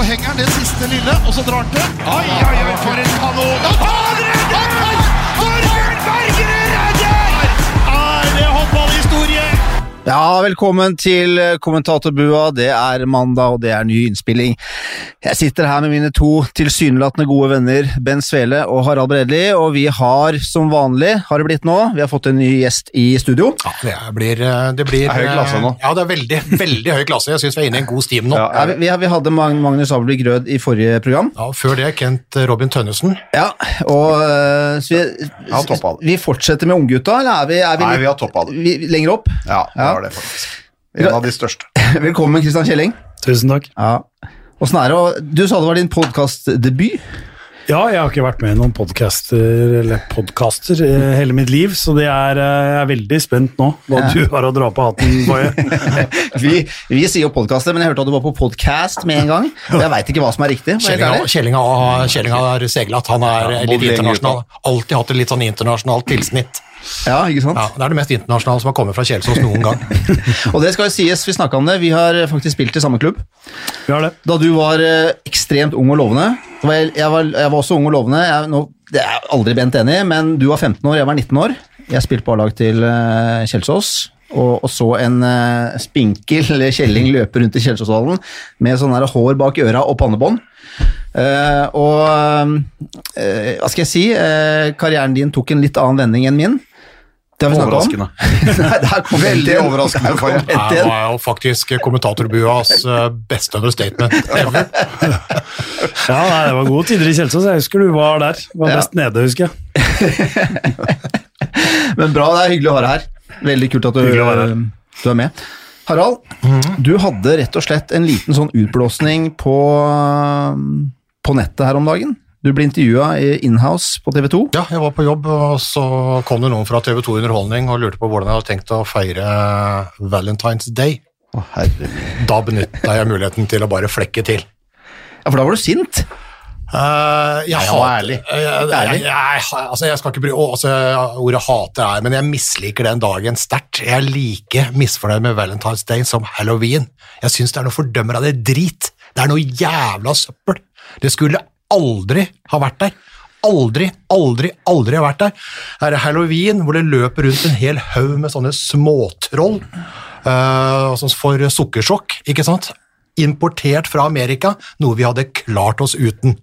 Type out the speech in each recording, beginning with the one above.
så henger han det siste lille, og så drar han til. Oi, oi, oi, for en kanon! Han redder! Torbjørn Bergerud redder! Er det håndballhistorie? Ja, velkommen til kommentatorbua. Det er mandag, og det er ny innspilling. Jeg sitter her med mine to tilsynelatende gode venner, Ben Svele og Harald Bredli, og vi har som vanlig, har det blitt nå, vi har fått en ny gjest i studio. Ja, det blir, eh, det blir Det er høy klasse nå. Ja, det er veldig, veldig høy klasse. Jeg syns vi er inne i en god stim nå. Ja, Ja, vi, vi, hadde Magnus Abelby Grød i forrige program. Ja, før det Kent Robin Tønnesen. Ja, og så vi, Ja, vi fortsetter med unggutta, eller er vi, er vi, Nei, vi har toppa det. vi, lenger opp? Ja, det Ja. var det faktisk. En av de største. Velkommen, Kristian Kjelling. Tusen takk. Ja. Åssen er det? å- Du sa det var din podkastdebut. Ja, jeg har ikke vært med i noen podcaster, eller podcaster eh, hele mitt liv, så det er, eh, jeg er veldig spent nå hva du har å dra på hatten, Boje. Vi, vi sier jo podkaster, men jeg hørte at du var på podcast med en gang. Og jeg veit ikke hva som er riktig. for å være helt Kjelling har- seglet. Han er Ja, litt internasjonal. Alltid hatt et litt sånn internasjonalt tilsnitt. Ja, ikke sant? Ja, Det er det mest internasjonale som har kommet fra Kjelsås noen gang. Og det skal jo sies, vi snakka om det, vi har faktisk spilt i samme klubb. Vi har det. Da du var eh, ekstremt ung og lovende. Var Jeg, var, jeg var også ung og lovende. Jeg, nå, det er jeg aldri Bent enig i, men du var 15 år, jeg var 19 år. Jeg spilte på A-lag til uh, Kjelsås. Og, og så en uh, spinkel kjelling løpe rundt i Kjelsåshallen med sånn hår bak øra og pannebånd. Uh, og hva skal jeg si? Karrieren din tok en litt annen vending enn min. Det har vi snakka om. Nei, der Veldig overraskende for jeg. Det var jo faktisk kommentatorbuas eh, beste understatement ever. Ja, nei, det var gode tider i Kjelsås. Jeg husker du var der. Var Ja. nede, husker jeg. Men bra, det er hyggelig å ha deg her. Veldig kult at du, å være du er med. Harald, du hadde rett og slett en liten sånn utblåsning på, på nettet her om dagen. Du ble intervjua i Inhouse på TV 2. Ja, jeg var på jobb, og så kom det noen fra TV 2 Underholdning og lurte på hvordan jeg hadde tenkt å feire Valentine's Day. Å, herre. Da benytta jeg muligheten til å bare flekke til. Ja, for da var du sint. Uh, jeg hater- ærlig. Jeg, jeg, jeg, jeg, altså, jeg skal ikke bry å, altså, Ordet hate er men jeg misliker den dagen sterkt. Jeg er like misfornøyd med Valentine's Day som halloween. Jeg syns det er noe fordømmer av det drit. Det er noe jævla søppel. Det skulle aldri har vært der. Aldri, aldri, aldri har vært der. Her er halloween, hvor det løper rundt en hel haug med sånne småtroll uh, som får sukkersjokk, ikke sant? importert fra Amerika, noe vi hadde klart oss uten.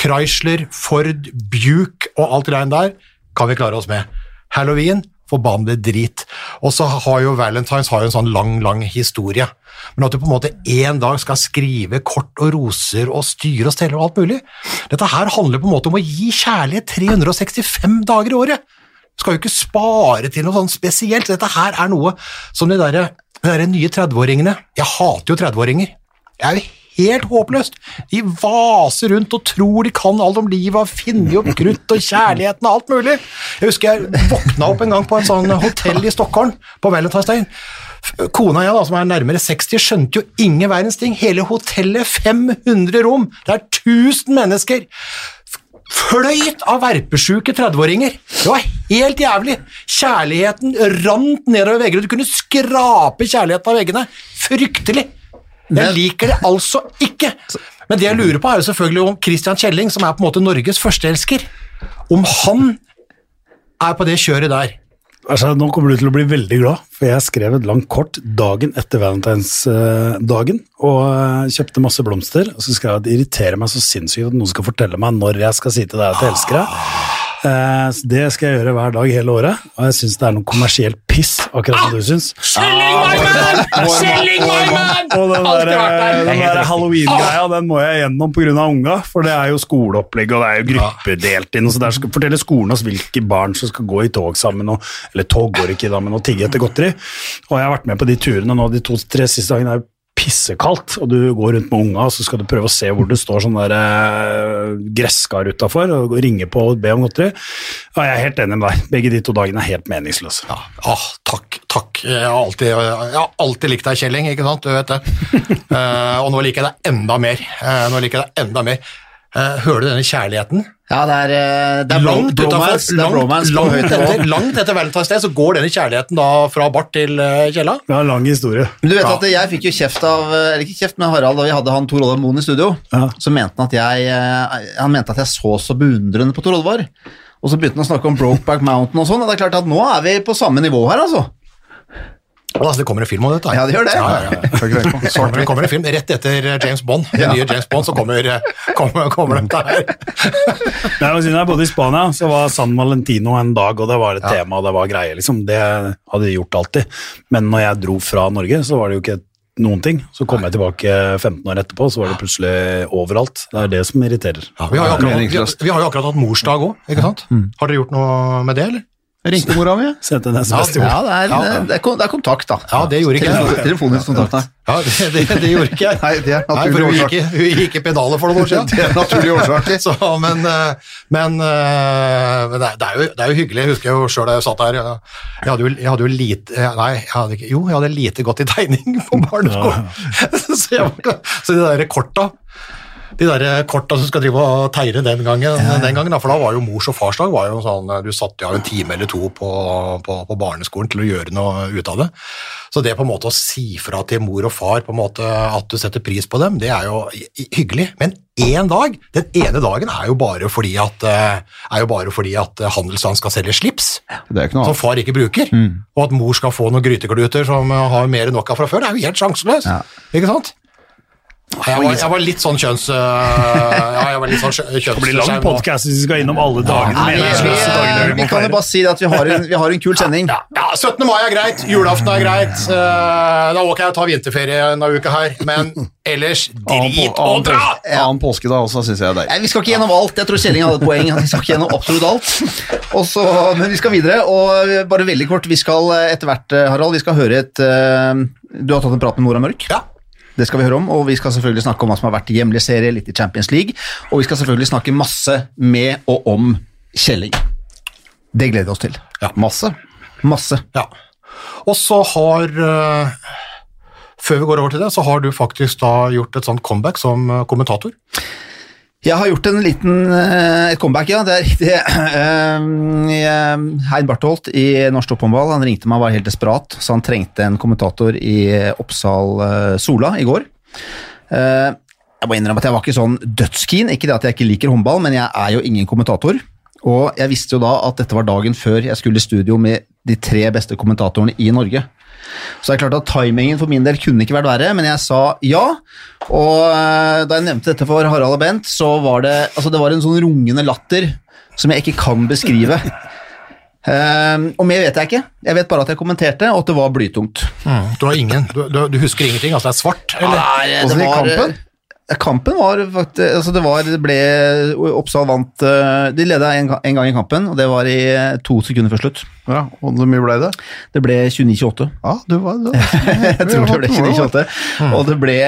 Chrysler, Ford, Buke og alt det der kan vi klare oss med. Halloween, forbannede drit. Og så har jo Valentines har jo en sånn lang, lang historie. Men at du på en måte en dag skal skrive kort og roser og styre og stelle og alt mulig Dette her handler på en måte om å gi kjærlighet 365 dager i året. Du skal jo ikke spare til noe sånn spesielt. Dette her er noe som de der, de der nye 30-åringene Jeg hater jo 30-åringer. Jeg er jo helt håpløst. De vaser rundt og tror de kan alt om livet, har funnet opp krutt og kjærligheten og alt mulig. Jeg husker jeg våkna opp en gang på et sånn hotell i Stockholm på Valentine's Day. Kona jeg, da, som er nærmere 60, skjønte jo ingen verdens ting. Hele hotellet, 500 rom, det er 1000 mennesker. Fløyt av verpesjuke 30-åringer. Det var helt jævlig. Kjærligheten rant nedover veggene. Du kunne skrape kjærligheten av veggene. Fryktelig. Jeg liker det altså ikke. Men det jeg lurer på, er jo selvfølgelig om Christian Kjelling, som er på en måte Norges førsteelsker, om han er på det kjøret der. Altså, nå kommer du til å bli veldig glad, for jeg skrev et langt kort dagen etter valentinsdagen, og eh, kjøpte masse blomster, og så skrev jeg at det irriterer meg så sinnssykt at noen skal fortelle meg når jeg skal si til deg at jeg elsker deg. Eh, det skal jeg gjøre hver dag hele året, og jeg syns det er noe kommersielt piss, akkurat som du syns. Kjelling, my man! Kjelling, my man! Og den der, der. den der halloween-greia den må jeg gjennom pga. unga, for det er jo skoleopplegg og det er jo gruppedelt inn. så der skal fortelle skolen oss hvilke barn som skal gå i tog sammen, og, eller tog går ikke da, men å tigge etter godteri. Og jeg har vært med på de turene nå de to-tre siste dagene. Pissekaldt, og du går rundt med unga, og så skal du prøve å se hvor det står sånn der eh, gresskar utafor, og ringe på og be om godteri. Ja, jeg er helt enig med deg. Begge de to dagene er helt meningsløse. Ja, ah, takk, takk. Jeg har, alltid, jeg har alltid likt deg, Kjelling, ikke sant? Du vet det. uh, og nå liker jeg deg enda mer. Uh, nå liker jeg deg enda mer. Eh, hører du denne kjærligheten? Ja, det er, eh, det er Langt bromance, utenfor, er bromance langt, langt, etter, langt etter Valentine's Day så går denne kjærligheten da fra Bart til eh, Kjella. Det er en lang historie. Men du vet Ja. at jeg fikk jo kjeft av Eller ikke kjeft, men Harald da vi hadde han Tor Olvar Moen i studio. Ja. Så mente han at jeg Han mente at jeg så så beundrende på Tor Olvar. Og så begynte han å snakke om Brokeback Mountain og sånn, og det er klart at nå er vi på samme nivå her, altså. Og altså, det kommer en film om dette. Ja, det gjør det. Ja, ja, ja. Så det kommer en film rett etter eh, James Bond. Den nye James Bond, så kommer, eh, kommer, kommer dette her. Nei, men Siden jeg bodde i Spania, så var San Valentino en dag, og det var et tema, og det var greie. liksom. Det hadde de gjort alltid. Men når jeg dro fra Norge, så var det jo ikke noen ting. Så kom jeg tilbake 15 år etterpå, så var det plutselig overalt. Det er det som irriterer. Ja, vi, har jo akkurat, vi, vi har jo akkurat hatt morsdag òg, ikke sant? Har dere gjort noe med det, eller? Jeg ringte mora mi. Sendte en SMS til Ja, det er, Ja, ja. det er, det er kontakt, da. Ja, det gjorde ikke jeg. Telefonisk kontakt. Ja, det, det, det gjorde ikke jeg. Nei, det er Nei, for naturlig hun gikk, hun gikk i pedaler for noen år siden. Det er naturlig årsak. Så, men eh, men, eh, det, er- det, er jo, det er jo hyggelig. Jeg husker jo sjøl da jeg satt der. Jeg jeg hadde jo, jeg hadde jo lite Nei, jeg hadde ikke, jo, jeg hadde lite godt i tegning på barneskolen. så, jeg, så de der korta de der korta som skal drive og tegne den gangen, den gangen for da var jo mors- og farsdag var jo sånn, du satte av en time eller to på, på, på barneskolen til å gjøre noe ut av det. Så det på en måte å si fra til mor og far på en måte at du setter pris på dem, det er jo hyggelig. Men én dag, den ene dagen er jo bare fordi at, eh, er jo bare fordi at eh, skal selge slips som far ikke bruker, og at mor skal få noen grytekluter som eh, har mer enn nok av fra før, det er jo helt sjanseløst. Ikke sant? Jeg var, jeg var litt sånn kjønns... Uh, ja, jeg var litt sånn kjønns Det blir lang podkast hvis vi skal innom alle dagene. Nei, vi, vi, vi kan jo bare si at vi har en, vi har en kul sending. Ja, ja, 17. mai er greit, julaften er greit, Uh, da åker jeg og tar vinterferie en uke her, men ellers drit og dra! Annen påske da også, syns jeg er deilig. Vi skal ikke gjennom alt. Jeg tror Kjelling hadde et poeng. Vi skal ikke gjennom absolutt alt. Også, men vi skal videre, og bare veldig kort, vi skal etter hvert, Harald, vi skal høre et uh, Du har tatt en prat med Nora Mørk. Ja, Det skal vi høre om, og vi skal selvfølgelig snakke om hva som har vært i hjemlig serie, litt i Champions League, og vi skal selvfølgelig snakke masse med og om Kjelling. Det gleder vi oss til. Ja. Masse. Masse. ja. Og så har, øh, før vi går over til det, så har du faktisk da gjort et sånt comeback som øh, kommentator. Jeg har gjort en liten eh, et comeback, ja. Det er riktig. Eh, eh, Hein Bartholt i Norsk Topphåndball han ringte meg og var helt desperat, så han trengte en kommentator i Oppsal eh, Sola i går. Eh, jeg må innrømme at jeg var ikke sånn dødskeen. Ikke det at jeg ikke liker håndball, men jeg er jo ingen kommentator. Og jeg visste jo da at dette var dagen før jeg skulle i studio med de tre beste kommentatorene i Norge. Så det er klart at timingen for min del kunne ikke vært verre, men jeg sa ja. Og eh, da jeg nevnte dette for Harald og Bent, så var det, altså det var en sånn rungende latter som jeg ikke kan beskrive. Eh, og mer vet jeg ikke. Jeg vet bare at jeg kommenterte, og at det var blytungt. Du har ingen, du, du, husker ingenting, altså det er svart, eller? Nei, det var... kampen? Kampen var faktisk altså det, var, det ble Oppsal vant eh, De leda en, en gang i kampen, og det var i eh, to sekunder før slutt. Ja, og hvor mye ble det? Det ble 29-28. Ja, du var det. Jeg tror det ble 29-28. Og det ble,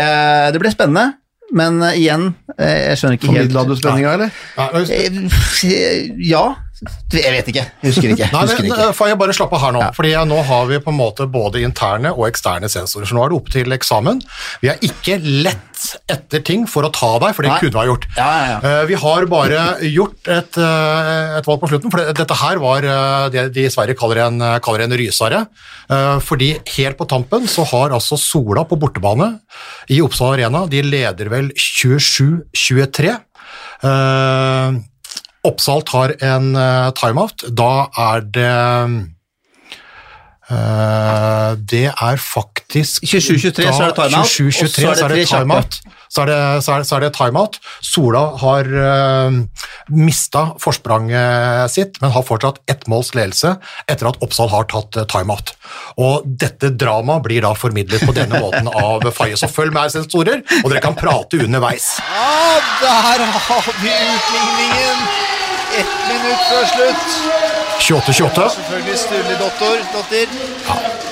det ble spennende, men eh, igjen, jeg skjønner ikke helt Formidla du spenninga, eller? Ja. Jeg vet ikke. Jeg husker ikke. Nei, Husker men, eh, Får jeg bare slappe av her nå? Ja. Fordi nå har vi på en måte både interne og eksterne sensorer, så nå er det opp til eksamen. Vi har ikke lett etter ting for å ta deg, for det Nei. kunne vi ha gjort. Ja, ja, ja. Eh, Vi har bare gjort et, eh, et valg på slutten, for dette her var det de i Sverige kaller en, kaller en rysare. Fordi helt på tampen så har altså Sola på bortebane i Oppsal Arena, de leder vel 27-23. Eh, Oppsal tar en eh, timeout. Da er det Uh, Det er faktisk 27-23 så er det timeout, 27-23 og så er det så er det timeout. Så er det, så er, så er det timeout. Sola har uh, mista forspranget sitt, men har fortsatt ett måls ledelse etter at Oppsal har tatt eh, timeout. Og dette dramaet blir da formidlet på denne måten av Faye. Så følg med, sensorer, og dere kan prate underveis. Ja, der har vi utligningen! Ett minutt før slutt. 28-28. Selvfølgelig Sturle Dotter. Dotter.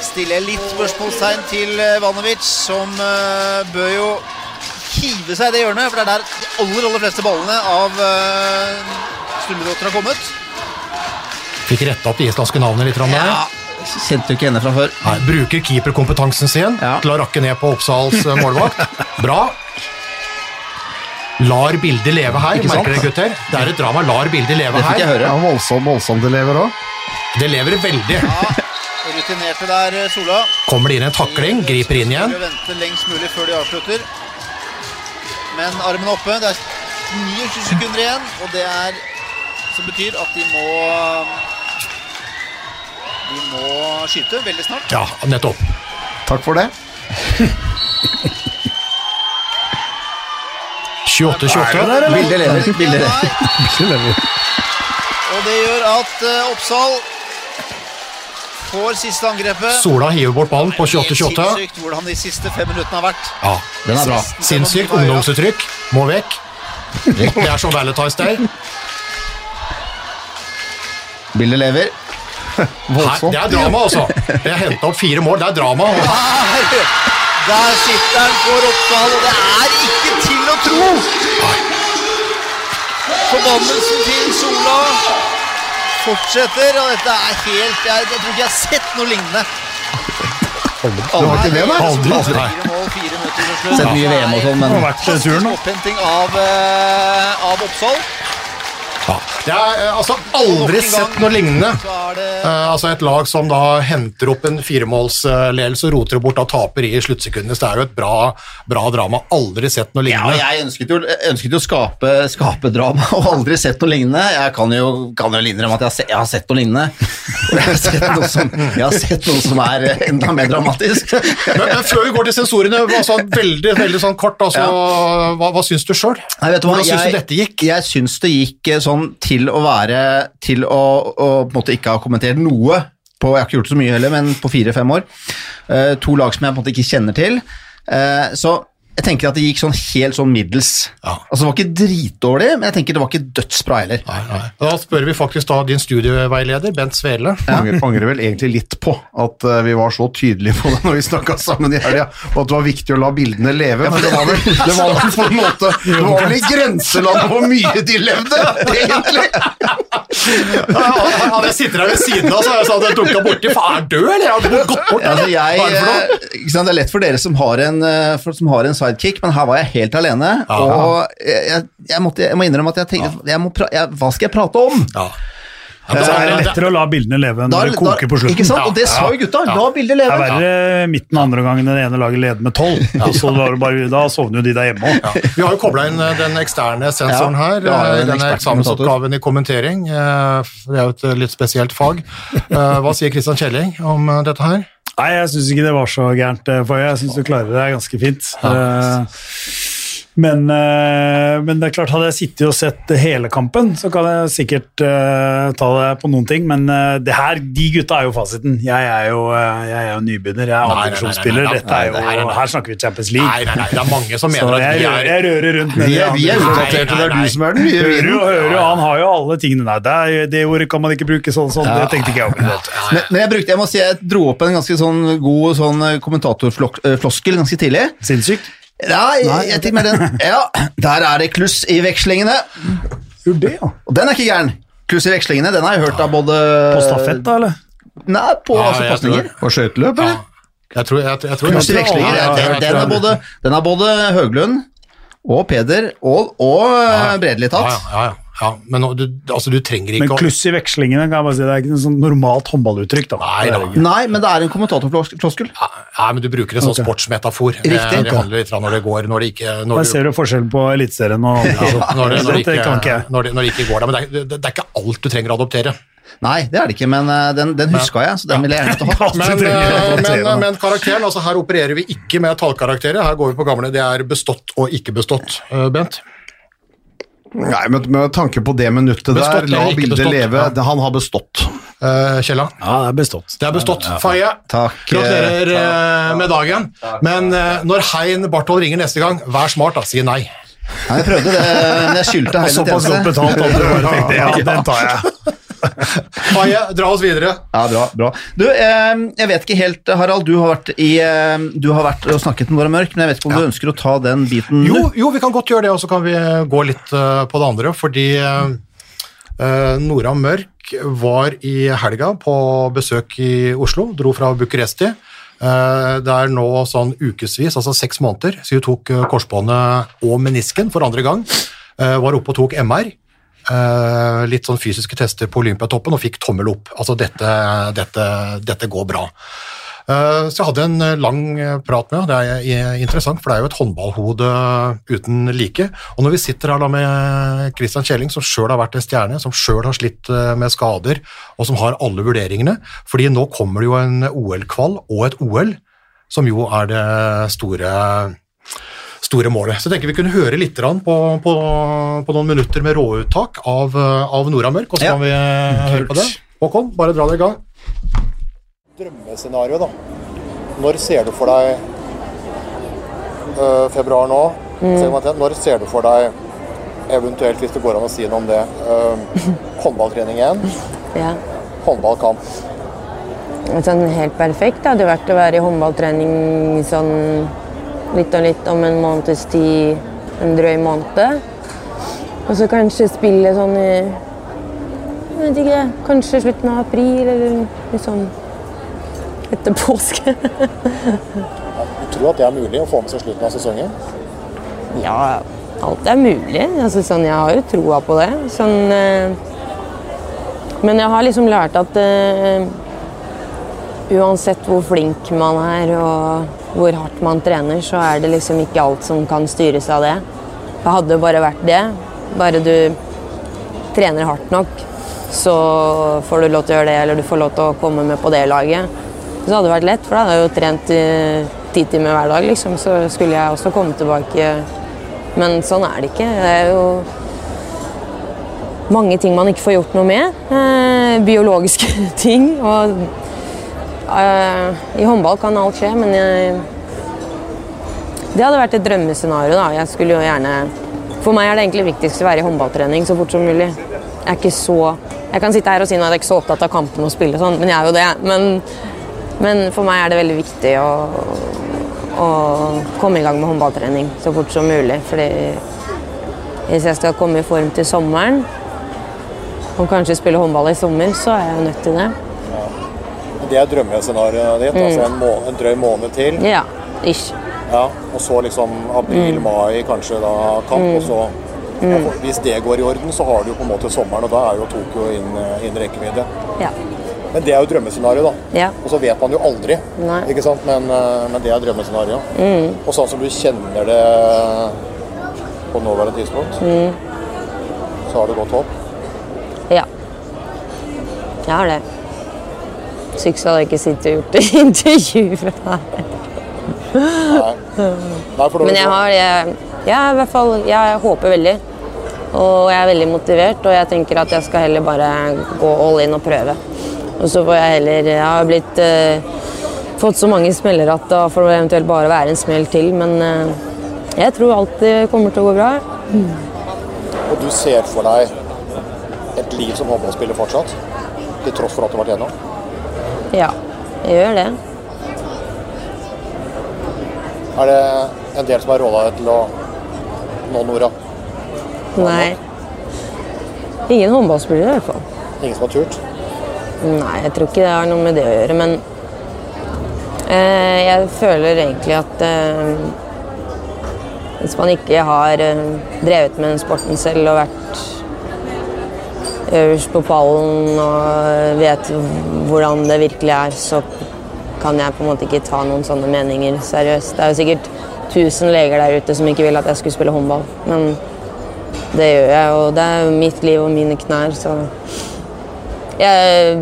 Stiller jeg litt spørsmålstegn til eh, Vanovic, som uh, bør jo hive seg i det hjørnet, for det er der de aller, aller fleste ballene av uh, Sturle Dotter har kommet. Fikk retta opp det islandske navnet litt. Rann, der. Ja, kjente jo ikke henne fra før. Nei, bruker keeperkompetansen sin Ja. til å rakke ned på Oppsals målvakt. Bra. Lar bildet leve her. Ikke? Merker dere, gutter? Det er et drama. Lar bildet leve Det fikk jeg her. høre. Ja, voldsomt, voldsomt lever òg. Det lever veldig. Ja, rutinerte der, eh, Sola. Kommer det inn en takling, griper inn igjen. Vente lengst mulig før de avslutter. Men armen er oppe. Det er 29 sekunder igjen, og det er som betyr at de må De må skyte veldig snart. Ja, nettopp. Takk for det. 28-28. Bildet lever. Bildet lever. Og det gjør at uh, Oppsal får siste angrepet. Sola hiver bort ballen på 28-28. sinnssykt hvordan de siste fem minuttene har vært. Ja, Den er bra. Sinnssykt ungdomsuttrykk. Må vekk. Det er som Valentine's Day. Bildet lever. Voldsomt. det er drama, altså. Jeg henta opp fire mål. Det er drama. Der, der sitter han for Oppsal, og det er ikke til å tro! Forbannelsen til Sola fortsetter, og dette er helt Jeg, jeg tror ikke jeg har sett noe lignende. Det var ikke det, nei. Aldri. Fire mål, fire minutter. Sett mye VM og sånn, Det har men da. Opphenting av, eh, av Oppsal. Ja. har er eh, altså aldri sett noe lignende. Eh, altså Et lag som da henter opp en firemålsledelse og roter det bort og taper i sluttsekundene. Så det er jo et bra, bra drama. Aldri sett noe Ja, lignende. jeg ønsket jo, ønsket jo å skape, skape drama, og aldri sett noe lignende. Jeg kan jo, kan jo innrømme at jeg har, se, jeg har sett noe lignende. Jeg har sett noe som, jeg har sett noe som er enda mer dramatisk. Men, men før vi går til sensorene, altså, veldig veldig sånn kort, altså, hva, hva syns du sjøl? Hvordan syns Jeg- du dette gikk? Jeg syns det gikk eh, sånn til å være Til å, å på en måte ikke ha kommentert noe på Jeg har ikke gjort så mye heller, men på fire-fem år. Uh, to lag som jeg på en måte ikke kjenner til. Uh, så jeg tenker at det gikk sånn helt sånn middels. Ja. Altså Det var ikke dritdårlig, men jeg tenker det var ikke dødsbra heller. Nei, nei. Da spør vi faktisk da din studieveileder, Bent Svele. Angrer, angrer vel egentlig litt på at eh, vi var så tydelige på det når vi snakka sammen i helga, og at det var viktig å la bildene leve. Men det var vel, det var vel på en måte Det var vel i grenselandet hvor mye de levde, egentlig! Hadde jeg sittet her ved siden av, så hadde jeg sagt at jeg dunka borti. Faen, er du død, eller? Har gått bort, Ja, altså jeg, er det for noe? eh, ikke sant, det er lett for dere som har en, eh, som har en sidekick, men her var jeg helt alene. Og jeg, jeg, måtte, jeg må innrømme at jeg tenkte jeg må pra, jeg, Hva skal jeg prate om? Ja. Så er det lettere å la bildene leve enn Da- det koker på slutten. Ikke sant? Og det sa jo gutta. La bildet Det leve. er verre midten av andre gangen det ene laget leder med tolv. og så var Da sovner jo de der hjemme òg. Ja. Vi har jo kobla inn eh, den eksterne sensoren her. eh, en Denne eksamensoppgaven i kommentering. eh, Det er jo et litt spesielt fag. Hva sier Christian Kjelling om dette her? Nei, jeg syns ikke det var så gærent, eh, for jeg syns du klarer det ganske fint. Eh, Men, eh, men det er klart, hadde jeg sittet og sett hele kampen, så kan jeg sikkert uh, ta det på noen ting. Men uh, det her, de gutta er jo fasiten. Jeg er jo, jeg er jo nybegynner, jeg er Nei, nei, nei, andredivisjonsspiller. nei, nei, er nei, nei, nei. her snakker vi Champions League. Nei, nei, nei, det er mange som mener at jeg, vi rører- er jeg rører rundt med Vi de vi er utdaterte, det er du som er den nye Hører jo, hører jo, han har jo alle tingene der. Det, er, det ordet kan man ikke bruke sånn, sånn. Det tenkte ikke jeg over. Men, men jeg brukte, jeg må si, jeg dro opp en ganske sånn god sånn kommentatorfloskel ganske tidlig. Sinnssykt. Ja, jeg, jeg tenker den. Ja, der er det kluss i vekslingene. Gjorde det, ja. Og den er ikke gæren. Kluss i vekslingene, den har jeg hørt av både På stafett, da, eller? Nei, på Ja, altså, pasninger. På skøyteløp, eller? Jeg tror, jeg, jeg tror Kluss i vekslinger, Ja, ja, den, den, er både, den er både Høglund og Peder og, og ja, tatt. ja, ja, ja, ja. Men du, altså, du trenger ikke Men kluss i vekslingene kan jeg bare si, det er ikke noe sånn normalt håndballuttrykk. da. Nei, da. Nei, men det er en kommentatorfloskel. Nei, men du bruker en sånn okay. sportsmetafor. Riktig. det handler litt om når det går, når det ikke når Der du, ser du forskjellen på Eliteserien og ja, når det, når det, Det ikke ikke, når når det ikke går da. Men det er, det, det er ikke alt du trenger å adoptere. Nei, det er det ikke, men eh, den, den huska jeg, så den vil jeg gjerne ha. Men, eh, men, men karakteren, altså her opererer vi ikke med tallkarakterer. Her går vi på gamle. Det er bestått og ikke bestått, eh, Bent. Nei, men med tanke på det minuttet Bestått der, la bildet bestått? leve. Ja. Det- Han har bestått. Uh, Kjella. Ja, det er bestått. Det er bestått. Faye, Takk. gratulerer eh, med dagen. Men uh, når Hein Barthold ringer neste gang, vær smart, da. Si nei. Nei, jeg prøvde det, men jeg skyldte hele Såpass godt betalt at du bare tenkte ja, den tar jeg. Faye, dra oss videre. Ja, bra, bra. Du, eh, jeg vet ikke helt, Harald, du har vært, i, eh, du har vært og snakket med Nora Mørk, men jeg vet ikke om du ønsker å ta den biten Jo, jo, vi kan godt gjøre det, og så kan vi eh, gå litt uh, på det andre. Fordi uh, Nora Mørk var i helga på besøk i Oslo, dro fra Bucuresti. Det er nå sånn ukevis, altså seks måneder, så hun tok korsbåndet og menisken for andre gang. Var oppe og tok MR. eh, Litt sånn fysiske tester på Olympiatoppen og fikk tommel opp. Altså dette, dette, dette går bra. Uh, Så jeg hadde en lang prat med henne. Det er interessant, for det er jo et håndballhode uten like. Og når vi sitter her da med Christian Kjelling, som sjøl har vært en stjerne, som sjøl har slitt eh, med skader, og som har alle vurderingene, fordi nå kommer det jo en OL-kvall og et OL, som jo er det store store målet. Så jeg tenker vi kunne høre litt på, på, på noen minutter med råuttak av, av Nora Mørk, og så Ja. kan vi eh, høre på det. Håkon, bare dra det i gang. drømmescenario, da. Når ser du for deg øh, februar nå? Mm. Når ser du for deg, eventuelt hvis det går an å si noe om det, øh, håndballtrening igjen? Ja. Håndballkamp. Sånn helt perfekt hadde vært å være i håndballtrening sånn litt og litt om en måneds tid, en drøy måned. Og så kanskje spille sånn i jeg vet ikke, kanskje slutten av april eller litt sånn etter påske. Du tror at det er mulig å få med seg slutten av sesongen? Ja, alt er mulig. Altså, sånn, jeg har jo troa på det. Sånn, eh, men jeg har liksom lært at eh, uansett hvor flink man er og hvor hardt man trener, så er det liksom ikke alt som kan styres av det. Det hadde bare vært det. Bare du trener hardt nok, så får du lov til å gjøre det, eller du får lov til å komme med på det laget. Så hadde det vært lett, for da hadde jeg jo trent i ti timer hver dag, liksom. Så skulle jeg også komme tilbake. Men sånn er det ikke. Det er jo mange ting man ikke får gjort noe med. Eh, biologiske ting. Og eh, i håndball kan alt skje, men jeg, det hadde vært et drømmescenario. da. Jeg skulle jo gjerne For meg er det egentlig viktigst å være i håndballtrening så fort som mulig. Jeg er ikke så Jeg kan sitte her og si at jeg er ikke så opptatt av kampen og spille, og sånn, men jeg er jo det. Men, men for meg er det veldig viktig å, å komme i gang med håndballtrening så fort som mulig. Fordi hvis jeg skal komme i form til sommeren, og kanskje spille håndball i sommer, så er jeg nødt til det. Det er drømmescenarioet ditt. altså en, må en drøy måned til. Ja, ish. Ja, og så liksom april-mai, kanskje da kamp. og så ja, Hvis det går i orden, så har du jo på en måte sommeren, og da er jo Tokyo inn, inn rekkevidde. Ja. Men det er jo drømmescenarioet, da. ja. Og så vet man jo aldri, Nei. ikke sant? Men, eh, men det er drømmescenario. Og sånn som du kjenner det på nåværende tidspunkt, så har du godt håp. Ja. Jeg har det. Så hadde jeg ikke sittet og gjort intervju intervjuet her. Nei, da- Men jeg har jeg, jeg, i hvert fall, jeg håper veldig. Og jeg er veldig motivert, og jeg tenker at jeg skal heller bare gå all in og prøve. Og så får jeg heller Jeg har blitt eh, fått så mange smeller at da får det eventuelt bare være en smell til, men eh, jeg tror alt eh, kommer til å gå bra. Og du ser for deg et liv som håndballspiller fortsatt? Til tross for at du har vært gjennom? Ja, jeg gjør det. Er det en del som har råda deg til å nå Nora? Nei. Ingen håndballspillere i hvert fall. Ingen som har turt? Nei, jeg tror ikke det har noe med det å gjøre, men eh, jeg føler egentlig at eh, hvis man ikke har eh, drevet med den sporten selv og vært øverst på pallen og vet hvordan det virkelig er, så kan jeg på en måte ikke ta noen sånne meninger seriøst. Det er jo sikkert tusen leger der ute som ikke vil at jeg skulle spille håndball, men det gjør jeg, og det er jo mitt liv og mine knær, så jeg,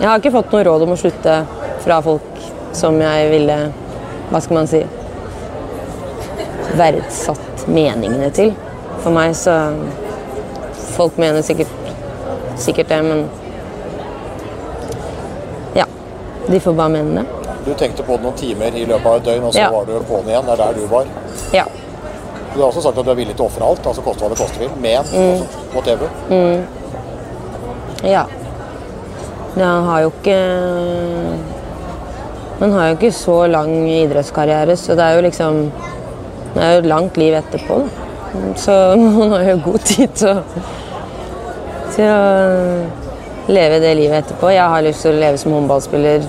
jeg har ikke fått noe råd om å slutte fra folk som jeg ville Hva skal man si Verdsatt meningene til. For meg så Folk mener sikkert, sikkert det, men Ja. De får bare mene det. Du tenkte på det noen timer i løpet av et døgn, og så Ja. var du på'n igjen. Det er der du var. Ja. Du har også sagt at du er villig til å ofre alt, altså koste hva det koste vil. Men altså, whatever. Ja. Han har jo ikke Han har jo ikke så lang idrettskarriere, så det er jo liksom Det er jo et langt liv etterpå, da. Så man har jo god tid til å, til å leve det livet etterpå. Jeg har lyst til å leve som håndballspiller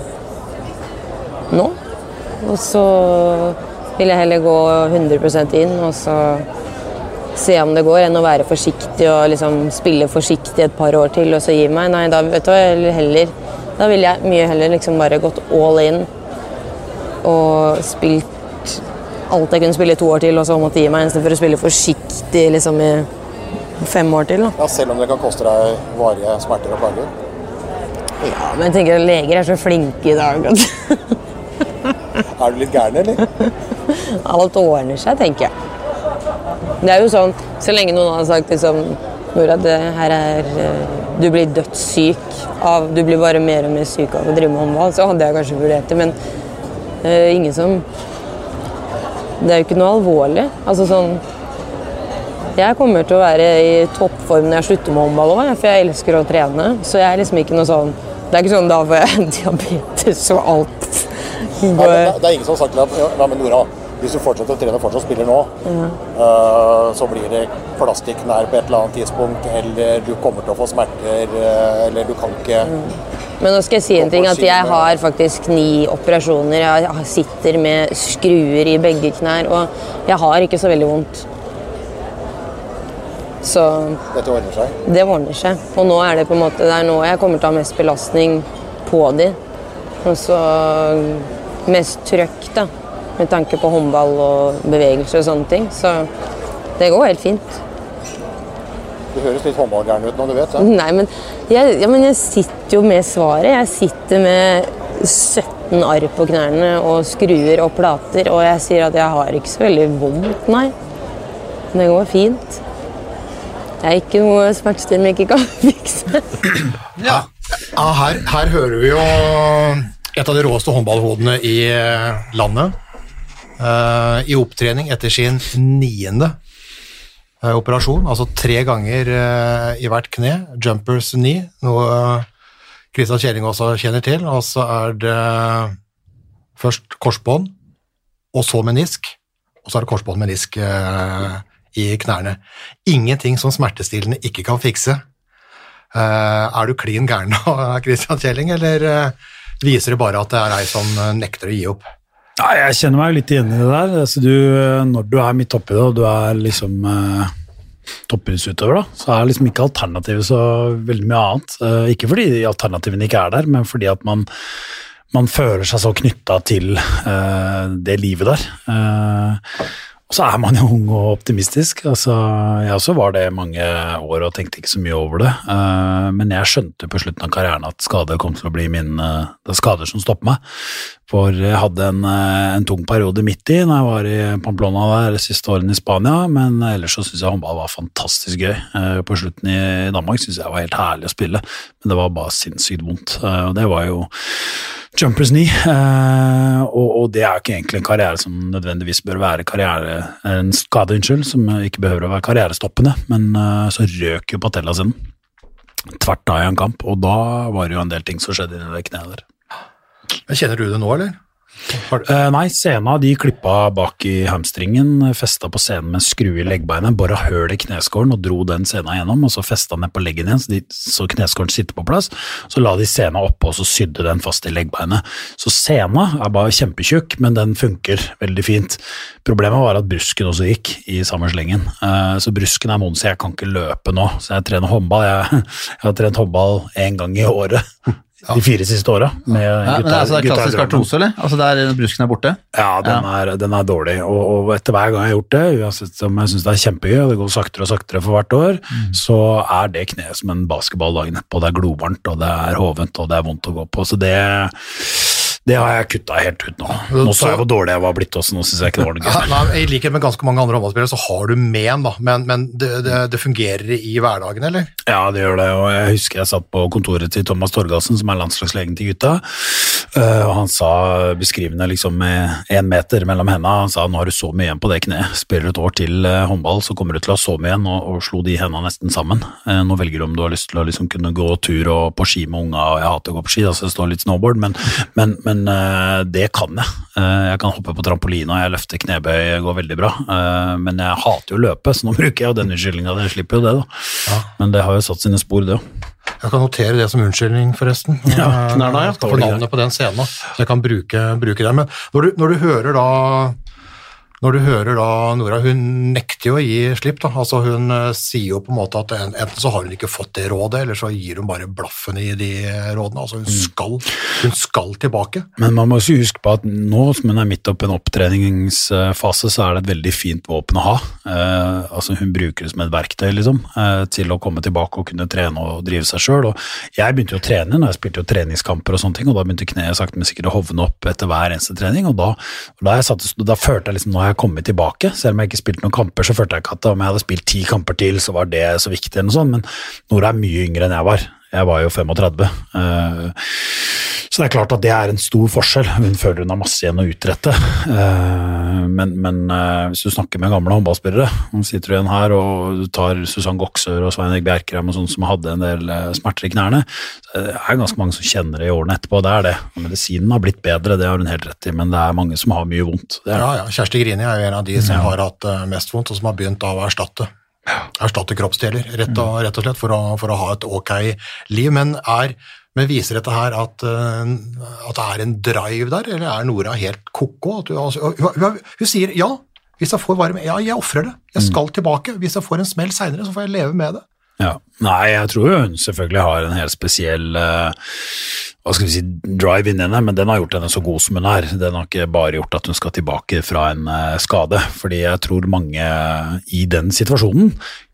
nå. Og så vil jeg heller gå 100% inn og så se om det går, enn å være forsiktig og liksom spille forsiktig et par år til og så gi meg. Nei, da vet du heller Da ville jeg mye heller liksom bare gått all in og spilt alt jeg kunne spille to år til og så måtte gi meg, istedenfor å spille forsiktig liksom i fem år til. da. Ja, selv om det kan koste deg varige smerter og plager. Ja, men jeg tenker at leger er så flinke i dag at Er du litt gæren, eller? alt ordner seg, tenker jeg. Det er jo sånn, Så lenge noen har sagt liksom Nora, det her er eh, Du blir dødssyk av Du blir bare mer og mer syk av å drive med håndball, så hadde jeg kanskje vurdert det, men uh, ingen som Det er jo ikke noe alvorlig. Altså sånn Jeg kommer til å være i toppform når jeg slutter med håndball òg, for jeg elsker å trene. Så jeg er liksom ikke noe sånn Det er ikke sånn da får jeg diabetes og alt. Nei, det, det er ingen som har sagt til deg ja, men Nora, hvis du fortsetter å trene og fortsatt spiller nå, eh, så blir det plastikknær på et eller annet tidspunkt, eller du kommer til å få smerter, eh, eller du kan ikke Men nå skal jeg si en ting, at jeg har faktisk ni operasjoner. Jeg sitter med skruer i begge knær, og jeg har ikke så veldig vondt. Så Dette ordner seg. det ordner seg. Og nå er det på en måte, det er nå jeg kommer til å ha mest belastning på de. Og så mest trøkk, da. Med tanke på håndball og bevegelser og sånne ting. Så det går helt fint. Du høres litt håndballgæren ut nå, du vet det. Nei, men jeg, ja, men jeg sitter jo med svaret. Jeg sitter med 17 arr på knærne og skruer og plater, og jeg sier at jeg har ikke så veldig vondt, nei. Det går fint. Det er ikke noe smertestillende vi ikke kan fikse. Ja, her, her hører vi jo et av de råeste håndballhodene i eh, landet. Uh, I opptrening etter sin niende uh, operasjon, altså tre ganger uh, i hvert kne. Jumpers knee, noe Kristian Kjelling også kjenner til. Og så er det først korsbånd, og så menisk, og så er det korsbånd menisk eh, i knærne. Ingenting som smertestillende ikke kan fikse. Eh, er du klin gæren nå, Christian Kjelling, eller eh, viser det bare at det er ei som eh, nekter å gi opp? Ja, jeg kjenner meg litt igjen i det der. Altså, du, når du er midt oppi det, og du er liksom eh, toppidrettsutøver, da, så er liksom ikke alternativet så veldig mye annet. Ikke fordi alternativene ikke er der, men fordi at man, man føler seg så knytta til eh, det livet der. Eh, så er man jo ung og optimistisk. altså Jeg også var det mange år og tenkte ikke så mye over det. Eh, men jeg skjønte på slutten av karrieren at skade kom til å bli min eh, Det er skader som stopper meg. For jeg hadde en, eh, en tung periode midt i når jeg var i Pamplona der de siste årene i Spania, men ellers så syns jeg håndball var fantastisk gøy. På slutten i Danmark syns jeg var helt herlig å spille, men det var bare sinnssykt vondt. Og det var jo Jumpers knee, og, og det er jo ikke egentlig en karriere som nødvendigvis bør være karriere, en skade, unnskyld, som ikke behøver å være karrierestoppende, men eh, så røk jo patella sin tvert av i en kamp, og da var det jo en del ting som skjedde inni det kneet der. Kjenner du det nå, eller? Eh, nei, sena de klippa bak i hamstringen, festa på senen med en skrue i leggbeinet, bora høl i kneskålen og dro den sena gjennom, og så festa ned på leggen igjen, så, de, så kneskålen sitter på plass. Så la de sena oppå, og så sydde den fast i leggbeinet. Så sena er bare kjempetjukk, men den funker veldig fint. Problemet var at brusken også gikk i samme slengen. Uh, så brusken er moden, så jeg kan ikke løpe nå. Så jeg trener håndball. Jeg, jeg har trent håndball én gang i året. De fire siste åra. Ja, er, altså, det er klassisk gutta artrose, eller? Altså der brusken er borte? Ja, den, Er, den er dårlig, og, og etter hver gang jeg har gjort det, uansett om jeg syns det er kjempegøy, og det går saktere og saktere for hvert år, så er det kneet som en basketball dagen etterpå. Det er glovarmt, og det er hovent, og det er vondt å gå på. Så det, det har jeg kutta helt ut nå. Nå så jeg hvor dårlig jeg var blitt også, nå syns jeg ikke det var noe gøy. nei, I likhet med ganske mange andre håndballspillere så har du men, da. Men, men det, det, det fungerer i hverdagen, eller? Ja, det gjør det, og jeg husker jeg satt på kontoret til Thomas Torgalsen, som er landslagslegen til gutta, eh, og han sa beskrivende liksom med én meter mellom hendene, han sa nå har du så mye igjen på det kneet, spiller du et år til eh, håndball, så kommer du til å ha så mye igjen, og, og slo de hendene nesten sammen. Eh, Nå velger du om du har lyst til å liksom kunne gå tur og på ski med unga, og jeg hater å gå på ski, altså det står litt snowboard, men, men, men eh, det kan jeg. Uh, Jeg kan hoppe på trampolina, jeg løfter knebøy, det går veldig bra, Uh, men jeg hater jo å løpe, så nå bruker jeg jo den unnskyldninga, Jeg slipper jo det da. Men det har jo satt sine spor, det òg. Jeg kan notere det som unnskyldning, forresten. Ja, knærne, ja. jeg får navnet på den scenen, så jeg kan bruke, bruke det. Men når du, når du hører da når du hører da Nora, hun nekter jo å gi slipp. da, altså Hun eh, sier jo på en måte at enten så har hun ikke fått det rådet, eller så gir hun bare blaffen i de rådene. altså Hun skal, hun skal tilbake. Men man må også huske på at nå som hun er midt oppe i en opptreningsfase, så er det et veldig fint våpen å ha. Eh, altså Hun bruker det som et verktøy liksom, eh, til å komme tilbake og kunne trene og drive seg sjøl. Jeg begynte jo å trene når jeg spilte jo treningskamper, og sånne ting, og da begynte kneet sakte, men sikkert å hovne opp etter hver eneste trening. og Da, da, jeg satt, da følte jeg liksom nå har jeg kommet tilbake. Selv om jeg ikke spilte noen kamper, så følte jeg ikke at om jeg hadde spilt ti kamper til, så var det så viktig. eller noe sånt, Men Nora er mye yngre enn jeg var. Jeg var jo 35. eh, så det er klart at det er en stor forskjell. Hun føler hun har masse igjen å utrette. Eh, Men, men eh, hvis du snakker med gamle håndballspillere, nå sitter du igjen her og du tar Susann Goksør og Svein Erik Bjerkreim og sånne som hadde en del eh, smerter i knærne, så det er ganske mange som kjenner det i årene etterpå. Det er det. Medisinen har blitt bedre, det har hun helt rett i, men det er mange som har mye vondt. Det det. Ja, ja, Kjersti Grini er jo en av de som har hatt mest vondt, og som har begynt av å erstatte. Erstatte kroppsdeler, rett og, rett og slett, for å, for å ha et ok liv. Men, er, men viser dette her at, eh, at det er en drive der, eller er Nora helt ko-ko? At du- altså, hun, hun, hun sier ja, hvis jeg får varme, ja, jeg ofrer det. Jeg skal tilbake. Hvis jeg får en smell seinere, så får jeg leve med det. Ja. Nei, jeg tror hun selvfølgelig har en helt spesiell uh, hva skal vi si, drive inni henne, men den har gjort henne så god som hun er. Den har ikke bare gjort at hun skal tilbake fra en uh, skade, fordi jeg tror mange i den situasjonen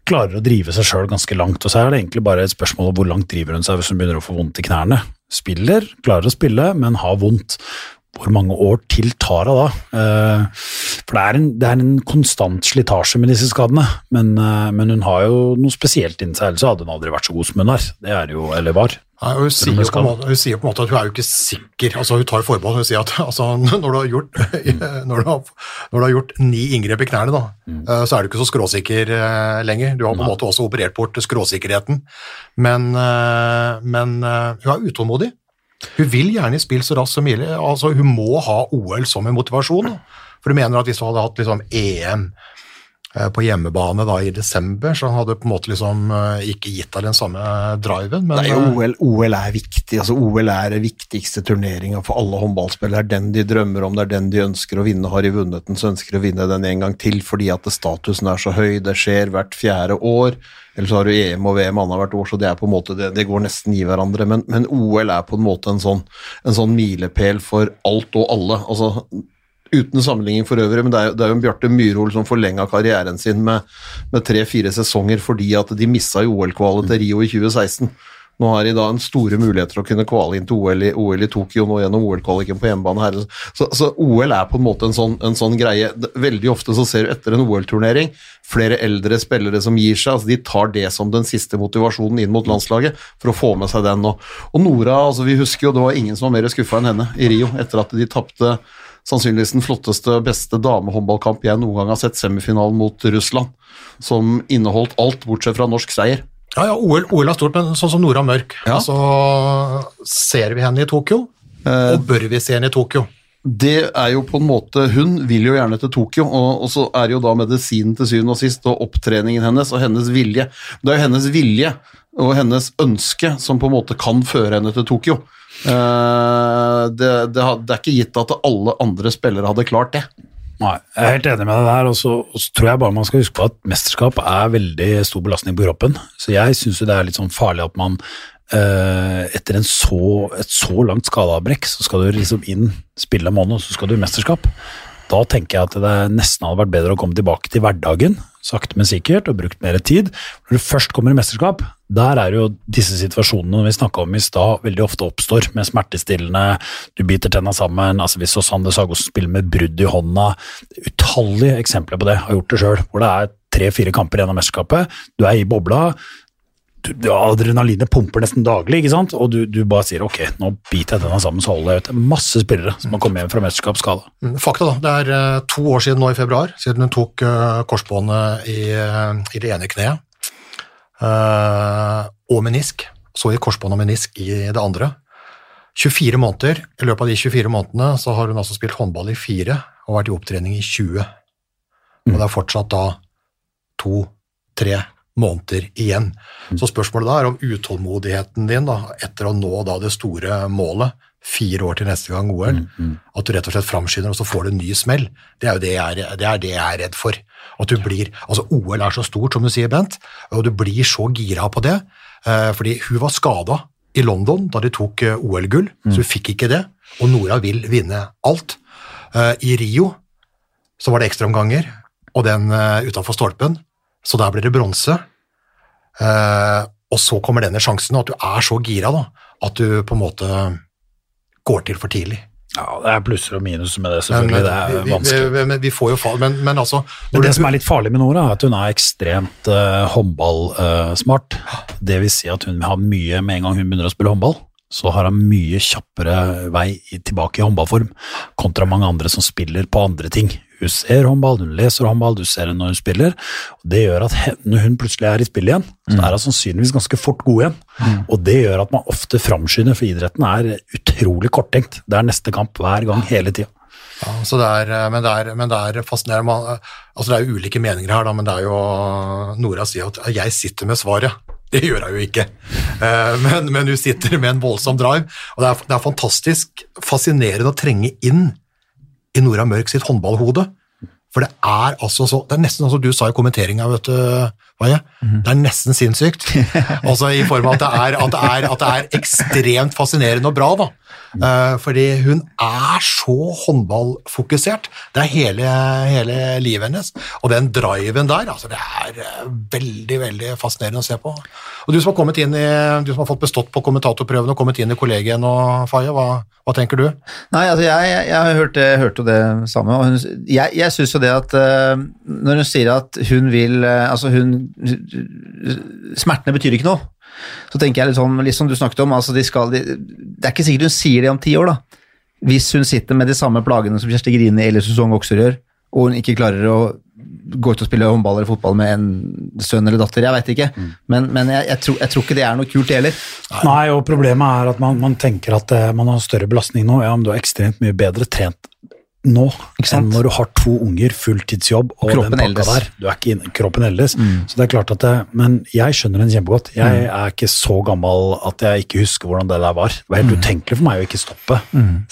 klarer å drive seg sjøl ganske langt, og så er det egentlig bare et spørsmål om hvor langt driver hun seg hvis hun begynner å få vondt i knærne. Spiller, klarer å spille, men har vondt. Hvor mange år til tar hun da? Eh, For det er, en, det er en konstant slitasje med disse skadene, men, eh, men hun har jo noe spesielt inni seg, ellers hadde hun aldri vært så god som hun er. Det er jo, eller var. Nei, og hun, sier på en måte, hun på en måte at hun er jo ikke sikker. altså Hun tar forbehold. Hun sier at altså, når, du har gjort, når, du har, når du har gjort ni inngrep i knærne, da, mm. så er du ikke så skråsikker eh, lenger. Du har på en måte også operert bort skråsikkerheten. Men, eh, men eh, hun er utålmodig. Hun vil gjerne i spill så raskt som mulig. altså Hun må ha OL som en motivasjon. Da. For hun mener at hvis hun hadde hatt liksom EM eh, på hjemmebane da i desember, så hadde det på en måte liksom eh, ikke gitt deg den samme driven. Men, jo eh, OL, OL er viktig. altså OL er den viktigste turneringa for alle håndballspillere. Det er den de drømmer om, det er den de ønsker å vinne. Har de vunnet den, så ønsker de å vinne den en gang til, fordi at statusen er så høy. Det skjer hvert fjerde år. Eller så har du EM og VM annethvert år, så det er på en måte det, det går nesten i hverandre. Men, men OL er på en måte en sånn, en sånn milepæl for alt og alle. altså Uten sammenligning for øvrig, men det er, det er jo en Bjarte Myrhol som forlenga karrieren sin med, med tre-fire sesonger fordi at de missa OL-kvalet til Rio i 2016. Nå har de da en store til å kunne kvale inn til OL i, OL i Tokyo nå gjennom OL-kvaliken på hjemmebane her. Så, så OL er på en måte en sånn, en sånn greie. Veldig ofte så ser du etter en OL-turnering flere eldre spillere som gir seg. altså De tar det som den siste motivasjonen inn mot landslaget for å få med seg den. Og, og Nora, altså vi husker jo det var ingen som var mer skuffa enn henne i Rio etter at de tapte sannsynligvis den flotteste, beste damehåndballkamp jeg noen gang har sett, semifinalen mot Russland, som inneholdt alt bortsett fra norsk seier. Ja, ja, OL, OL er stort, men sånn som Nora Mørk. Ja. Altså, ser vi henne i Tokyo, Eh, og bør vi se henne i Tokyo? det er jo på en måte Hun vil jo gjerne til Tokyo, og, og så er jo da medisinen til syvende og sist, og opptreningen hennes og hennes vilje. Det er jo hennes vilje og hennes ønske som på en måte kan føre henne til Tokyo. Eh, det, det, det er ikke gitt at alle andre spillere hadde klart det. Nei, jeg er helt enig med deg der, og så, tror jeg bare man skal huske på at mesterskap er veldig stor belastning på kroppen. Så jeg syns det er litt sånn farlig at man eh, etter så, et så langt skadeavbrekk, så skal du liksom inn, spille en måned, og så skal du i mesterskap. Da tenker jeg at det nesten hadde vært bedre å komme tilbake til hverdagen, sakte, men sikkert, og brukt mer tid. Når du først kommer i mesterskap, der er jo disse situasjonene vi snakka om i stad, veldig ofte oppstår, med smertestillende, du biter tenna sammen, altså vi så Sander Sagosen spille med brudd i hånda, utallige eksempler på det, har gjort det sjøl, hvor det er tre-fire kamper igjen av mesterskapet, du er i bobla, du, adrenalinet pumper nesten daglig, ikke sant? og du, du bare sier ok, nå biter jeg denne sammen, så holder jeg ut. Masse spillere som har kommet hjem fra mesterskapsskada. Mm, Fakta, da. Det er eh, to år siden nå i februar, siden hun tok eh, korsbåndet i, eh, i det ene kneet. Og menisk. Så i korsbånd og menisk i det andre. 24 måneder. I løpet av de 24 månedene så har hun altså spilt håndball i fire og vært i opptrening i 20. Og det er fortsatt da to-tre måneder igjen. Så spørsmålet da er om utålmodigheten din da, etter å nå da det store målet, fire år til neste gang OL, at du rett og slett framskynder, og så får du en ny smell. Det er jo det jeg, er- det er, det jeg er redd for. At du blir, altså OL er så stort, som du sier, Bent, og du blir så gira på det, eh, fordi hun var skada i London da de tok eh, OL-gull, så hun fikk ikke det, og Nora vil vinne alt. Eh, I Rio så var det ekstraomganger, og den utafor stolpen, så der blir det bronse. Eh, og så kommer denne sjansen, og at du er så gira da, at du på en måte går til for tidlig. Ja, det er plusser og minus med det, Men, selvfølgelig. Det er vi, vanskelig. vi, men vi får jo fall, men, men altså Men det som er litt farlig med Nora, er at hun er ekstremt uh, håndballsmart. det vil si at hun har mye, med en gang hun begynner å spille håndball, så har hun mye kjappere vei tilbake i håndballform, kontra mange andre som spiller på andre ting. Hun ser håndball, hun leser håndball, du ser henne når hun spiller. og Det gjør at når hun plutselig er i spill igjen, så er hun sannsynligvis ganske fort god igjen. Og det gjør at man ofte framskynder, for idretten er utrolig korttenkt. Det er neste kamp hver gang, hele tida. Ja, det er, eh, men, det er, men det er fascinerende. Man- Altså, det er jo ulike meninger her, da, men det er jo Nora sier at jeg sitter med svaret. Det gjør jeg jo ikke, Eh, men, men hun sitter med en voldsom drive. Og det er, det er fantastisk fascinerende å trenge inn i Nora Mørk sitt håndballhode. For det er altså så Det er nesten sånn som du sa i kommenteringa, vet du, Vaje. Det er nesten sinnssykt. Altså i form av at det er, at det er, at det er ekstremt fascinerende og bra, da. Eh, fordi hun er så håndballfokusert. Det er hele, hele livet hennes. Og den driven der, altså det er eh, veldig, veldig fascinerende å se på. Og du som har kommet inn i, du som har fått bestått på kommentatorprøven og kommet inn i kollegiet nå, Faye, hva, hva tenker du? Nei, altså jeg, jeg, jeg hørte, hørte det samme. Og hun, jeg jeg syns jo det at eh, når hun sier at hun vil Altså, hun Smertene betyr ikke noe. Så tenker jeg litt sånn, litt som du snakket om, altså de skal, de, det er ikke sikkert hun sier det om ti år, da. Hvis hun sitter med de samme plagene som Kjersti Grini eller Susanne Okser gjør, og hun ikke klarer å gå ut og spille håndball eller fotball med en sønn eller datter, jeg veit ikke. Men, men jeg, jeg, tror, jeg tror ikke det er noe kult, det heller. Nei, og problemet er at man, man tenker at eh, man har større belastning nå. Ja, men du er ekstremt mye bedre trent nå enn når du har to unger, fulltidsjobb og Kroppen den pakka der. Du er ikke inn, kroppen eldes. Så det er klart at det, Men jeg skjønner den kjempegodt. Jeg er ikke så gammel at jeg ikke husker hvordan det der var. Det var helt utenkelig for meg å ikke stoppe,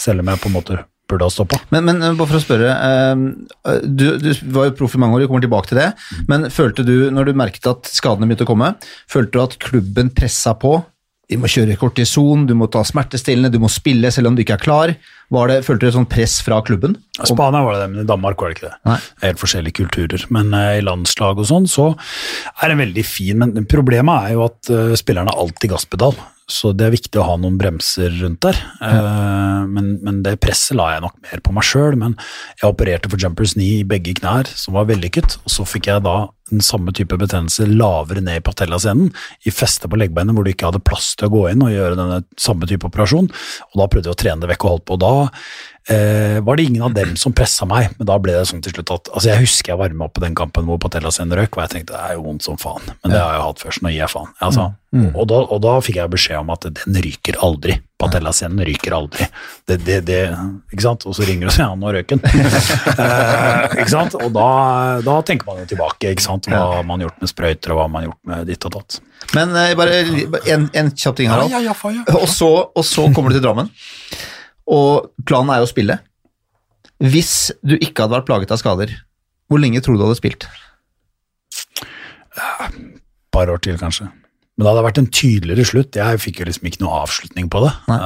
selv om jeg på en måte burde ha stoppa. Men, men eh, bare for å spørre, eh, du, du var jo proff i mange år, vi kommer tilbake til det, men følte du, når du merket at skadene begynte å komme, følte du at klubben pressa på? Vi må kjøre kortison, du må ta smertestillende, du må spille selv om du ikke er klar. Var det, følte du et sånt press fra klubben? I Spania var det det, men i Danmark var det ikke det. Nei. Er Helt forskjellige kulturer. Men eh, i landslag og sånn, så er det veldig fin. Men problemet er jo at eh, spillerne har alltid gasspedal. Så det er viktig å ha noen bremser rundt der. Eh, men, men det presset la jeg nok mer på meg sjøl. Men jeg opererte for jumpers knee i begge knær, som var vellykket. Og så fikk jeg da den samme type betennelse lavere ned i patellascenen, i festet på leggbeinet hvor du ikke hadde plass til å gå inn og gjøre denne samme type operasjon. Og da prøvde vi å trene det vekk og holdt på. Og da eh, var det ingen av dem som pressa meg, men da ble det sånn til slutt at altså Jeg husker jeg varma opp på den kampen hvor patellascenen røk, og jeg tenkte det er jo vondt som faen, men det har jeg hatt før, så nå gir jeg faen. Altså, og, da, og da fikk jeg beskjed om at den ryker aldri. Patellascenen ryker aldri. Det, det, det, ikke sant? Og så ringer du og sier ja, nå røyk den. eh, ikke sant? Og da, da tenker man jo tilbake, ikke sant? hva man gjort med sprøyter, og hva har man gjort med ditt og datt. Men eh, bare en, en kjapp ting, Harald. Ja, ja, ja. Og så, og så kommer du til Drammen, og planen er jo å spille. Hvis du ikke hadde vært plaget av skader, hvor lenge tror du du hadde spilt? par år til, kanskje. Men det hadde vært en tydeligere slutt. Jeg fikk jo liksom ikke noe avslutning på det. Nei.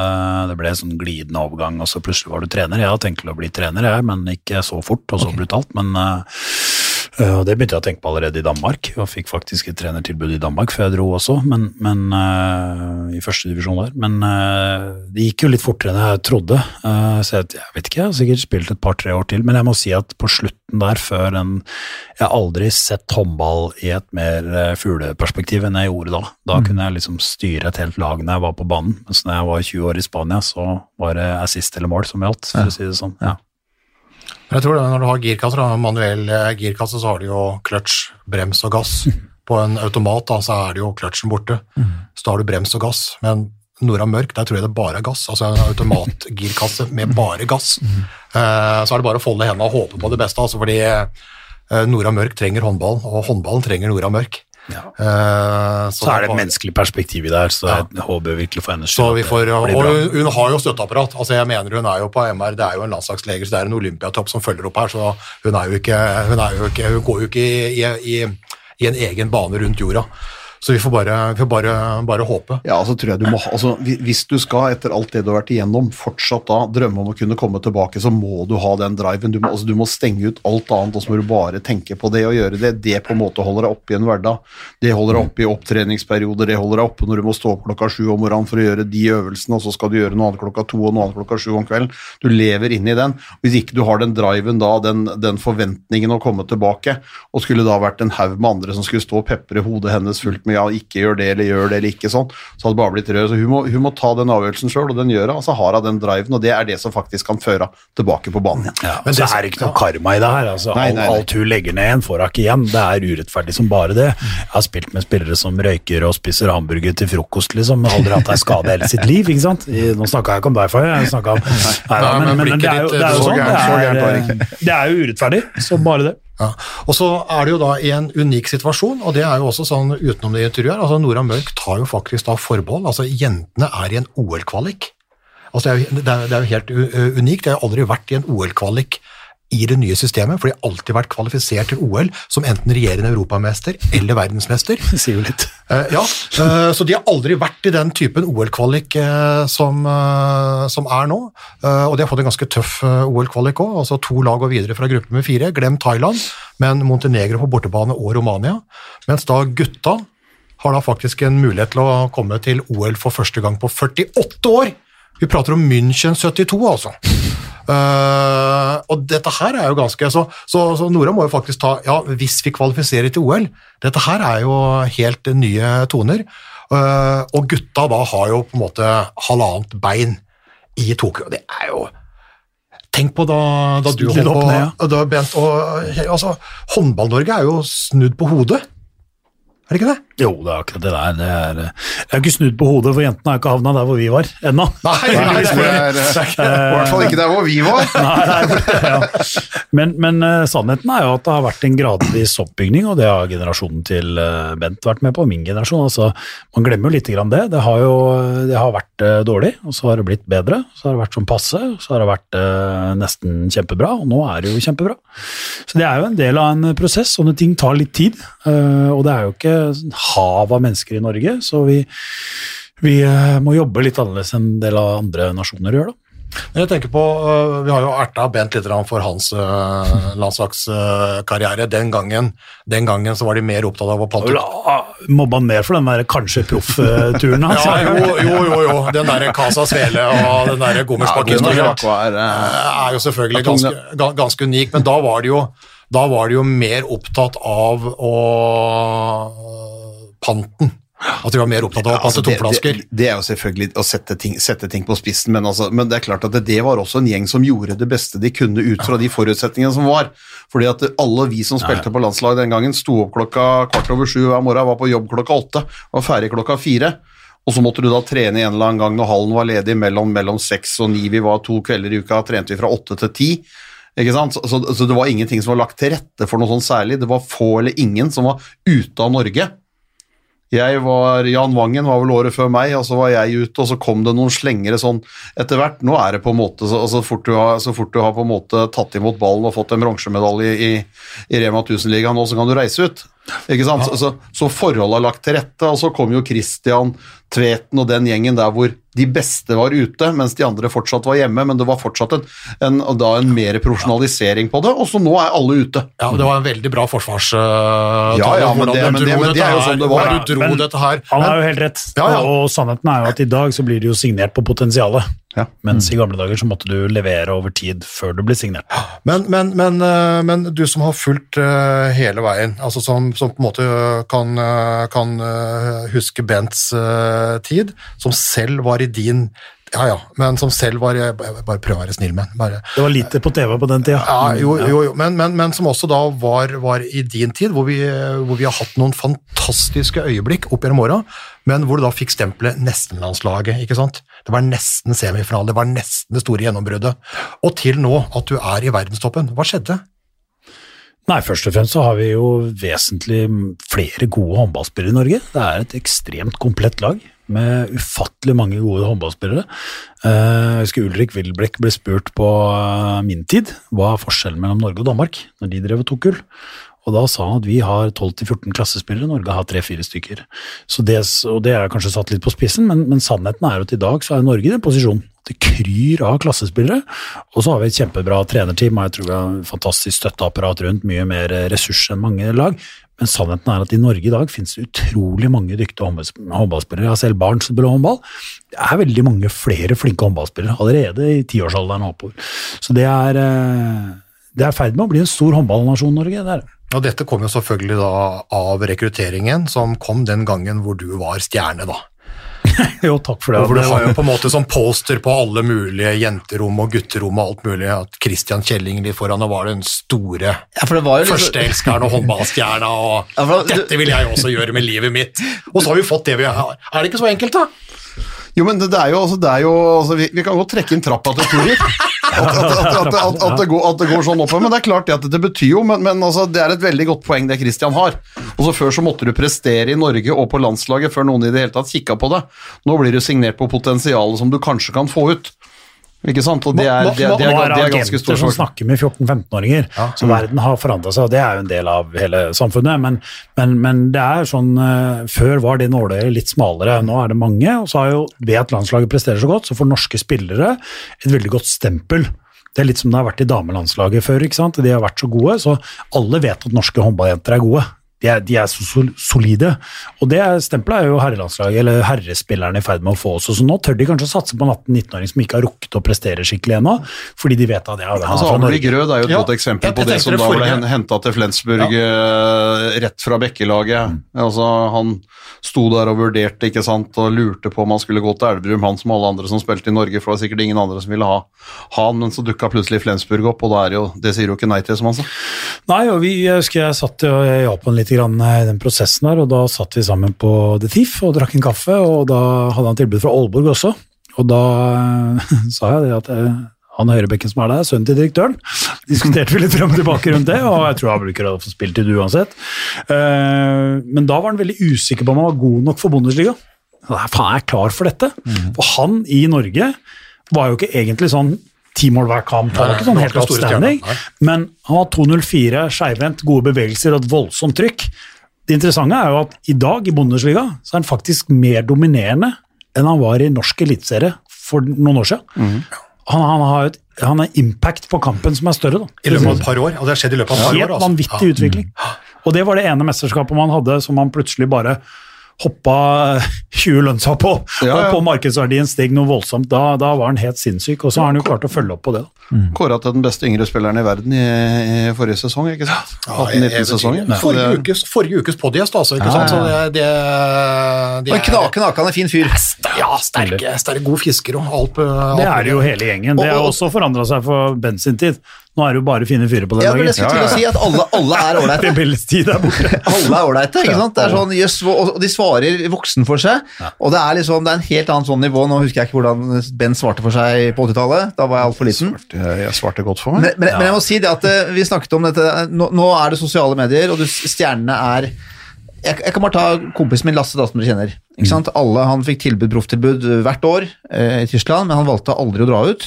det ble en sånn glidende overgang, og så plutselig var du trener. Jeg hadde tenkt å bli trener, jeg, men ikke så fort og så brutalt. Men eh, eh, og det begynte jeg å tenke på allerede i Danmark, og fikk faktisk et trenertilbud i Danmark før jeg dro også, men, men uh, i første divisjon der. Men uh, det gikk jo litt fortere enn jeg trodde, uh, så jeg, jeg vet ikke, jeg har sikkert spilt et par-tre år til, men jeg må si at på slutten der, før en Jeg har aldri sett håndball i et mer eh, fugleperspektiv enn jeg gjorde da. Da kunne jeg liksom styre et helt lag når jeg var på banen, mens når jeg var 20 år i Spania, så var det assist eller mål som gjaldt, for å si det sånn. Ja. Jeg tror det, Når du har girkasser, manuell eh, girkasse, så har du jo kløtsj, brems og gass. På en automat da, så er det jo kløtsjen borte. Så da har du brems og gass. Men Nora Mørk, der tror jeg det bare er gass. Altså en automatgirkasse med bare gass. Eh, så er det bare å folde hendene og håpe på det beste, altså fordi eh, Nora Mørk trenger håndball, og håndballen trenger Nora Mørk. Eh, Så er det et menneskelig perspektiv i det her, så jeg håper virkelig for hennes Så skyld og hun, hun har jo støtteapparat. altså jeg mener Hun er jo på MR, det er jo en landslagsleger, så det er en olympiatopp som følger opp her. Så hun, er jo ikke, hun, er jo ikke, hun går jo ikke i, i, i en egen bane rundt jorda. Så vi får bare, vi får bare, bare håpe. Ja, så tror jeg du må altså, Hvis du skal, etter alt det du har vært igjennom, fortsatt da drømme om å kunne komme tilbake, så må du ha den driven. Du må, altså, du må stenge ut alt annet, og så må du bare tenke på det og gjøre det. Det på en måte holder deg oppe i en hverdag. Det holder deg oppe i opptreningsperioder, det holder deg oppe når du må stå opp klokka sju om morgenen for å gjøre de øvelsene, og så skal du gjøre noe annet klokka to og noe annet klokka sju om kvelden. Du lever inni den. Hvis ikke du har den driven da, den, den forventningen å komme tilbake, og skulle da vært en haug med andre som skulle stå og pepre hodet hennes fullt med ja, ikke gjør det eller gjør det eller ikke sånn, så hadde det bare blitt rød. Så hun må, hun må ta den avgjørelsen sjøl, og den gjør hun. Og så har hun den driven, og det er det som faktisk kan føre henne tilbake på banen igjen. Ja, men så er ikke noe karma i det her. Altså, Nei, nei, nei. Alt, hun legger ned igjen, får hun ikke igjen. Det er urettferdig som bare det. Jeg har spilt med spillere som røyker og spiser hamburger til frokost, liksom. Aldri hatt ei skade hele sitt liv, ikke sant. Nå snakka jeg ikke om deg, Faye. Jeg snakket om Nei, men, men men, det er jo, det er jo sånn. det Det er, det er jo urettferdig, som bare det. Ja. Og så er det jo da i en unik situasjon, og det er jo også sånn utenom det intervjuet altså Nora Mørk tar jo faktisk da forbehold, altså jentene er i en OL-kvalik. Altså det er, jo, det, er, det jo helt unikt, jeg har aldri vært i en OL-kvalik i det nye systemet, for de har alltid vært kvalifisert til OL som enten regjerende europamester eller verdensmester. Det sier jo litt. Eh, ja, eh, så de har aldri vært i den typen OL-kvalik eh, som, som er nå, og de har fått en ganske tøff OL-kvalik òg, altså to lag og videre fra gruppe med fire, glem Thailand, men Montenegro på bortebane og Romania, mens da gutta har da faktisk en mulighet til å komme til OL for første gang på 48 år! Vi prater om München 72, altså. Eh, og dette her er jo ganske Så, så, så Nora må jo faktisk ta Ja, hvis vi kvalifiserer til OL Dette her er jo helt nye toner. Uh, og gutta da har jo på en måte halvannet bein i Tokyo. Det er jo Tenk på da, da du holdt på ned, ja. da, Bent, og, altså, Håndball-Norge er jo snudd på hodet. Er det ikke det? Jo, det er akkurat det der. Det er, jeg har ikke snudd på hodet, for jentene har ikke havna der hvor vi var ennå. Nei, nei, det er, eh, I hvert fall ikke der hvor vi var. Nei, nei, ja. Men, men eh, sannheten er jo at det har vært en gradvis oppbygning, og det har generasjonen til eh, Bent vært med på, min generasjon. Altså, man glemmer jo litt grann det. Det har jo det har vært eh, dårlig, og så har det blitt bedre. Så har det vært sånn passe, så har det vært eh, nesten kjempebra, og nå er det jo kjempebra. Så det er jo en del av en prosess. Sånne ting tar litt tid, eh, og det er jo ikke hav av mennesker i Norge, så vi, vi eh, må jobbe litt annerledes enn en del av andre nasjoner gjør. da. Jeg tenker på, øh, Vi har jo erta Bent litt for hans øh, landslagskarriere. Den gangen, den gangen så var de mer opptatt av å ah, Mobba han mer for den der kanskje proff-turen hans. Ja, jo, jo, jo, jo. Den derre Casa Svele og den derre Gomersbakk-historien er, eh, er jo selvfølgelig ganske, ganske unik, men da var det jo da var de jo mer opptatt av å panten. At de var mer opptatt av å Altså, det, tomflasker. det, det er jo selvfølgelig å sette ting, sette ting på spissen, men, altså, men det er klart at det, det var også en gjeng som gjorde det beste de kunne ut fra de forutsetningene som var. Fordi at alle vi som spilte på landslag den gangen, sto opp klokka kvart over sju hver morgen, var på jobb klokka åtte, var ferdig klokka fire. Og så måtte du da trene en eller annen gang når hallen var ledig mellom, mellom seks og ni. Vi var to kvelder i uka, trente vi fra åtte til ti. Ikke sant? Så, så, så det var ingenting som var lagt til rette for noe sånn særlig. Det var få eller ingen som var ute av Norge. Jeg var, Jan Wangen var vel året før meg, og så var jeg ute, og så kom det noen slengere sånn etter hvert. Nå er det på en måte, så, så, fort du har, fort du har på en måte tatt imot ballen og fått en bronsemedalje i, i Rema 1000-ligaen nå, så kan du reise ut. Ikke sant? Så, så, så forholdet er lagt til rette, og så kom jo Christian Tveten og den gjengen der hvor de beste var ute, mens de andre fortsatt var hjemme, men det var fortsatt en, en, da en mer profesjonalisering på det, og så nå er alle ute. Ja, Det var en veldig bra forsvars... øh, Ja, ja, men det- men det- men det er jo sånn det var. Ja, Men dette her. Han har jo helt rett, Ja, ja. Og, og sannheten er jo at i dag så blir det jo signert på potensialet. Ja. Mens i gamle dager så måtte du levere over tid før du ble signert. Men, men, men, øh, men du som har fulgt øh, hele veien, altså som, som på en måte øh, kan, kan huske Bents tid, som selv var i din Ja, ja, men som selv var Bare prøv å være snill med. Bare Det var lite på TV på den tida. Ja, jo, jo, jo. Men, men, men som også da var, var i din tid, hvor vi, hvor vi har hatt noen fantastiske øyeblikk opp gjennom åra, men hvor du da fikk stempelet nestenlandslaget, ikke sant? Det var nesten semifinale, det var nesten det store gjennombruddet. Og til nå at du er i verdenstoppen. Hva skjedde? Nei, først og fremst så har vi jo vesentlig flere gode håndballspillere i Norge. Det er et ekstremt komplett lag med ufattelig mange gode håndballspillere. Eh, Jeg husker Ulrik Wilbrekk ble spurt på eh, min tid hva er forskjellen mellom Norge og Danmark når de drev og tok gull. Og da sa han at vi har 12-14 klassespillere, Norge har 3-4 stykker. Så det, og det er kanskje satt litt på spissen, men, men sannheten er at i dag så er Norge i den posisjonen. Det kryr av klassespillere, og så har vi et kjempebra trenerteam, og jeg tror vi har et fantastisk støtteapparat rundt, mye mer ressurser enn mange lag. Men sannheten er at i Norge i dag finnes det utrolig mange dyktige håndballspillere. Jeg har selv barn som spiller håndball. Det er veldig mange flere flinke håndballspillere allerede i tiårsalderen og oppover. Så det er, eh, i ferd med å bli en stor håndballnasjon, Norge. det er det. Og dette kom jo selvfølgelig da av rekrutteringen som kom den gangen hvor du var stjerne, da. Jo, takk for det. For hvor du Det var har jo- på en måte som poster på alle mulige jenterom og gutterom og alt mulig, at Christian Kjelling litt foran, og var den store Ja, for det var jo liksom- førsteelskeren og håndballstjerna, og Ja, for- dette vil jeg også gjøre med livet mitt. Og så har vi fått det vi har. Er det ikke så enkelt, da? Jo, men det, det er jo, altså, det er jo altså, vi, vi kan godt trekke inn trappa til Turer. At, det går, sånn oppover. Men det er klart at det betyr jo Men, men altså, det er et veldig godt poeng det Christian har. Og så Før så måtte du prestere i Norge og på landslaget før noen i det hele tatt kikka på det. Nå blir du signert på potensialet som du kanskje kan få ut. Ikke sant? Og det er, det, er- det, Nå er, det er ganske stor som snakker med 14-15-åringer, så verden har forandra seg, og det er jo en del av hele samfunnet. Men, men, men det er sånn eh, Før var det nåløyet litt smalere, nå er det mange. Og så har jo ved at landslaget presterer så godt, så får norske spillere et veldig godt stempel. Det er litt som det har vært i damelandslaget før. ikke sant? De har vært så gode, så alle vet at norske håndballjenter er gode. De er, de er så solide. Og det er- stempelet er jo herrelandslaget, eller herrespillerne, i ferd med å få også. Så nå tør de kanskje å satse på en 18-19-åring som ikke har rukket å prestere skikkelig ennå, fordi de vet at ja, det er Altså, Norge. Grød er jo et Ja, godt eksempel jeg- på jeg det som det da ble henta til Flensburg ja. rett fra Bekkelaget. Altså, han sto der og vurderte ikke sant, og lurte på om han skulle gå til Elverum, han som alle andre som spilte i Norge, for det var sikkert ingen andre som ville ha ha han, men så dukka plutselig Flensburg opp, og da er det jo, det sier jo ikke nei til, som han sa. Nei, og vi, jeg husker jeg satt i Japan han litt grann i den prosessen der, og da satt vi sammen på The Thief og drakk en kaffe, og da hadde han tilbud fra Aalborg også, og da eh, sa jeg det at eh, han Høyrebekken som er der, er sønnen til direktøren. Diskuterte vi litt frem og tilbake rundt det, og jeg tror han bruker å få spilt til det uansett. Eh, Men da var han veldig usikker på om han var god nok for Bundesliga. Faen, er klar for dette? For han i Norge var jo ikke egentlig sånn ti mål hver kamp, han var ikke sånn helt outstanding, men han var 204, skeivhendt, gode bevegelser og et voldsomt trykk. Det interessante er jo at i dag i Bundesliga så er han faktisk mer dominerende enn han var i norsk eliteserie for noen år siden. Han, han har et han har impact på kampen som er større. da. I løpet av et par år. Og det har skjedd i løpet av et par år. Helt vanvittig altså. vanvittig utvikling. Og det var det ene mesterskapet man hadde som man plutselig bare hoppa 20 lønnsa på, Ja, ja. og på markedsverdien steg noe voldsomt. Da, da var han helt sinnssyk, og så har han jo klart å følge opp på det. Mm. Kåra til den beste yngre spilleren i verden i, i forrige sesong, ikke sant? Ja, jeg- jeg- 18-19-sesongen. Forrige, ukes, forrige ukes podcast, altså. Ikke sant? Så det, det, det en knakende fin fyr. Ja, sterke, sterke, god fisker og alt. Det er det jo hele gjengen. Det har Og- og- også forandra seg for Ben sin tid. Nå er det jo bare fine fyrer på den Ja, men jeg dagen. skulle til å si at alle, alle er ålreite. Alle er ålreite, ikke sant? Det er sånn, jøss, og de svarer voksen for seg, og det er liksom, det er en helt annet sånn nivå. Nå husker jeg ikke hvordan Ben svarte for seg på 80-tallet, da var jeg altfor liten. Jeg, jeg svarte godt for meg. Men, men, men jeg må si det at eh, vi snakket om dette, nå, nå er det sosiale medier, og du, stjernene er jeg, jeg kan bare ta kompisen min Lasse, da, som dere kjenner. Ikke sant? Alle, han fikk tilbud, profftilbud eh, hvert år eh, i Tyskland, men han valgte aldri å dra ut.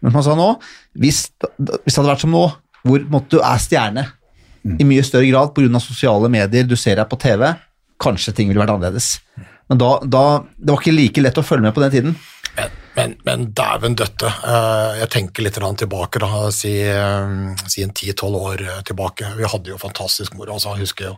Men som han sa nå, hvis, hvis det hadde vært som nå, hvor måtte måte, du er stjerne i mye større grad pga. sosiale medier, du ser deg på TV, kanskje ting ville vært annerledes. Men da, da, det var ikke like lett å følge med på den tiden. Men, men, men dæven døtte. eh, jeg tenker litt tilbake, da, si, eh, si en 10-12 år tilbake. Vi hadde jo fantastisk moro. Altså, jeg husker jo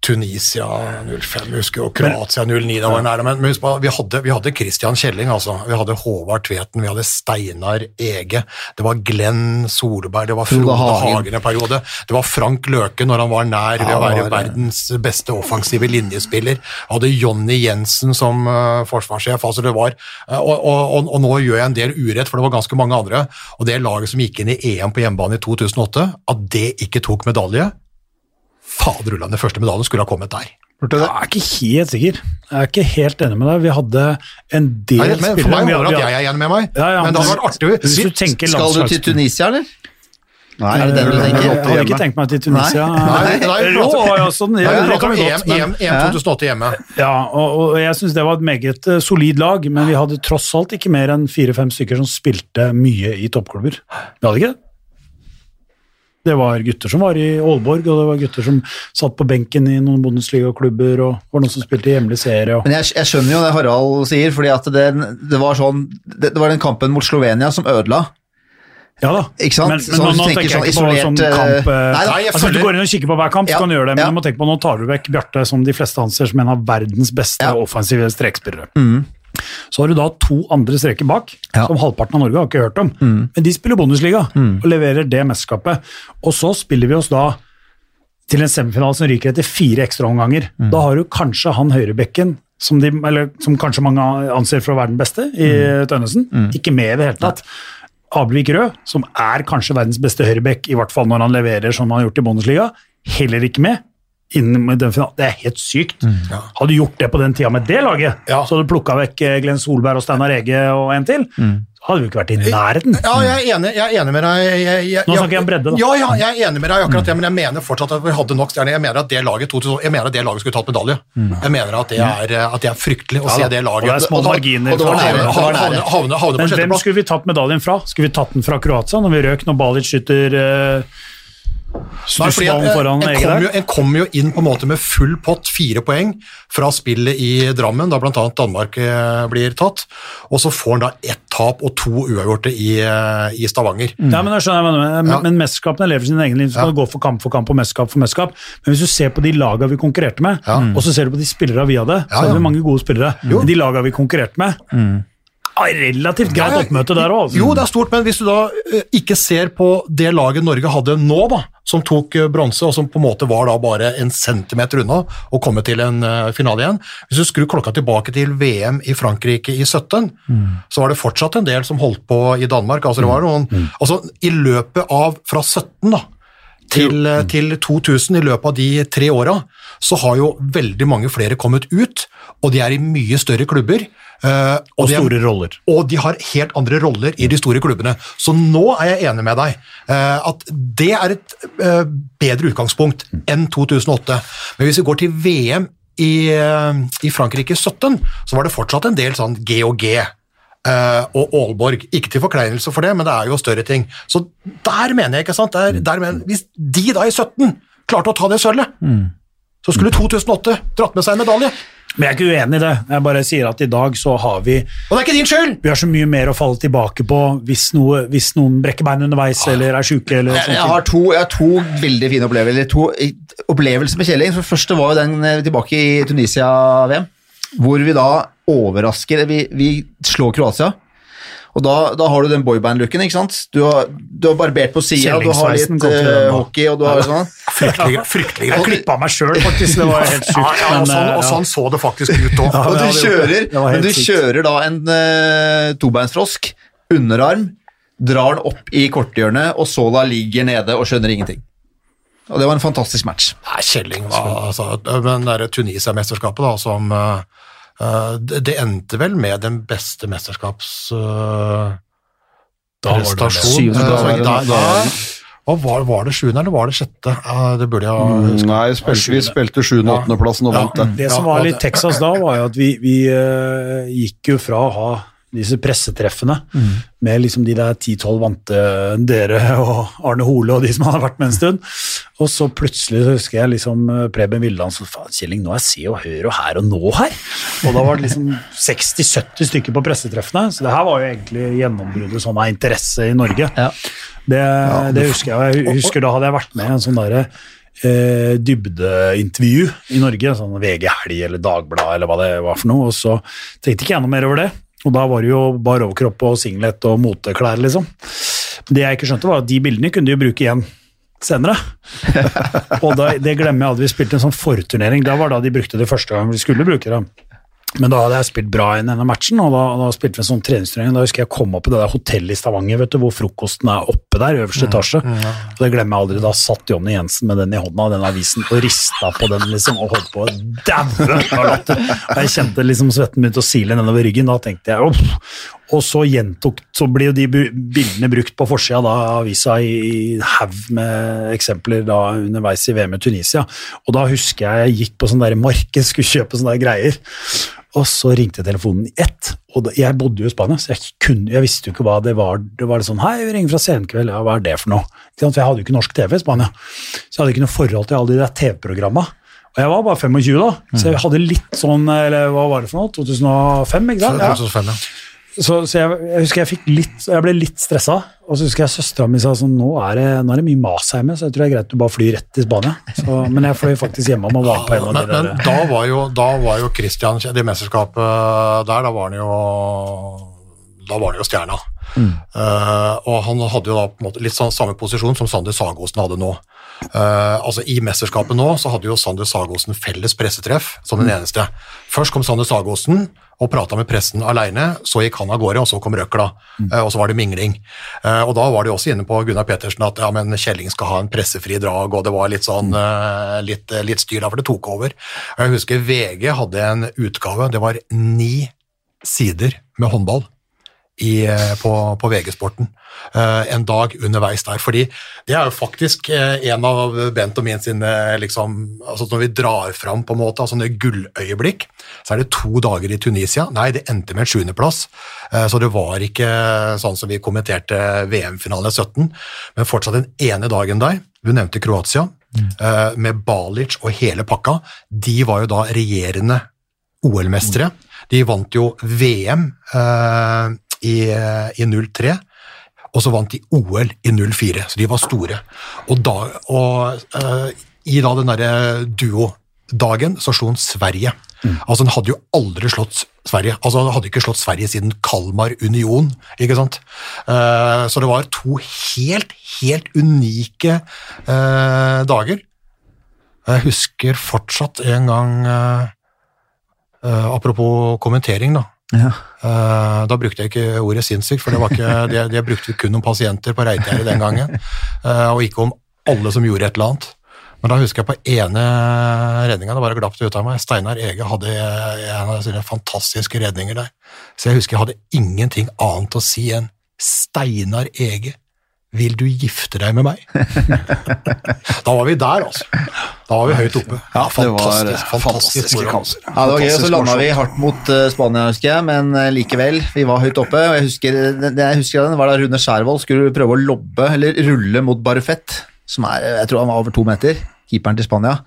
Tunisia 05, jeg husker jo Kroatia 09, da var nære, men, men husk vi hadde, vi hadde Christian Kjelling, altså. Vi hadde Håvard Tveten, vi hadde Steinar Ege, det var Glenn Solberg, det var Frode Hagen. En periode, det var Frank Løke når han var nær ved å være verdens beste offensive linjespiller. Vi hadde Jonny Jensen som uh, forsvarssjef, altså det var, og, og, og, og nå gjør jeg en del urett, for det var ganske mange andre, og det laget som gikk inn i EM på hjemmebane i 2008, at det ikke tok medalje, faderullan, den første medaljen skulle ha kommet der. Jeg er ikke helt sikker. Jeg er ikke helt enig med deg. Vi hadde en del Nei, men for meg vi holder at jeg er enig med meg, Ja, ja, men det hadde vært artig. Hvis du tenker Skal du til Tunisia, eller? Nei, er det den du tenker? Jeg hadde ikke tenkt meg til Tunisia. Nei, nei, Jo, sånn, Ja, det kan vi EM, godt, EM, EM 2008 hjemme. ja, og, og jeg syns det var et meget eh, solid lag, men vi hadde tross alt ikke mer enn fire-fem stykker som spilte mye i toppklubber. Vi hadde ikke det. Det var gutter som var i Aalborg, og det var gutter som satt på benken i noen Bundesliga-klubber, og var noen som spilte i hjemlig serie. Og, Men jeg, jeg skjønner jo det Harald sier, fordi at det, det var sånn det, det var den kampen mot Slovenia som ødela. ja da. Ikke sant? Men, men Sånn nå, tenker jeg sånn ikke på isolert, sånn eh, kamp eh, nei, nei, jeg altså, Hvis du går inn og kikker på hver kamp, så Ja, kan du gjøre det, men ja. du må tenke på nå tar du vekk Bjarte, som de fleste anser som en av verdens beste Ja. offensive strekspillere. Så har du da to andre streker bak, Ja. som halvparten av Norge har ikke hørt om. Men de spiller Bundesliga og leverer det mesterskapet. Og så spiller vi oss da til en semifinale som ryker etter fire ekstraomganger. Da har du kanskje han høyrebekken, som, de, eller, som kanskje mange anser for å være den beste, i Tønnesen, ikke med i det hele tatt. Abelvik Rød, som er kanskje verdens beste høyrebekk, i hvert fall når han leverer som han har gjort i Bundesliga, heller ikke med. Innen med den finalen. Det er helt sykt. Hadde du gjort det på den tida med det laget, Ja. så hadde du plukka vekk eh, Glenn Solberg og Steinar Ege og en til, så hadde vi ikke vært i nærheten. Ja, jeg er enig, jeg er enig med deg. Jeg, jeg, Nå snakker jeg om bredde, da. Ja, ja, jeg er enig med deg akkurat det, men jeg mener fortsatt at vi hadde nok stjerner. Jeg mener at det laget, 2000, jeg mener at det laget skulle tatt medalje. Jeg mener at det er, at det er fryktelig å se det laget. Og det er små marginer. og det var nære. Havne, det var havne, havne, havne på Men hvem skulle vi tatt medaljen fra? Skulle vi tatt den fra Kroatia når vi røk når Balic skyter uh, stussballen en, foran en, Ege der? en kom jo inn på en måte med full pott, fire poeng, fra spillet i Drammen, da bl.a. Danmark eh, blir tatt. Og så får han da ett tap og to uavgjorte i, eh, i Stavanger. Ja, men jeg skjønner, men, men, Ja. men mesterskapene lever sin egen liv. Så kan Ja. gå for kamp for kamp og mesterskap for mesterskap. Men hvis du ser på de lagene vi konkurrerte med, og så ser du på de spillere vi hadde, så Ja, hadde ja. vi mange gode spillere. Men de lagene vi konkurrerte med mm Relativt greit oppmøte der òg. Jo, det er stort, men hvis du da eh, ikke ser på det laget Norge hadde nå, da, som tok eh, bronse, og som på en måte var da bare en centimeter unna å komme til en eh, finale igjen. Hvis du skrur klokka tilbake til VM i Frankrike i 17, så var det fortsatt en del som holdt på i Danmark. Altså, det var noen, altså I løpet av fra 17 da, til, eh, til 2000, i løpet av de tre åra, så har jo veldig mange flere kommet ut, og de er i mye større klubber. Eh, Og de er- store roller. og de har helt andre roller i de store klubbene. Så nå er jeg enig med deg uh, at det er et uh, bedre utgangspunkt enn 2008. Men hvis vi går til VM i, i Frankrike i 17, så var det fortsatt en del sånn G og G. og Aalborg. Ikke til forkleinelse for det, men det er jo større ting. Så der mener jeg, ikke sant der, der mener, Hvis de da i 17 klarte å ta det sølvet, så skulle 2008 dratt med seg en medalje. Men jeg er ikke uenig i det. Jeg bare sier at i dag så har vi Og det er ikke din skyld! vi har så mye mer å falle tilbake på hvis, noe, hvis noen brekker bein underveis eller er sjuke. eller Jeg, jeg, har to, jeg har to veldig fine opplevelser. To opplevelser med Kjelling. For det første var jo den eh, tilbake i Tunisia-VM, hvor vi da overrasker Vi, vi slår Kroatia. Og da, da har du den boyband-looken, ikke sant? Du har, du har barbert på sida, du har litt eh, da. hockey, og du har sånn. Fryktelig, fryktelig Jeg klippa meg sjøl, faktisk. Det var helt sjukt. Ja, ja, og, sånn, eh, og sånn så det faktisk ut òg. Ja, Og du kjører, men du kjører da en uh, tobeinsfrosk, underarm, drar den opp i korthjørnet, og Sola ligger nede og skjønner ingenting. Og det var en fantastisk match. Nei, Kjelling var altså, Men det er Tunisia-mesterskapet, da, som eh, eh, det, det endte vel med den beste mesterskaps... eh, Da var det det. prestasjon. Syvende, da var det- Eh, var, var det sjuende, eller var det sjette? Det burde jeg ha husket. Nei, spilte, vi spilte 7. og 8.-plassen og Ja. vant den. Det som var litt Texas da, var jo at vi, vi eh, gikk jo fra å ha disse pressetreffene med liksom de der 10-12 vante dere og Arne Hole og de som hadde vært med en stund. Og så plutselig så husker jeg liksom eh, Preben Villand så faen, Kjelling, nå er Se og Hør og Her og Nå her. Og da var det liksom 60-70 stykker på pressetreffene, så det her var jo egentlig gjennombruddet sånn av interesse i Norge. Ja. Det, det husker jeg. Jeg husker da hadde jeg vært med i en sånn derre eh, dybdeintervju i Norge, sånn VG Helg eller Dagbladet eller hva det var for noe, og så tenkte ikke jeg noe mer over det. Og da var det jo bar overkropp og singlet og moteklær, liksom. Det jeg ikke skjønte, var at de bildene kunne de jo bruke igjen senere. og da, det glemmer jeg aldri. Vi spilte en sånn forturnering. Da var da de brukte det første gang vi skulle bruke det. Men da hadde jeg spilt bra i denne matchen, og da, da spilte vi en sånn treningsturnering. Da husker jeg kom opp i det der hotellet i Stavanger, vet du, hvor frokosten er oppe der, i øverste etasje. Og det glemmer jeg aldri. Da satt Jonny Jensen med den i hånda, den avisen, og rista på den, liksom, og holdt på å daue av latter. Og jeg kjente liksom svetten begynte å sile nedover ryggen. Da tenkte jeg uff. Og så gjentok, så blir jo de bildene brukt på forsida da, av avisa i i haug med eksempler da underveis i VM i Tunisia. Og da husker jeg jeg gikk på sånn der marked, skulle kjøpe sånne der greier. Og så ringte telefonen i ett, og da, jeg bodde jo i Spania, så jeg, kunne, jeg visste jo ikke hva det var. Det var det sånn, hei, vi ringer fra Senkveld, ja, hva er det for noe? For jeg hadde jo ikke norsk TV i Spania, så jeg hadde ikke noe forhold til alle de der TV-programma. Og jeg var bare 25 da, så jeg hadde litt sånn, eller hva var det for noe, 2005, ikke sant? Ja. 2005, ja. Så, så jeg, jeg husker jeg litt Jeg ble litt stressa. Og så husker jeg søstera mi sa sånn nå er, det, nå er det mye mas hjemme, så jeg tror det er greit du bare flyr rett til Spania. Så, men jeg fløy faktisk hjemme og var på en av de men da var jo, da var jo Christian Det mesterskapet der, da var han jo Da var han jo stjerna. Eh, og han hadde jo da på en måte litt sånn samme posisjon som Sander Sagosen hadde nå. Uh, altså I mesterskapet nå så hadde jo Sander Sagosen felles pressetreff som den eneste. Først kom Sander Sagosen og prata med pressen aleine, så gikk han av gårde, og så kom Røkla. Eh, og så var det mingling. Eh, og da var de også inne på Gunnar Petersen at ja, men Kjelling skal ha en pressefri drag, og det var litt sånn eh, litt, litt styr da, for det tok over. Jeg husker VG hadde en utgave, det var ni sider med håndball i, eh, på, på VG-sporten eh, en dag underveis der. Fordi det er jo faktisk eh, en av Bent og min sine liksom, altså Når vi drar fram på en måte, altså sånne gulløyeblikk, så er det to dager i Tunisia. Nei, det endte med en sjuendeplass, så det var ikke sånn som vi kommenterte VM-finalen i 17, men fortsatt den ene dagen der. Du nevnte Kroatia, eh, med Balic og hele pakka. De var jo da regjerende OL-mestere. De vant jo VM i, i 03, og så vant de OL i 04, så de var store. Og, da, og uh, i da den derre duodagen så slo han Sverige. Altså Han hadde jo aldri slått Sverige. Altså Han hadde ikke slått Sverige siden Kalmar Union. ikke sant? Uh, så det var to helt, helt unike uh, dager. Jeg husker fortsatt en gang Apropos kommentering, da. Ja. Eh, da brukte jeg ikke ordet sinnssykt, for det var ikke, det, det brukte vi kun om pasienter på Reitgjerdet den gangen, eh, og ikke om alle som gjorde et eller annet. Men da husker jeg på ene redninga, det bare glapp det ut av meg, Steinar Ege hadde en av sine fantastiske redninger der. Så jeg husker jeg hadde ingenting annet å si enn Steinar Ege, vil du gifte deg med meg? da var vi der, altså. Da var vi høyt oppe. Ja, fantastisk, fantastisk kamper. Ja, det var gøy, og så Fantastisk landa vi hardt mot eh, Spania, husker jeg, men eh, likevel, vi var høyt oppe. og Jeg husker, jeg husker den var da Rune Skjærvold skulle prøve å lobbe, eller rulle mot Barufet, som er, jeg tror han var over to meter, keeperen til Spania,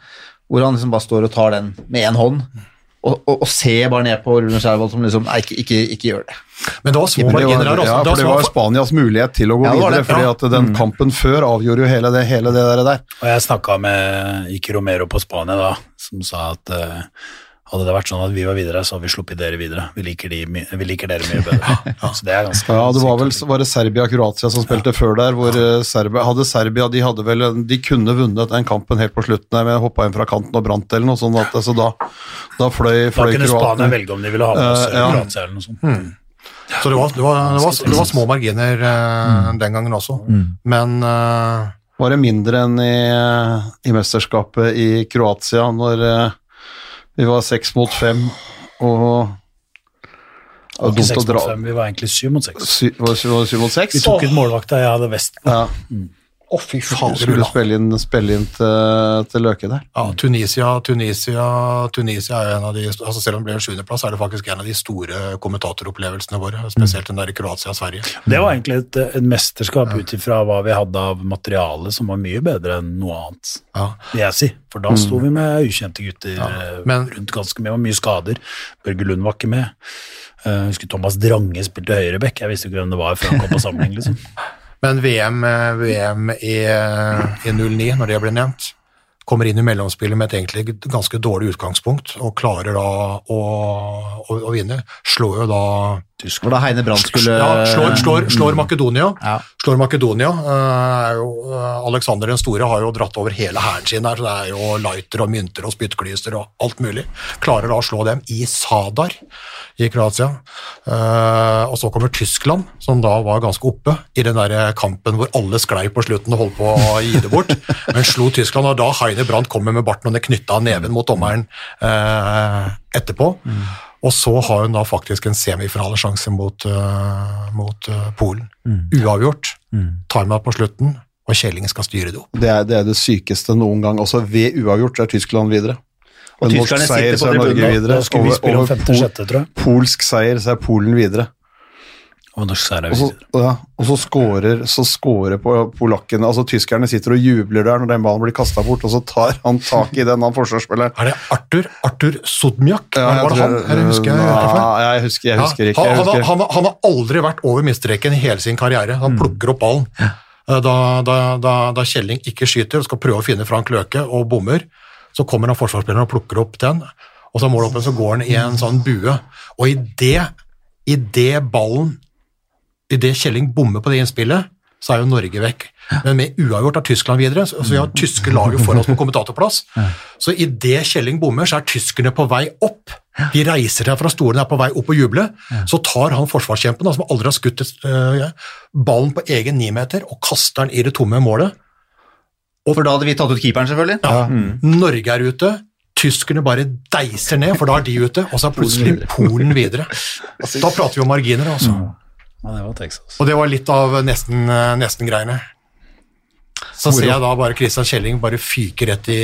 hvor han liksom bare står og tar den med én hånd, og, og, og se bare ned på Rune Skjærvold som liksom, nei, ikke, ikke, ikke gjør det. Men det var små marginer her også. ja, for det var Spanias mulighet til å gå Ja, det videre, det, fordi at den kampen før avgjorde jo hele det, hele det der. der. Og jeg snakka med Ikke Romero på Spania da, som sa at eh, hadde det vært sånn at vi var videre, så hadde vi sluppet dere videre. Vi liker, de, my- vi liker dere mye bedre. Så det er ganske Ja, det var vel var det Serbia-Kroatia som spilte før der, hvor ja. Serbia, hadde Serbia de hadde vel, de kunne vunnet den kampen helt på slutten, der, men hoppa inn fra kanten og brant eller noe sånt, at, så da, da fløy, Da fløy kunne Spania velge om de ville ha med oss Eh, ja. Kroatia eller noe sånt. Så det var, det var, det var, det var små marginer eh, den gangen også. Men uh, Var det mindre enn i, i mesterskapet i Kroatia, når eh, vi var seks mot fem, og Det var ikke seks mot fem, vi var egentlig syv mot seks. Sy, var var syv mot seks? Vi tok ut målvakta jeg hadde vest på. Ja, Å, fy fader. skulle spille inn, spille inn til, til Løke der. Ja, Tunisia, Tunisia, Tunisia er en av de altså Selv om det ble en sjuendeplass, er det faktisk en av de store kommentatoropplevelsene våre. Spesielt den der i Kroatia og Sverige. Det var egentlig et, et mesterskap ut ifra hva vi hadde av materiale som var mye bedre enn noe annet, Ja. vil jeg si. For da sto vi med ukjente gutter ja, men- rundt ganske mye, og mye skader. Børge Lund var ikke med. Eh, Jeg husker Thomas Drange spilte høyrebekk, jeg visste ikke hvem det var før han kom på samling. liksom. Men VM, eh, VM i, eh, i 09, når det ble nevnt, kommer inn i mellomspillet med et egentlig ganske dårlig utgangspunkt, og klarer da å, å, å vinne. Slår jo da Hvor da Heine Brandt skulle Ja, slår, slår, slår Makedonia. Ja. Slår Makedonia. eh, eh, Alexander den store har jo dratt over hele hæren sin her, så det er jo lighter og mynter og spyttklyster og alt mulig. Klarer da å slå dem i Sadar i Kroatia. Eh, og så kommer Tyskland, som da var ganske oppe i den der kampen hvor alle sklei på slutten og holdt på å gi det bort. Men slo Tyskland, og da Heine Brandt kommer med barten og det knytta neven mot dommeren etterpå. Og så har hun da faktisk en semifinalesjanse mot, uh, mot uh, Polen. Uavgjort. Tar Timeout på slutten, og Kjelling skal styre det opp. Det er, det er det sykeste noen gang. Også ved uavgjort er Tyskland videre. Og Med norsk tyskerne seier, så er Norge videre. Vi Over- spille om over femte-sjette, tror jeg. Polsk seier, så er Polen videre. Og norsk Og så, ja, og så scorer, så scorer polakkene Altså tyskerne sitter og jubler der når den ballen blir kasta bort, og så tar han tak i den, han forsvarsspilleren. Er det Arthur Arthur Sodmjak? Ja, var det han? Eller husker jeg, jeg? Nei, jeg husker, jeg husker Ja, ikke. Jeg han, han, husker. han, han har aldri vært over midtstreken i hele sin karriere. Han plukker opp ballen. Eh, Da, da, da, da Kjelling ikke skyter og skal prøve å finne Frank Løke og bommer, så kommer han forsvarsspilleren og plukker opp den, og så måler opp, så går han i en sånn bue. Og i det, i det ballen i det Kjelling bommer på det innspillet, så er jo Norge vekk. Men med uavgjort er Tyskland videre, så så vi har tyske laget foran oss på kommentatorplass. Så i det Kjelling bommer, så er tyskerne på vei opp. De reiser seg fra stolene, er på vei opp og jubler. Så tar han forsvarskjempen, som aldri har skutt øh, ballen på egen nimeter, og kaster den i det tomme målet. Og, For da hadde vi tatt ut keeperen, selvfølgelig. Ja. Norge er ute. Tyskerne bare deiser ned, for da er de ute, og så er plutselig Polen videre. Da prater vi om marginer, altså. Ja, det var Texas. Og det var litt av nesten-greiene. nesten-greiene. Så ser jeg da bare Christian Kjelling bare fyke rett i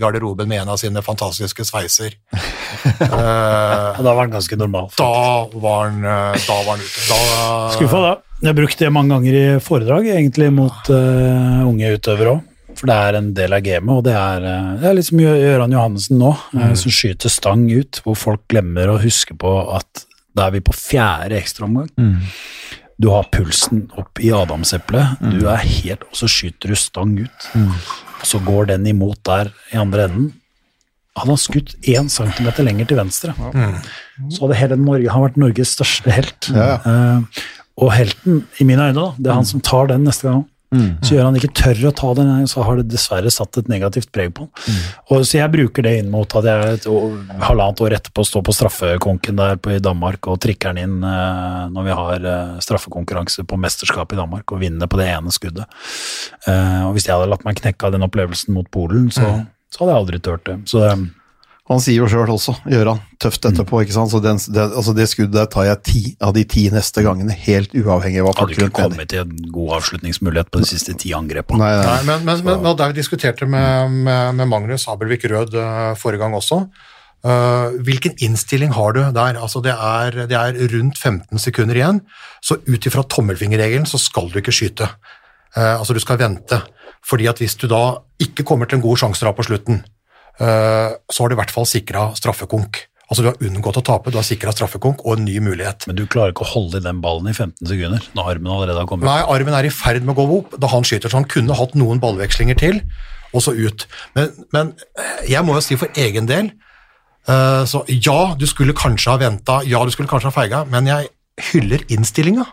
garderoben med en av sine fantastiske sveiser. uh, da var han ganske normal. da, var han, eh, da var han ute. Da, Skuffa da. Jeg har brukt det mange ganger i foredrag, egentlig mot uh, unge utøvere òg. For det er en del av gamet, og det er, eh, det er liksom Gøran Johannessen nå, eh, som skyter stang ut, hvor folk glemmer å huske på at da er vi på fjerde ekstraomgang. Du har pulsen opp i adamseplet, du er helt, og så skyter du stang ut. Mm. så går den imot der i andre enden. Hadde han skutt én centimeter lenger til venstre, så hadde hele Norge han vært Norges største helt. Eh, og helten, i mine øyne, da, det er han som tar den neste gang. Så gjør han ikke tør å ta den, så har det dessverre satt et negativt preg på han. Og, så jeg bruker det inn mot at jeg et halvannet år etterpå står på straffekonken der på, i Danmark og trikker den inn eh, når vi har eh, straffekonkurranse på mesterskap i Danmark og vinner på det ene skuddet. Eh, og hvis jeg hadde latt meg knekke av den opplevelsen mot Polen, så, så hadde jeg aldri turt det. Så Han sier jo sjøl også, Gjøran, tøft etterpå, ikke sant. Så den, den, altså det skuddet der tar jeg ti av de ti neste gangene, helt uavhengig av hva hadde folk ikke rundt mener. kommet til en god avslutningsmulighet på de siste ti angrepene. Nei, nei. Nei, men, men, men, men da vi diskuterte med, med, med Magnus Abelvik Rød eh, forrige gang også, Uh, hvilken innstilling har du der? Altså det, er, det er rundt 15 sekunder igjen, så ut ifra tommelfingerregelen så skal du ikke skyte. Uh, altså du skal vente, fordi at hvis du da ikke kommer til en god sjanse da på slutten, så har du i hvert fall sikra straffekonk. Altså du har unngått å tape, du har sikra straffekonk og en ny mulighet. Men du klarer ikke å holde i den ballen i 15 sekunder når armen allerede har kommet. Nei, armen er i ferd med å gå opp da han skyter, så han kunne hatt noen ballvekslinger til, og så ut. Men, men jeg må jo si for egen del, eh, så ja, du skulle kanskje ha venta, ja, du skulle kanskje ha feiga, men jeg hyller innstillinga.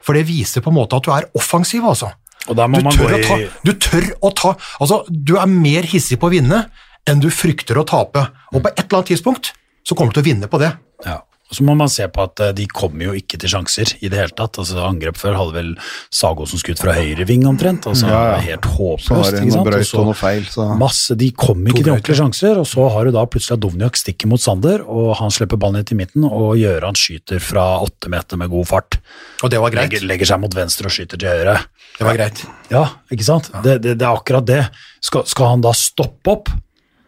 For det viser på en måte at du er offensiv, altså. Og da må Du man tør, i ta, du tør å ta Altså, du er mer hissig på å vinne enn du frykter å tape. Og på et eller annet tidspunkt så kommer du til å vinne på det. ja. Og så må man se på at eh, de kommer jo ikke til sjanser i det hele tatt. Altså Angrep før hadde vel Sagosen skutt fra høyre ving omtrent. altså Ja, ja. Helt Så håpløst. ikke sant? Og så feil, så Masse, De kommer ikke til ordentlige sjanser, og så har du da plutselig Dovnjak stikker mot Sander, og han slipper ballen ned til midten, og Gjøran skyter fra åtte meter med god fart. Og det var greit. Legger, legger seg mot venstre og skyter til høyre. Det var greit. Ja, ikke sant? Det, det, det er akkurat det. Skal, skal han da stoppe opp,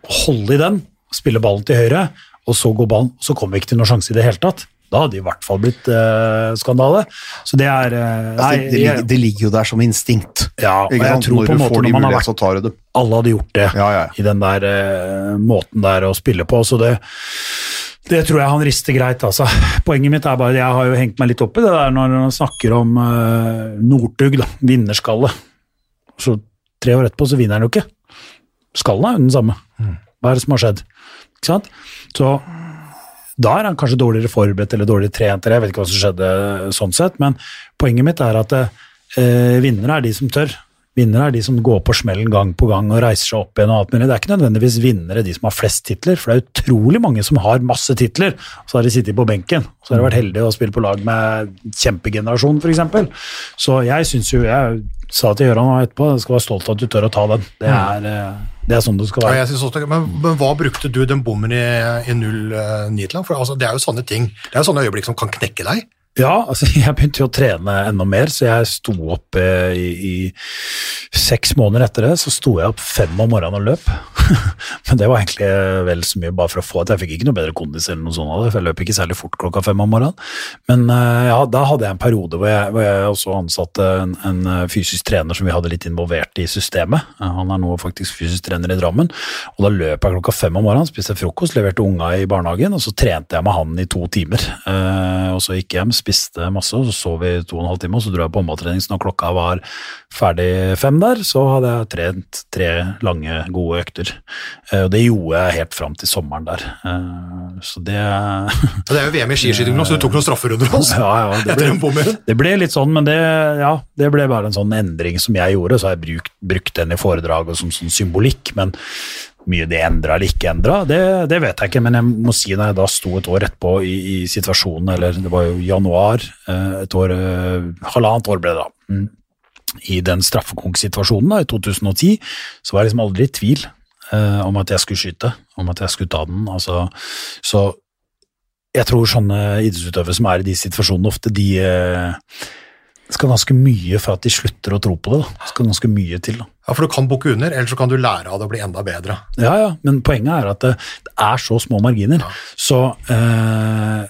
holde i den, spille ballen til høyre, og så gå ballen, så kommer vi ikke til noen sjanse i det hele tatt. Da hadde det i hvert fall blitt uh, skandale. Så det er eh, altså, det, ligger, det ligger jo der som instinkt. Ja, og jeg tror på en måte når man har vært alle hadde gjort det Ja, ja. i den der uh, måten der å spille på. Så det, det tror jeg han rister greit. Altså. Poenget mitt er bare jeg har jo hengt meg litt opp i det der når han snakker om uh, Northug, da, vinnerskalle. Så tre år etterpå så vinner han jo ikke. Skallen er jo den samme. Hva er det som har skjedd? Ikke sant? Så Da er han kanskje dårligere forberedt eller dårligere trent, eller jeg vet ikke hva som skjedde sånn sett, men poenget mitt er at eh, vinnere er de som tør. Vinnere er de som går på smellen gang på gang og reiser seg opp igjen. og alt mulig. Det er ikke nødvendigvis vinnere de som har flest titler, for det er utrolig mange som har masse titler, og så har de sittet på benken. Og så har de vært heldige å spille på lag med kjempegenerasjonen f.eks. Så jeg syns jo Jeg sa til Gøran etterpå jeg skal være stolt av at du tør å ta den. Det er, eh, det er sånn det skal Ja, være. jeg synes også, men, men hva brukte du den bommen i, i 0-9 til? For altså, det er jo sånne ting, det er jo sånne øyeblikk som kan knekke deg. Ja, altså jeg begynte jo å trene enda mer, så jeg sto opp eh, i, i seks måneder etter det, så sto jeg opp fem om morgenen og løp. Men det var egentlig vel så mye bare for å få at jeg fikk ikke noe bedre kondis eller noe sånt av det, for jeg løp ikke særlig fort klokka fem om morgenen. Men eh, ja, da hadde jeg en periode hvor jeg, hvor jeg også ansatte en, en eh, fysisk trener som vi hadde litt involvert i systemet. Eh, Han er nå faktisk fysisk trener i Drammen, og da løp jeg klokka fem om morgenen, spiste frokost, leverte unga i barnehagen, og så trente jeg med han i to timer. Eh, og så gikk jeg hjem, spiste masse, og så sov vi to og en halv time, og så dro jeg på håndballtrening. Så når klokka var ferdig fem der, så hadde jeg trent tre lange, gode økter. Eh, og det gjorde jeg helt fram til sommeren der. Eh, så det Det er jo VM i skiskyting nå, så du tok noen strafferunder også. ja, ja, det ble, det ble litt sånn, men det, ja, det ble bare en sånn endring som jeg gjorde. Så har jeg brukt, brukt den i foredrag og som sånn symbolikk, men mye det endra eller ikke endra, det, det vet jeg ikke. Men jeg må si når jeg da sto et år etterpå i, i situasjonen, eller det var jo januar, eh, et år, eh, halvannet år ble det da, mm, i den straffekonksituasjonen i 2010, så var jeg liksom aldri i tvil eh, om at jeg skulle skyte, om at jeg skulle ta den. Altså, så jeg tror sånne idrettsutøvere som er i de situasjonene ofte, de eh, skal ganske mye for at de slutter å tro på det. Da. Det skal ganske mye til. Da. Ja, For du kan bukke under, eller så kan du lære av det og bli enda bedre. Ja, ja, men poenget er at det, det er så små marginer, så eh,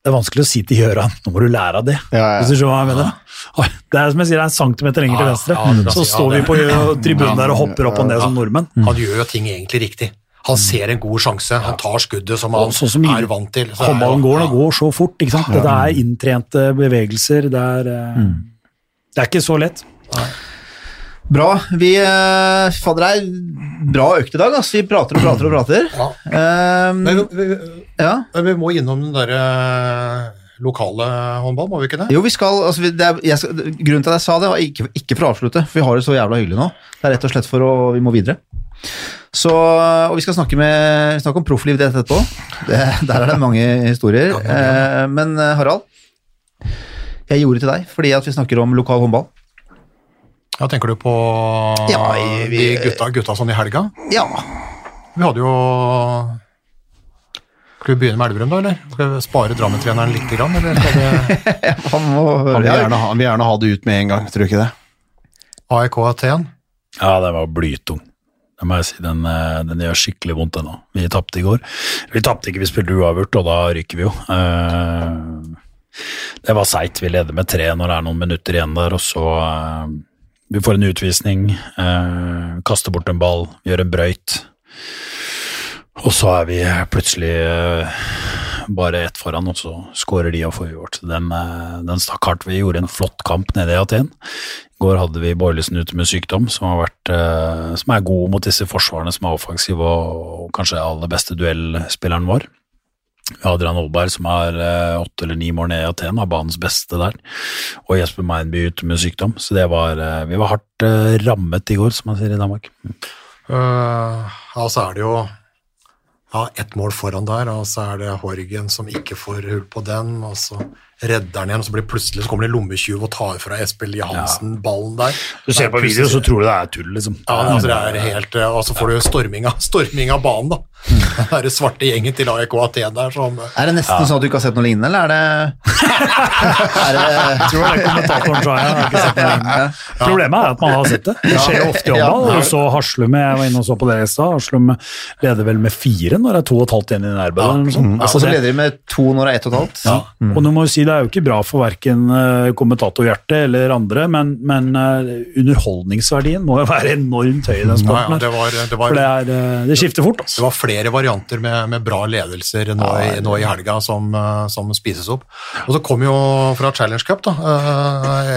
det er vanskelig å si til Gjøran nå må du lære av det. Ja, ja. Hvis du skjønner hva jeg mener. Det er som jeg sier, det er en centimeter lenger til venstre. ja, så ja, står vi på ø, tribunen der og hopper opp og ned som nordmenn. Han gjør jo ting egentlig riktig. Han ser en god sjanse, han tar skuddet som han Og sånn som er vant til. Så Håndballen går, det går så fort. ikke sant? Det er inntrente bevegelser. Det er, mm. det er ikke så lett. Bra. Vi uh, Fader, det er bra økt i dag. Altså. Vi prater og prater og prater. Ja. Um, Men vi, vi, ja. vi må innom den derre lokale håndball, må vi ikke det? Jo, vi skal, altså, det er, jeg, Grunnen til at jeg sa det, var ikke, ikke for å avslutte, for vi har det så jævla hyggelig nå. Det er rett og slett for å Vi må videre. Så, og vi skal snakke, med, snakke om profflivet ditt etterpå. Det, der er det mange historier. Eh, men eh, Harald, jeg gjorde det til deg fordi at vi snakker om lokal håndball. Ja, Tenker du på Ja, vi, de gutta, gutta sånn i helga? Ja. Vi hadde jo Skal vi begynne med Elverum, da, eller? Skal vi spare Drammen-treneren litt, grann, eller det Han må Han vil gjerne, ha, han vil gjerne ha det ut med en gang, tror du ikke det? AIK Aten? Ja, den var blytung. Det må si. Den, eh, den gjør skikkelig vondt ennå. Vi tapte i går. Vi tapte ikke, vi spilte uavgjort, og da ryker vi jo. Eh, Det var seigt. Vi leder med tre når det er noen minutter igjen der, og så eh, Vi får en utvisning, kaster bort en ball, gjør en brøyt. Og så er vi plutselig bare ett foran, og så skårer de og får uavgjort. Den, eh, den stakk hardt. Vi gjorde en flott kamp nede i Aten. I går hadde vi Boilesen ute med sykdom, som, har vært, eh, som er god mot disse forsvarene som er offensive, og, og kanskje aller beste duellspilleren vår. Adrian Aalberg, som er eh, åtte eller ni mål ned i Aten, har banens beste der. Og Jesper Meinby ute med sykdom. Så det var, vi var hardt rammet i går, som man sier i Danmark. Uh, ja, så er det jo ja, ett mål foran der, og så er det Horgen som ikke får hull på den, og så redder han igjen, og så blir plutselig så kommer det en lommetyv og tar fra Espel Johansen ballen der. Du ser på video, så tror du det er tull, liksom. Ja, altså det er helt, eh, og så får du storming av, storming av banen, da. Den det svarte gjengen til AIK Aten der som Er det nesten sånn at du ikke har sett noe lignende, eller er det, er det Jeg tror det er kommentatoren sa jeg. har ikke sett noe lignende. Problemet er at man har sett det. Det skjer jo ofte i håndball. og så Haslum, jeg var inne og så på det i stad, Haslum leder vel med fire når det er to og et halvt igjen i nærheten. eller Sånn. Altså, så leder de med to når det er ett og et halvt. Ja, og nå må vi si det er jo ikke bra for verken eh, kommentatorhjertet eller andre, men, men eh, underholdningsverdien må jo være enormt høy i den Ja, sporten. ja, det var, det For det, er, eh, det skifter fort, Altså. det var flere varianter med, med bra ledelser nå, i, nå i helga som, som spises opp. Og så kom jo fra Challenge Cup, da,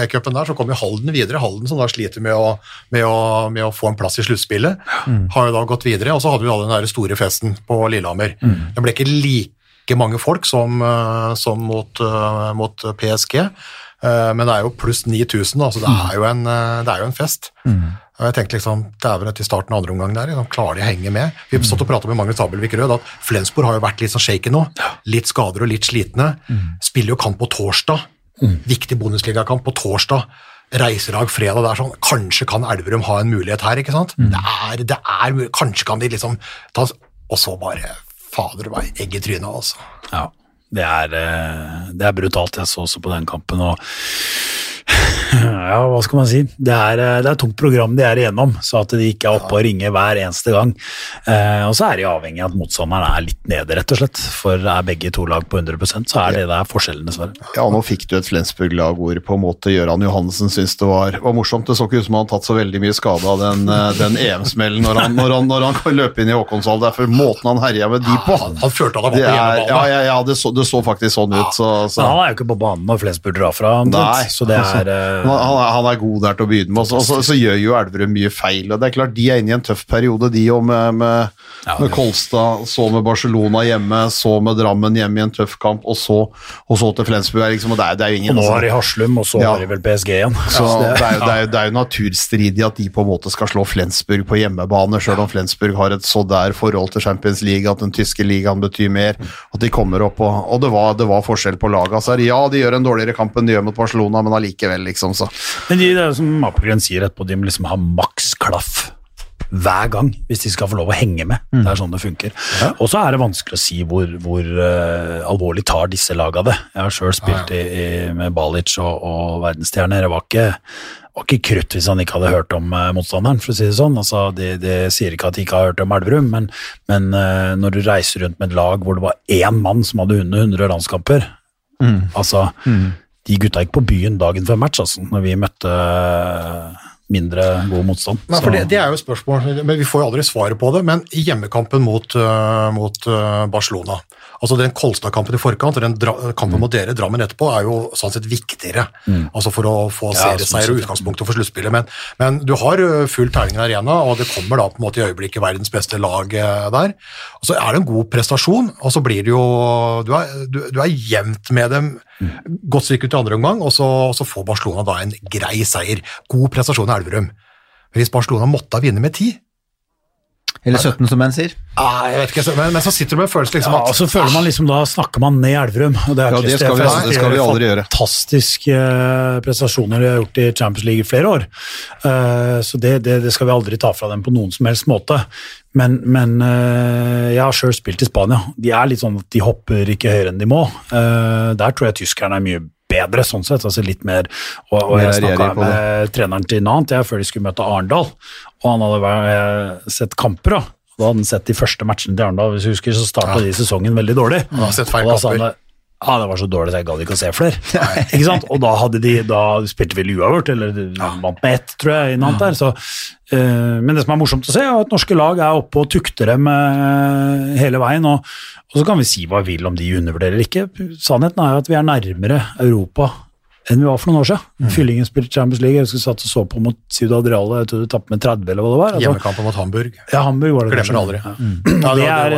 E-cupen der, så kom jo Halden videre. Halden som da sliter med å, med å, med å få en plass i sluttspillet, har jo da gått videre. Og så hadde vi da den der store festen på Lillehammer. Den ble ikke like like mange folk som, eh, som mot, eh, mot PSG. Eh, Men det er jo pluss 9000, så det er jo en, det er jo en fest. Og jeg tenkte liksom, Dæven, etter starten av andre omgang der, liksom, klarer de å henge med? Vi har stått og pratet med Magnus Abelvik Rød at Flensborg har jo vært litt sånn shaky nå. Litt skader og litt slitne. Spiller jo kamp på torsdag. Viktig Bundesligakamp på torsdag. Reiselag fredag. Det er sånn, Kanskje kan Elverum ha en mulighet her, ikke sant? Det er, det er, Kanskje kan de liksom ta Og så bare Fader meg, egg i trynet, altså. Ja, det er, eh, det er brutalt. Jeg så også på den kampen. og ja, hva skal man si? Det er, eh, det er tungt program de er igjennom, så at de ikke er oppe og ringer hver eneste gang. Eh, og så er de avhengig av at motstanderen er litt nede, rett og slett. For er begge to lag på 100% så er det der forskjellen, dessverre. Ja, nå fikk du et Flensburg-lag hvor på en måte Gøran Johannessen syntes det var, var morsomt. Det så ikke ut som han hadde tatt så veldig mye skade av den, eh, den EM-smellen når, han- når, når han kan løpe inn i Håkonshall. Det er for måten han herja med de på. Han, han følte han var Det på er, ja, hjemmebane. ja, ja det, så, det så faktisk sånn ut. Så, så. Men han er jo ikke på banen når Flensburg drar fra, omtrent, så det altså, er eh, han, han er- god der til å begynne med, og så- gjør jo Elverum mye feil. og det er klart De er inne i en tøff periode, de òg, med, med, Ja, med Kolstad, så med Barcelona hjemme, så med Drammen hjemme i en tøff kamp, og så, og så til Flensburg. Liksom, og det er, det er ingen, Og nå altså, har de Haslum, og så Ja. har de vel PSG igjen. så Så det, er det, er det er jo naturstridig at de på en måte skal slå Flensburg på hjemmebane, sjøl om Flensburg har et så der forhold til Champions League at den tyske ligaen betyr mer. At de kommer opp og, og det, var, det var forskjell på laga. Så ja, de gjør en dårligere kamp enn de gjør mot Barcelona, men allikevel, liksom. Så. Men de, det er jo som Apelgren sier etterpå, de må liksom ha maks klaff hver gang hvis de skal få lov å henge med. Det er sånn det funker. Og så er det vanskelig å si hvor, hvor uh, alvorlig tar disse laga det. Jeg har sjøl spilt i, i, med Balic og, og verdensstjerner. Det var ikke, var ikke krutt hvis han ikke hadde hørt om uh, motstanderen, for å si det sånn. Altså, det, de sier ikke at de ikke har hørt om Elverum, men, men uh, når du reiser rundt med et lag hvor det var én mann som hadde under 100 landskamper Altså, de gutta gikk på byen dagen før match, altså, når vi møtte eh, mindre god motstand. Nei, for det, det er jo spørsmål, men vi får jo aldri svaret på det. Men i hjemmekampen mot, øh, mot øh, Barcelona, altså den Kolstad-kampen i forkant og den kampen mot dere, Drammen etterpå, er jo sånn sett viktigere. Altså for å få sånn serieseier og utgangspunktet for sluttspillet. Men, men du har full terning arena, og det kommer da på en måte i øyeblikket verdens beste lag der. Og så er det en god prestasjon, og så blir det jo Du er, du, du er jevnt med dem godt stykke ut i andre omgang, og så, og så får Barcelona da en grei seier. God prestasjon i Elverum. Hvis Barcelona måtte ha vunnet med ti Eller 17, som menn sier. ah, jeg vet ikke, men, men så sitter du med en følelse liksom Ja, at og så føler man liksom, Da snakker man ned Elverum. og Det, er Ja, det skal vi- det skal vi aldri gjøre. Fantastiske eh, prestasjoner de har gjort i Champions League i flere år. Uh, så det, det, det skal vi aldri ta fra dem på noen som helst måte. Men, men uh, jeg har sjøl spilt i Spania. De er litt sånn at de hopper ikke høyere enn de må. Uh, der tror jeg tyskerne er mye bedre, sånn sett. altså litt mer, Og, og jeg snakka med treneren til Nant jeg, før de skulle møte Arendal, og han hadde vært, sett kamper. da. Da hadde han sett de første matchene til Arendal, hvis du husker, så starta de sesongen veldig dårlig. har sett feil han kamper. ja, det var så dårlig at jeg gadd ikke å se flere. ikke sant? Og da, hadde de, da spilte vi uavgjort, eller vant med ett, tror jeg, i Nant der. Så, eh, men det som er morsomt å se, er at norske lag er oppe og tukter dem eh, hele veien. Og, og så kan vi si hva vi vil om de undervurderer ikke. Sannheten er at vi er nærmere Europa enn vi var for noen år siden. Fyllingen spilte Champions League, jeg husker satt og så på mot Ciudad Real, jeg tror du tapte med 30 eller hva det var. Altså, hjemmekampen mot Hamburg ja, Hamburg var det Glemmer aldri. Ja. Ja, det er,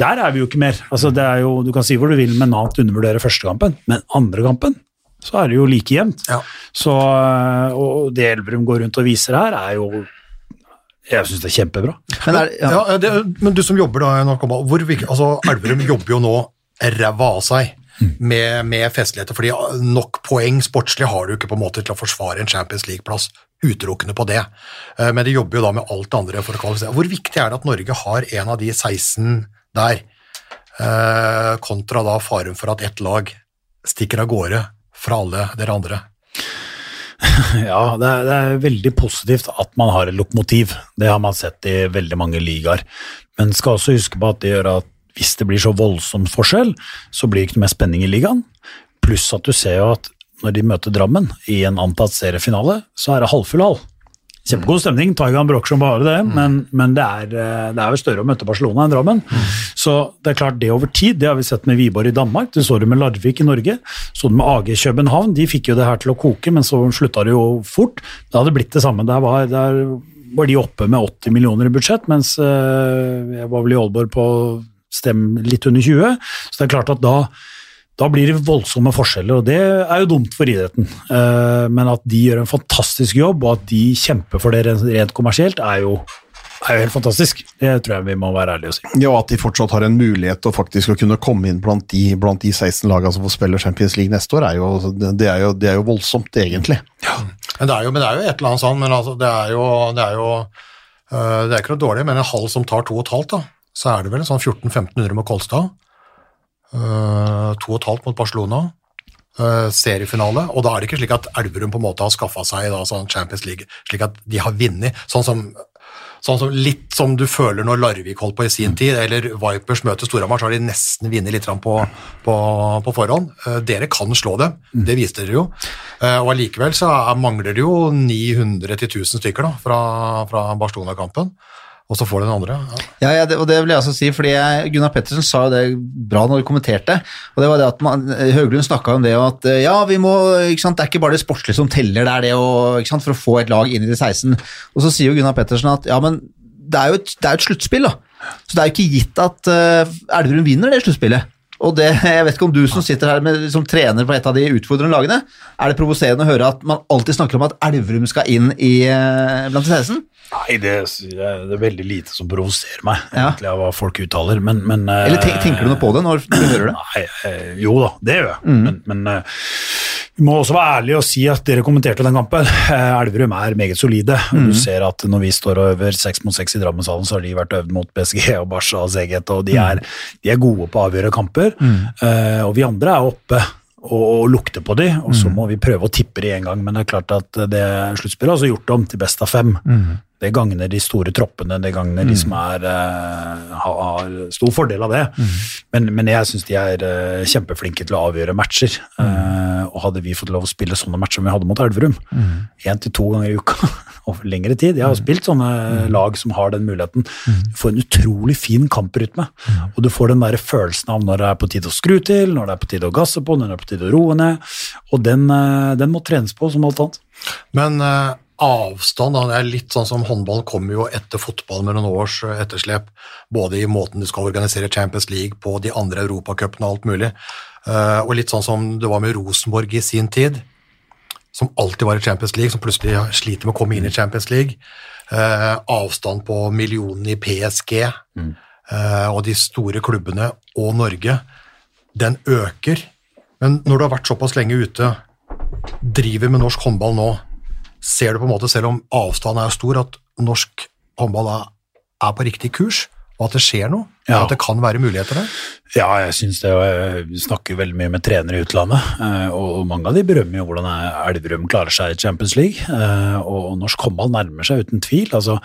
der er vi jo ikke mer. Altså, det er jo, du kan si hvor du vil, men annet undervurderer første kampen. Men andre kampen så er det jo like jevnt. Ja. Så, øh, og det Elverum går rundt og viser her, er jo Jeg syns det er kjempebra. Men er, ja. Ja, det, men du som jobber da i NRK, hvor, altså, Elverum jobber jo nå ræva av seg med, med festligheter, fordi nok poeng sportslig har du ikke på en måte til å forsvare en Champions League-plass utelukkende på det. Eh, Men de jobber jo da med alt det andre for å kvalifisere. Hvor viktig er det at Norge har en av de 16 der, eh, kontra da faren for at ett lag stikker av gårde fra alle dere andre? Ja, det er, det er veldig positivt at man har et lokomotiv. Det har man sett i veldig mange ligaer. Men skal også huske på at det gjør at hvis det blir så voldsom forskjell, så blir det ikke noe mer spenning i ligaen. Pluss at du ser jo at når de møter Drammen i en antatt seriefinale, så er det halvfull hall. Kjempegod stemning, Taigan bråker som bare det, men, men det, er, eh, det er vel større å møte Barcelona enn Drammen. Så det er klart, det over tid, det har vi sett med Wiborg i Danmark, det så du med Larvik i Norge, så du med AG København, de fikk jo det her til å koke, men så slutta det jo fort. Det hadde blitt det samme. Der var, der var de oppe med 80 millioner i budsjett, mens eh, jeg var vel i Aalborg på stem litt under 20. Så det er klart at da, da blir det voldsomme forskjeller, og det er jo dumt for idretten. Eh, Men at de gjør en fantastisk jobb, og at de kjemper for det rent- kommersielt, er jo, er jo helt fantastisk. Det tror jeg vi må være ærlige og si. Ja, og at de fortsatt har en mulighet til faktisk å kunne komme inn blant de, blant de 16 lagene som får spille Champions League neste år, er jo, det, er jo, det er jo voldsomt, egentlig. Men det er jo, men det er jo et eller annet sånn, men altså, det er jo, det er jo øh, Det er ikke noe dårlig, men en halv som tar to og et halvt, da, så er det vel en sånn 1400-1500 med Kolstad. Uh, to og et halvt mot Barcelona. øh, seriefinale, og da er det ikke slik at Elverum på en måte har skaffa seg da, sånn Champions League, slik at de har vunnet. Sånn som, sånn som litt som du føler når Larvik holdt på i sin tid, eller Vipers møter Storhamar, så har de nesten vunnet litt på, på, på forhånd. Eh, dere kan slå dem, det viste dere jo. Eh, og allikevel så er, mangler det jo 900-1000 stykker da, fra, fra Barcelona-kampen. Og så får du den andre. Ja. Ja, ja det, og det vil jeg også si, fordi jeg, Gunnar Pettersen sa jo det bra når de kommenterte. og det var det at man, Høglund snakka om det og at ja, vi må, ikke sant, det er ikke bare det sportslige som teller, det er det og, ikke sant, for å få et lag inn i de 16. Og så sier jo Gunnar Pettersen at ja, men det er jo et, det et sluttspill, da. Så det er jo ikke gitt at uh, Elverum vinner det sluttspillet. Og det, Jeg vet ikke om du som sitter her med, som trener på et av de utfordrende lagene, er det provoserende å høre at man alltid snakker om at Elverum skal inn i, eh, blant de 16? Nei, det, det er veldig lite som provoserer meg, egentlig, av hva folk uttaler, men, men eh, Eller tenker du noe på det når du hører det? Nei, eh, jo da, det gjør jeg. Men, men eh, vi må også være ærlige og si at dere kommenterte den kampen. Eh, Elverum er meget solide. Mm. Du ser at når vi står og øver seks mot seks i Drammenshallen, så har de vært øvd mot PSG og Barca og Zeghet, og de er, de er gode på å avgjøre kamper. Eh, og vi andre er oppe og, lukte på de, og så må vi prøve å tippe de en gang. Men det er klart at det sluttspillet har gjort gjort om til best av fem. Det gagner de store troppene, det gagner de som er, uh, har, har stor fordel av det. Men, men jeg syns de er uh, kjempeflinke til å avgjøre matcher. Eh, og hadde vi fått lov å spille sånne matcher som vi hadde mot Elverum, én til to ganger i uka over lengre tid Jeg har spilt sånne lag som har den muligheten. Du får en utrolig fin kamprytme, og du får den der følelsen av når det er på tide å skru til, når det er på tide å gasse på, når det er på tide å roe ned. Og den, den må trenes på som alt annet. Men avstand, det er litt sånn som håndball kommer jo etter fotball med noen års eh, etterslep, både i måten du skal organisere Champions League på, de andre europacupene og alt mulig, Eh, og litt sånn som det var med Rosenborg i sin tid, som alltid var i Champions League, som plutselig sliter med å komme inn i Champions League. Eh, avstand på millionene i PSG mm. og de store klubbene og Norge, den øker. Men når du har vært såpass lenge ute, driver med norsk håndball nå, ser du på en måte, selv om avstanden er stor, at norsk håndball er, på riktig kurs, og at det skjer noe? Ja. At det kan være muligheter der? Ja, jeg syns det. og Jeg snakker veldig mye med trenere i utlandet, eh, og mange av de berømmer jo hvordan Elverum klarer seg i Champions League. eh, Og norsk håndball nærmer seg uten tvil. altså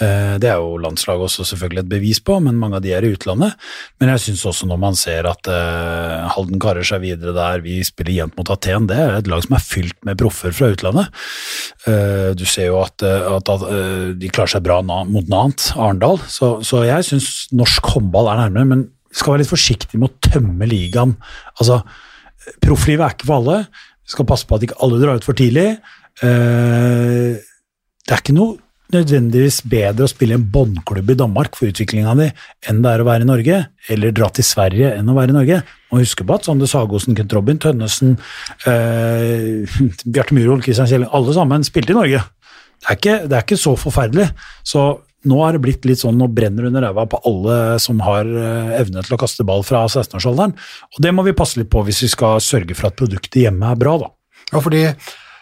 eh, Det er jo landslaget også selvfølgelig et bevis på, men mange av de er i utlandet. Men jeg syns også når man ser at Halden karer seg videre der, vi spiller jevnt mot Aten, det er et lag som er fylt med proffer fra utlandet. Du ser jo at, at, de klarer seg bra mot Nant, Arendal, så, så jeg syns norsk håndball er nærmere. men vi skal være litt forsiktige med å tømme ligaen. Altså, Profflivet er ikke for alle. Vi skal passe på at ikke alle drar ut for tidlig. Eh, det er ikke noe nødvendigvis bedre å spille en båndklubb i Danmark for utviklinga di enn det er å være i Norge, eller dra til Sverige enn å være i Norge. Og huske på at Sander Sagosen, Kent Robin, Tønnesen, eh, Bjarte Myhrvold, Christian Kjelling, alle sammen spilte i Norge. Det er, ikke, det er ikke så forferdelig. Så nå har det blitt litt sånn, nå brenner under ræva på alle som har eh, evne til å kaste ball fra 16-årsalderen. Og det må vi passe litt på hvis vi skal sørge for at produktet hjemme er bra, da. Ja, fordi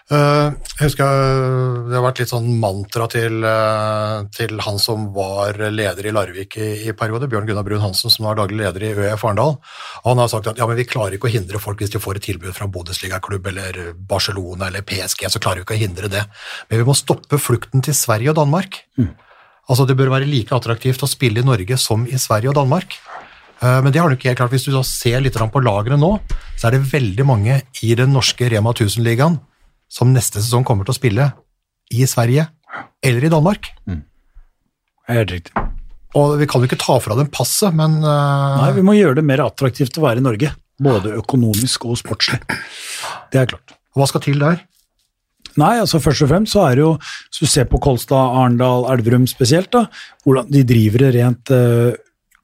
Uh, jeg husker øh, det har vært litt sånn mantra til, uh, til han som var leder i Larvik i, i periode, Bjørn Gunnar Brun Hansen, som var daglig leder i ØF Arendal. Han har sagt at ja, men vi klarer ikke å hindre folk hvis de får et tilbud fra Bundesliga-klubb eller Barcelona eller PSG, så klarer vi ikke å hindre det. Men vi må stoppe flukten til Sverige og Danmark. Altså Det bør være like attraktivt å spille i Norge som i Sverige og Danmark. Eh, Men det har du ikke helt klart. Hvis du da ser litt på lagene nå, så er det veldig mange i den norske Rema 1000-ligaen som neste sesong kommer til å spille i Sverige eller i Danmark. Helt riktig. Og vi kan jo ikke ta fra dem passet, men uh... Nei, vi må gjøre det mer attraktivt å være i Norge. Både økonomisk og sportslig. Det er klart. hva skal til der? Nei, altså først og fremst så er det jo, hvis du ser på Kolstad, Arendal, Elverum spesielt, da, hvordan de driver det rent eh,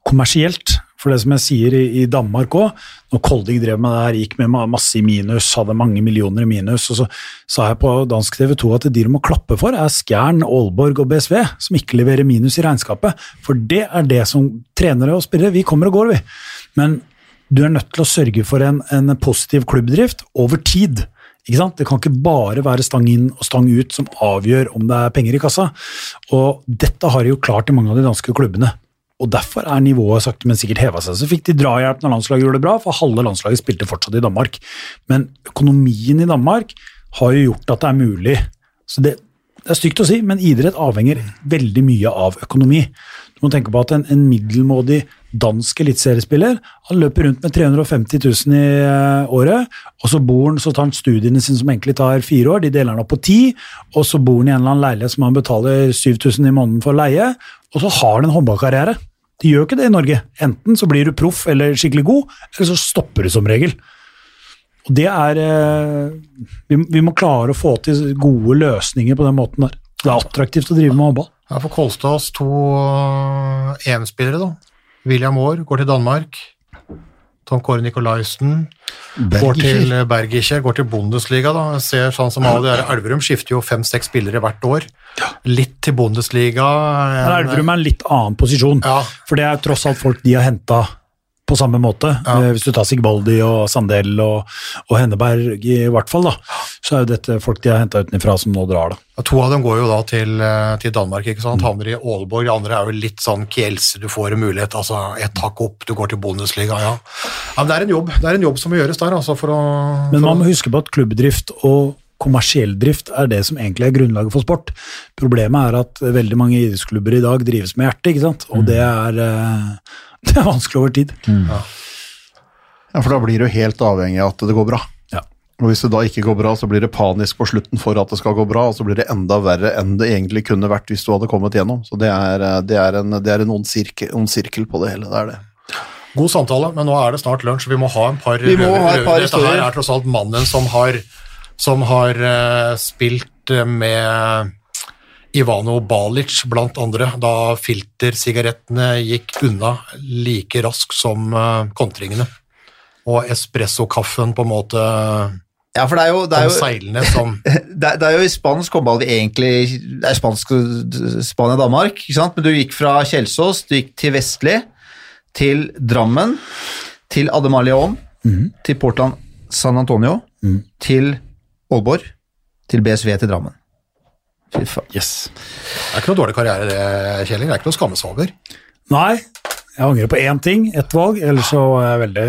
kommersielt. For det som jeg sier i, i Danmark òg, når Kolding drev med det her, gikk med masse i minus, hadde mange millioner i minus, og så sa jeg på dansk TV 2 at de du må klappe for, er Skjern, Aalborg og BSV, som ikke leverer minus i regnskapet. For det er det som trenere og spillere Vi kommer og går, vi. Men du er nødt til å sørge for en, en positiv klubbdrift over tid. Ikke sant? Det kan ikke bare være stang inn og stang ut som avgjør om det er penger i kassa. Og dette har de jo klart i mange av de danske klubbene. Og Derfor er nivået sakte, men sikkert heva seg. Så fikk de drahjelp når landslaget gjorde det bra, for halve landslaget spilte fortsatt i Danmark. Men økonomien i Danmark har jo gjort at det er mulig. Så det, det er stygt å si, men idrett avhenger veldig mye av økonomi. Du må tenke på at en, en middelmådig dansk eliteseriespiller han løper rundt med 350 000 i eh, året, og så bor han, så tar han studiene sine som egentlig tar fire år, de deler han opp på ti, og så bor han i en eller annen leilighet som han betaler 7000 i måneden for leie, og så har han en håndballkarriere. De gjør ikke det i Norge. Enten så blir du proff eller skikkelig god, eller så stopper du som regel. Og det er eh, vi, må klare å få til gode løsninger på den måten der. Det er attraktivt å drive med håndball. Ja, for Kolstads to øh, EM-spillere, da. William Aar går til Danmark. Tom Kåre Nikolaisen går til øh, Bergischer, går til Bundesliga. da. Jeg ser sånn som alle de Elverum skifter jo fem-seks spillere hvert år. Litt til Bundesliga. Men en- Elverum er en litt annen posisjon, Ja. for det er tross alt folk de har henta på samme måte. Ja. Eh, Hvis du tar Sigbaldi og Sandel og, og Henneberg i hvert fall, da, så er jo dette folk de har henta utenfra som nå drar, da. Ja, To av dem går jo da til, øh, til Danmark, ikke sant? havner i Aalborg. De andre er jo litt sånn Kielse, du får en mulighet, altså ett hakk opp, du går til Bundesliga, ja. ja men det er en jobb det er en jobb som må gjøres der, altså, for å Men man må huske på at klubbdrift og kommersiell drift er det som egentlig er grunnlaget for sport. Problemet er at veldig mange idrettsklubber i dag drives med hjertet, ikke sant? og det er, eh, det er vanskelig over tid. Ja, for da blir du helt avhengig av at det går bra. Ja. Og hvis det da ikke går bra, så blir det panisk på slutten for at det skal gå bra, og så blir det enda verre enn det egentlig kunne vært hvis du hadde kommet gjennom. Så det er, eh, det er en, det er en ond, sirkel, ond sirkel på det hele. Det er det. God samtale, men nå er det snart lunsj. Vi må ha en par Vi må ha et par Dette her er tross alt mannen som har, som har uh, spilt eh, med Ivano Balic blant andre, da filtersigarettene gikk unna like raskt som eh, kontringene. Og espressokaffen på en måte Ja, for det er jo, det er jo seilende som det, er- det er jo i spansk håndball vi egentlig Det er spansk Spania-Danmark, ikke sant? Men du gikk fra Kjelsås, du gikk til Vestli, til Drammen, til Ademar Leon, til Portland San Antonio, til Aalborg, til BSV til Drammen. Fy faen. Yes. Det er ikke noe dårlig karriere, det, Kjelling. Det er ikke noe å skamme seg over. Nei, jeg angrer på én ting, ett valg, ellers så er jeg veldig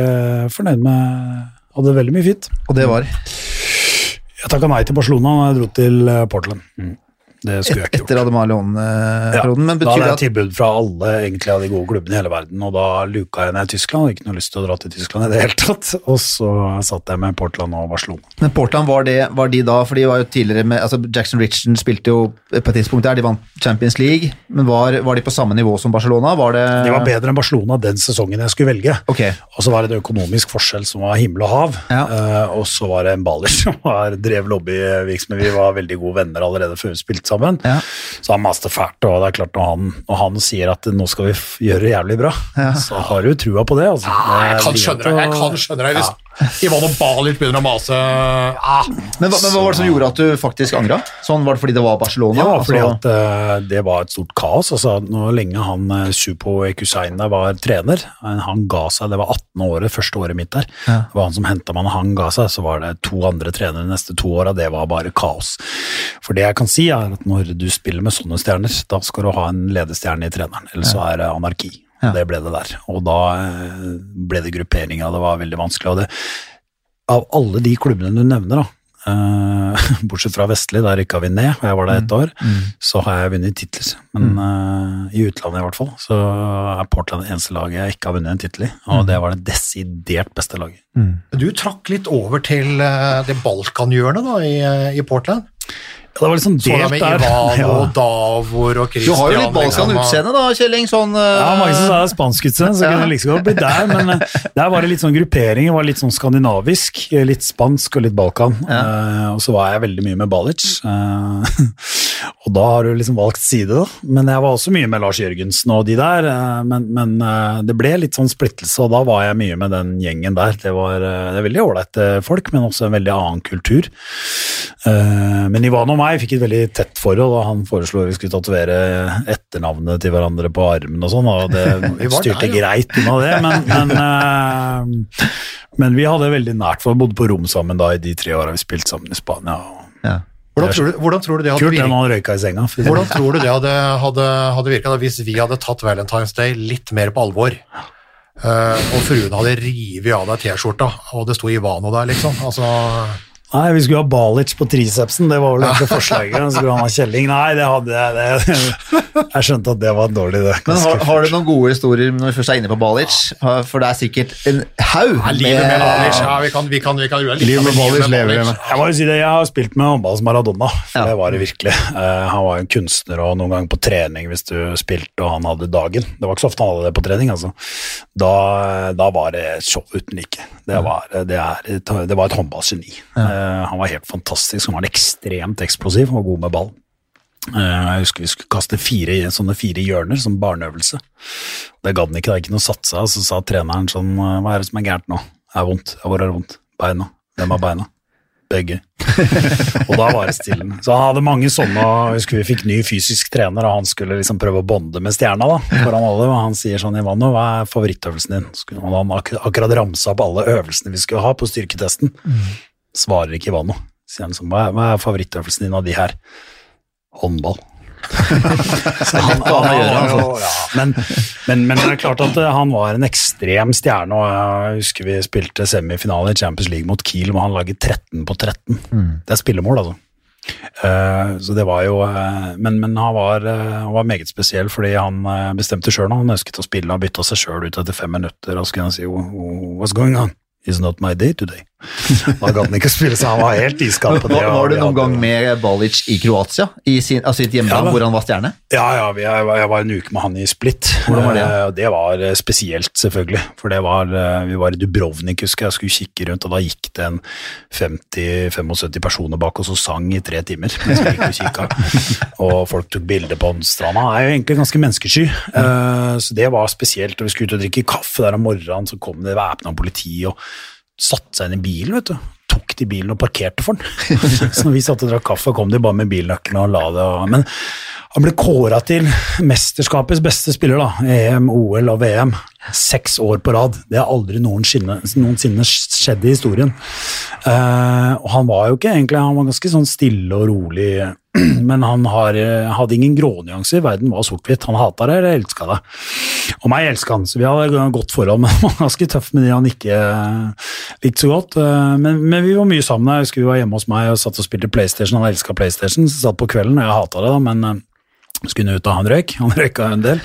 fornøyd med Hadde veldig mye fint. Og det var Jeg takka nei til Barcelona da jeg dro til Portland. Portland. Det skulle jeg ikke gjort. etter Ademar Leone-perioden. Ja, da hadde jeg tilbud fra alle egentlig av de gode klubbene i hele verden, og da luka jeg ned Tyskland. Hadde ikke noe lyst til å dra til Tyskland i det hele tatt. Og så satt jeg med Portland og Barcelona. Men Portland, var, det, var de da For de var jo tidligere med altså Jackson Richardson spilte jo på et tidspunkt der, de vant Champions League. Men var, var de på samme nivå som Barcelona? Var det De var bedre enn Barcelona den sesongen jeg skulle velge. Okay. Og så var det en økonomisk forskjell som var himmel og hav. Ja. Uh, og så var det en baller som var, drev lobbyvirksomhet. Vi var veldig gode venner allerede før vi spilte sammen. Ja. Så han maste fælt, og det er klart når han, når han sier at nå skal vi gjøre det jævlig bra, så har du trua på det. Altså. Ja, jeg kan skjønne det. Jeg kan skjønne det. Hvis Ivano Balic begynner å mase ah, Men, hva- men hva var det som gjorde at du faktisk angra? Sånn Var det fordi det var Barcelona? Ja, fordi Altså- at uh, det var et stort kaos. Altså, når lenge han uh, Supo Ekusein der var trener, eh, han ga seg, det var 18 året, første året mitt der. Det var han som henta meg når han ga seg, så var det to andre trenere de neste to åra, det var bare kaos. For det jeg kan si er at når du spiller med sånne stjerner, da skal du ha en ledestjerne i treneren, ellers så er det anarki. Ja. Det ble det der. Og da eh, ble det grupperinger, det var veldig vanskelig. og det av alle de klubbene du nevner, da, uh, bortsett fra Vestli, der rykka vi ned, og jeg var der ett år, så har jeg vunnet titler. Men uh, i utlandet i hvert fall, så er Portland det eneste laget jeg ikke har vunnet en tittel i, og det var det desidert beste laget. Du trakk litt over til det Balkanhjørnet da, i, i Portland. Ja, det var liksom Så der. delt med. Ivano, Ja. Davor og Christian. Du har jo litt balkan liksom, og- utseende da, Kjelling. Sånn uh... Ja, mange som sa det er spanskutseende, så Ja. kunne det like godt blitt der. Men eh, der var det litt sånn gruppering, det var litt sånn skandinavisk, eh, litt spansk og litt Balkan. Eh, og så var jeg veldig mye med Balic. Eh, Og da har du liksom valgt side, da. Men jeg var også mye med Lars Jørgensen og de der. eh, Men, men eh, det ble litt sånn splittelse, og da var jeg mye med den gjengen der. Det var eh, det er veldig ålreite folk, men også en veldig annen kultur. Men Ivan og meg fikk et veldig tett forhold, og han foreslo vi skulle tatovere etternavnet til hverandre på armen og sånn, og det styrte greit unna det, men, men, men vi hadde veldig nært for bodde på rom sammen da i de tre åra vi spilte sammen i Spania. og Ja. Hvordan tror, du, hvordan tror du det hadde Kult han røyka i senga. Hvordan tror du det hadde, hadde, hadde virka hvis vi hadde tatt Valentine's Day litt mer på alvor? Uh, og fruen hadde revet av deg T-skjorta, og det sto Ivano der, liksom. Altså, Nei, vi skulle ha Balic på tricepsen, det var vel egentlig forslaget. Så skulle han ha Kjelling. Nei, det hadde jeg det. Jeg skjønte at det var en dårlig det. Men har, har du noen gode historier når vi først er inne på Balic? For det er sikkert en haug ja, livet med Balic, ja, vi kan, vi kan, vi kan Livet med Balic lever jeg med. Jeg må jo si det, jeg har spilt med håndball Maradona, for Ja. det var det virkelig. Eh, han var jo en kunstner, og noen ganger på trening hvis du spilte og han hadde dagen. Det var ikke så ofte han hadde det på trening, altså. Da, da var det show uten like. Det var, det er, det var et håndballgeni. Eh, han var helt fantastisk, han var ekstremt eksplosiv og god med ball. Eh, Jeg husker vi skulle kaste fire, sånne fire hjørner som barneøvelse. Det gadd han ikke, det er ikke noe satsa. Så sa treneren sånn Hva er det som er gærent nå? Det er vondt. Ja, hvor er det vondt? Beina. Hvem har beina? Begge. og da var det stille. Så han hadde mange sånne, husker vi fikk ny fysisk trener, og han skulle liksom prøve å bonde med stjerna da, foran alle, og han sier sånn, Ivano, hva er favorittøvelsen din? Og han ak akkurat ramsa opp alle øvelsene vi skulle ha på styrketesten. Svarer ikke Ivano. Sier han sånn, hva er, hva er favorittøvelsen din av de her? Håndball. Så han, han gjør, altså. men, men, men det er klart at eh, han var en ekstrem stjerne, og jeg husker vi spilte semifinale i Champions League mot Kiel, og han laget 13 på 13. Det er spillemål, altså. Eh, så det var jo eh, Men, men han, var, han var meget spesiell fordi han bestemte sjøl når han ønsket å spille. Han bytta seg sjøl ut etter fem minutter, og så kunne han si What's going on? It's not my day today. Da gadd han ikke å spille, så han var helt iskald på det. Var, var du noen gang med Balic i Kroatia? I sin, altså sitt hjemland Ja, hvor han var stjerne? Ja, ja, vi, jeg, var- jeg var en uke med han i Split. Hvordan var det? Eh, det var eh, spesielt, selvfølgelig. For det var, eh, vi var i Dubrovnik, husker jeg. Jeg skulle kikke rundt, og da gikk det en 50-75 personer bak oss og sang i tre timer. Mens vi gikk og kikka. og folk tok bilder på stranda. Han er jo egentlig ganske menneskesky, så det var spesielt. Og vi skulle ut og drikke kaffe der om morgenen, så kom det væpna politi og satte seg inn i bilen, vet du. Tok de bilen og parkerte for den. så når vi satt og drakk kaffe, kom de bare med bilnøklene og la det. Og, men han ble kåra til mesterskapets beste spiller, da. EM, OL og VM. Seks år på rad. Det har aldri noensinne, noensinne skjedd i historien. Uh, og han var jo ikke egentlig Han var ganske sånn stille og rolig, men han har, eh, hadde ingen grånyanser. Verden var sort-hvitt. Han hata det eller elska det. Og meg elska han, så vi hadde godt forhold, men han var ganske tøff med de han ikke eh, likte så godt. Eh, Men, men vi var mye sammen. Jeg husker vi var hjemme hos meg og satt og spilte PlayStation. Han elska PlayStation, så satt på kvelden, og jeg hata det, da, men skulle ut og han røyk. Han røyka en del.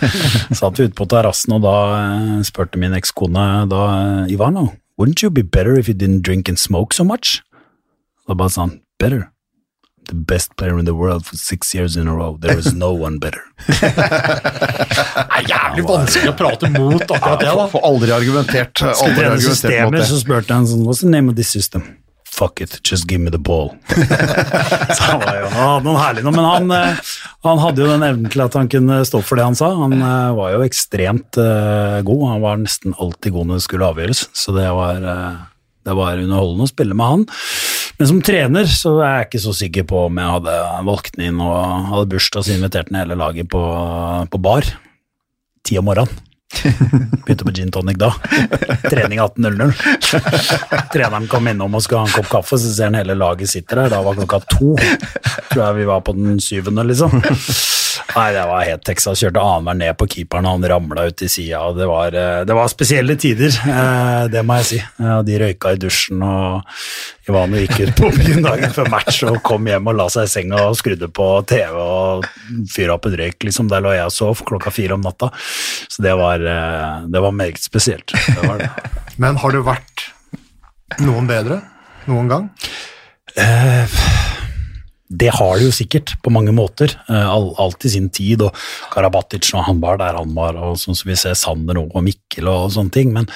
Satt vi ute på terrassen, og da spurte min ekskone da Ivano, wouldn't you be better if you didn't drink and smoke so much? Da bare sa han, better. The best player in the world for six years in a row. There is no one better. det er jævlig vanskelig å prate mot akkurat det, da. Får aldri argumentert, aldri argumentert mot det. så spurte han sånn, what's the name of this system? Fuck it, just give me the ball. så han var jo noe, men han, eh, han hadde jo den evnen til at han kunne stå for det han sa. Han eh, var jo ekstremt eh, god, han var nesten alltid god når det skulle avgjøres, så det var, det var underholdende å spille med han. Men som trener så er jeg ikke så sikker på om jeg hadde valgt den inn og hadde bursdag så invitert den hele laget på, på bar. Ti om morgenen. Begynte på gin tonic da. Trening 18.00. Treneren kom innom og skulle ha en kopp kaffe, så ser han hele laget sitter der. Da var klokka to. Tror jeg vi var på den syvende, liksom. Nei, det var helt Texas. Kjørte annenhver ned på keeperen, og han ramla ut i sida. Det, eh, det var spesielle tider, eh, det må jeg si. De røyka i dusjen, og Ivano gikk ut på byen dagen før match og kom hjem og la seg i senga og skrudde på TV og fyra opp en røyk. liksom. Der lå jeg og sov klokka fire om natta. Så det var, eh, det var meget spesielt. Det var det. Men har du vært noen bedre noen gang? Det har de jo sikkert på mange måter, eh, alt i sin tid, og Karabatic når han var der han var, og sånn som vi ser Sander og Mikkel og sånne ting, men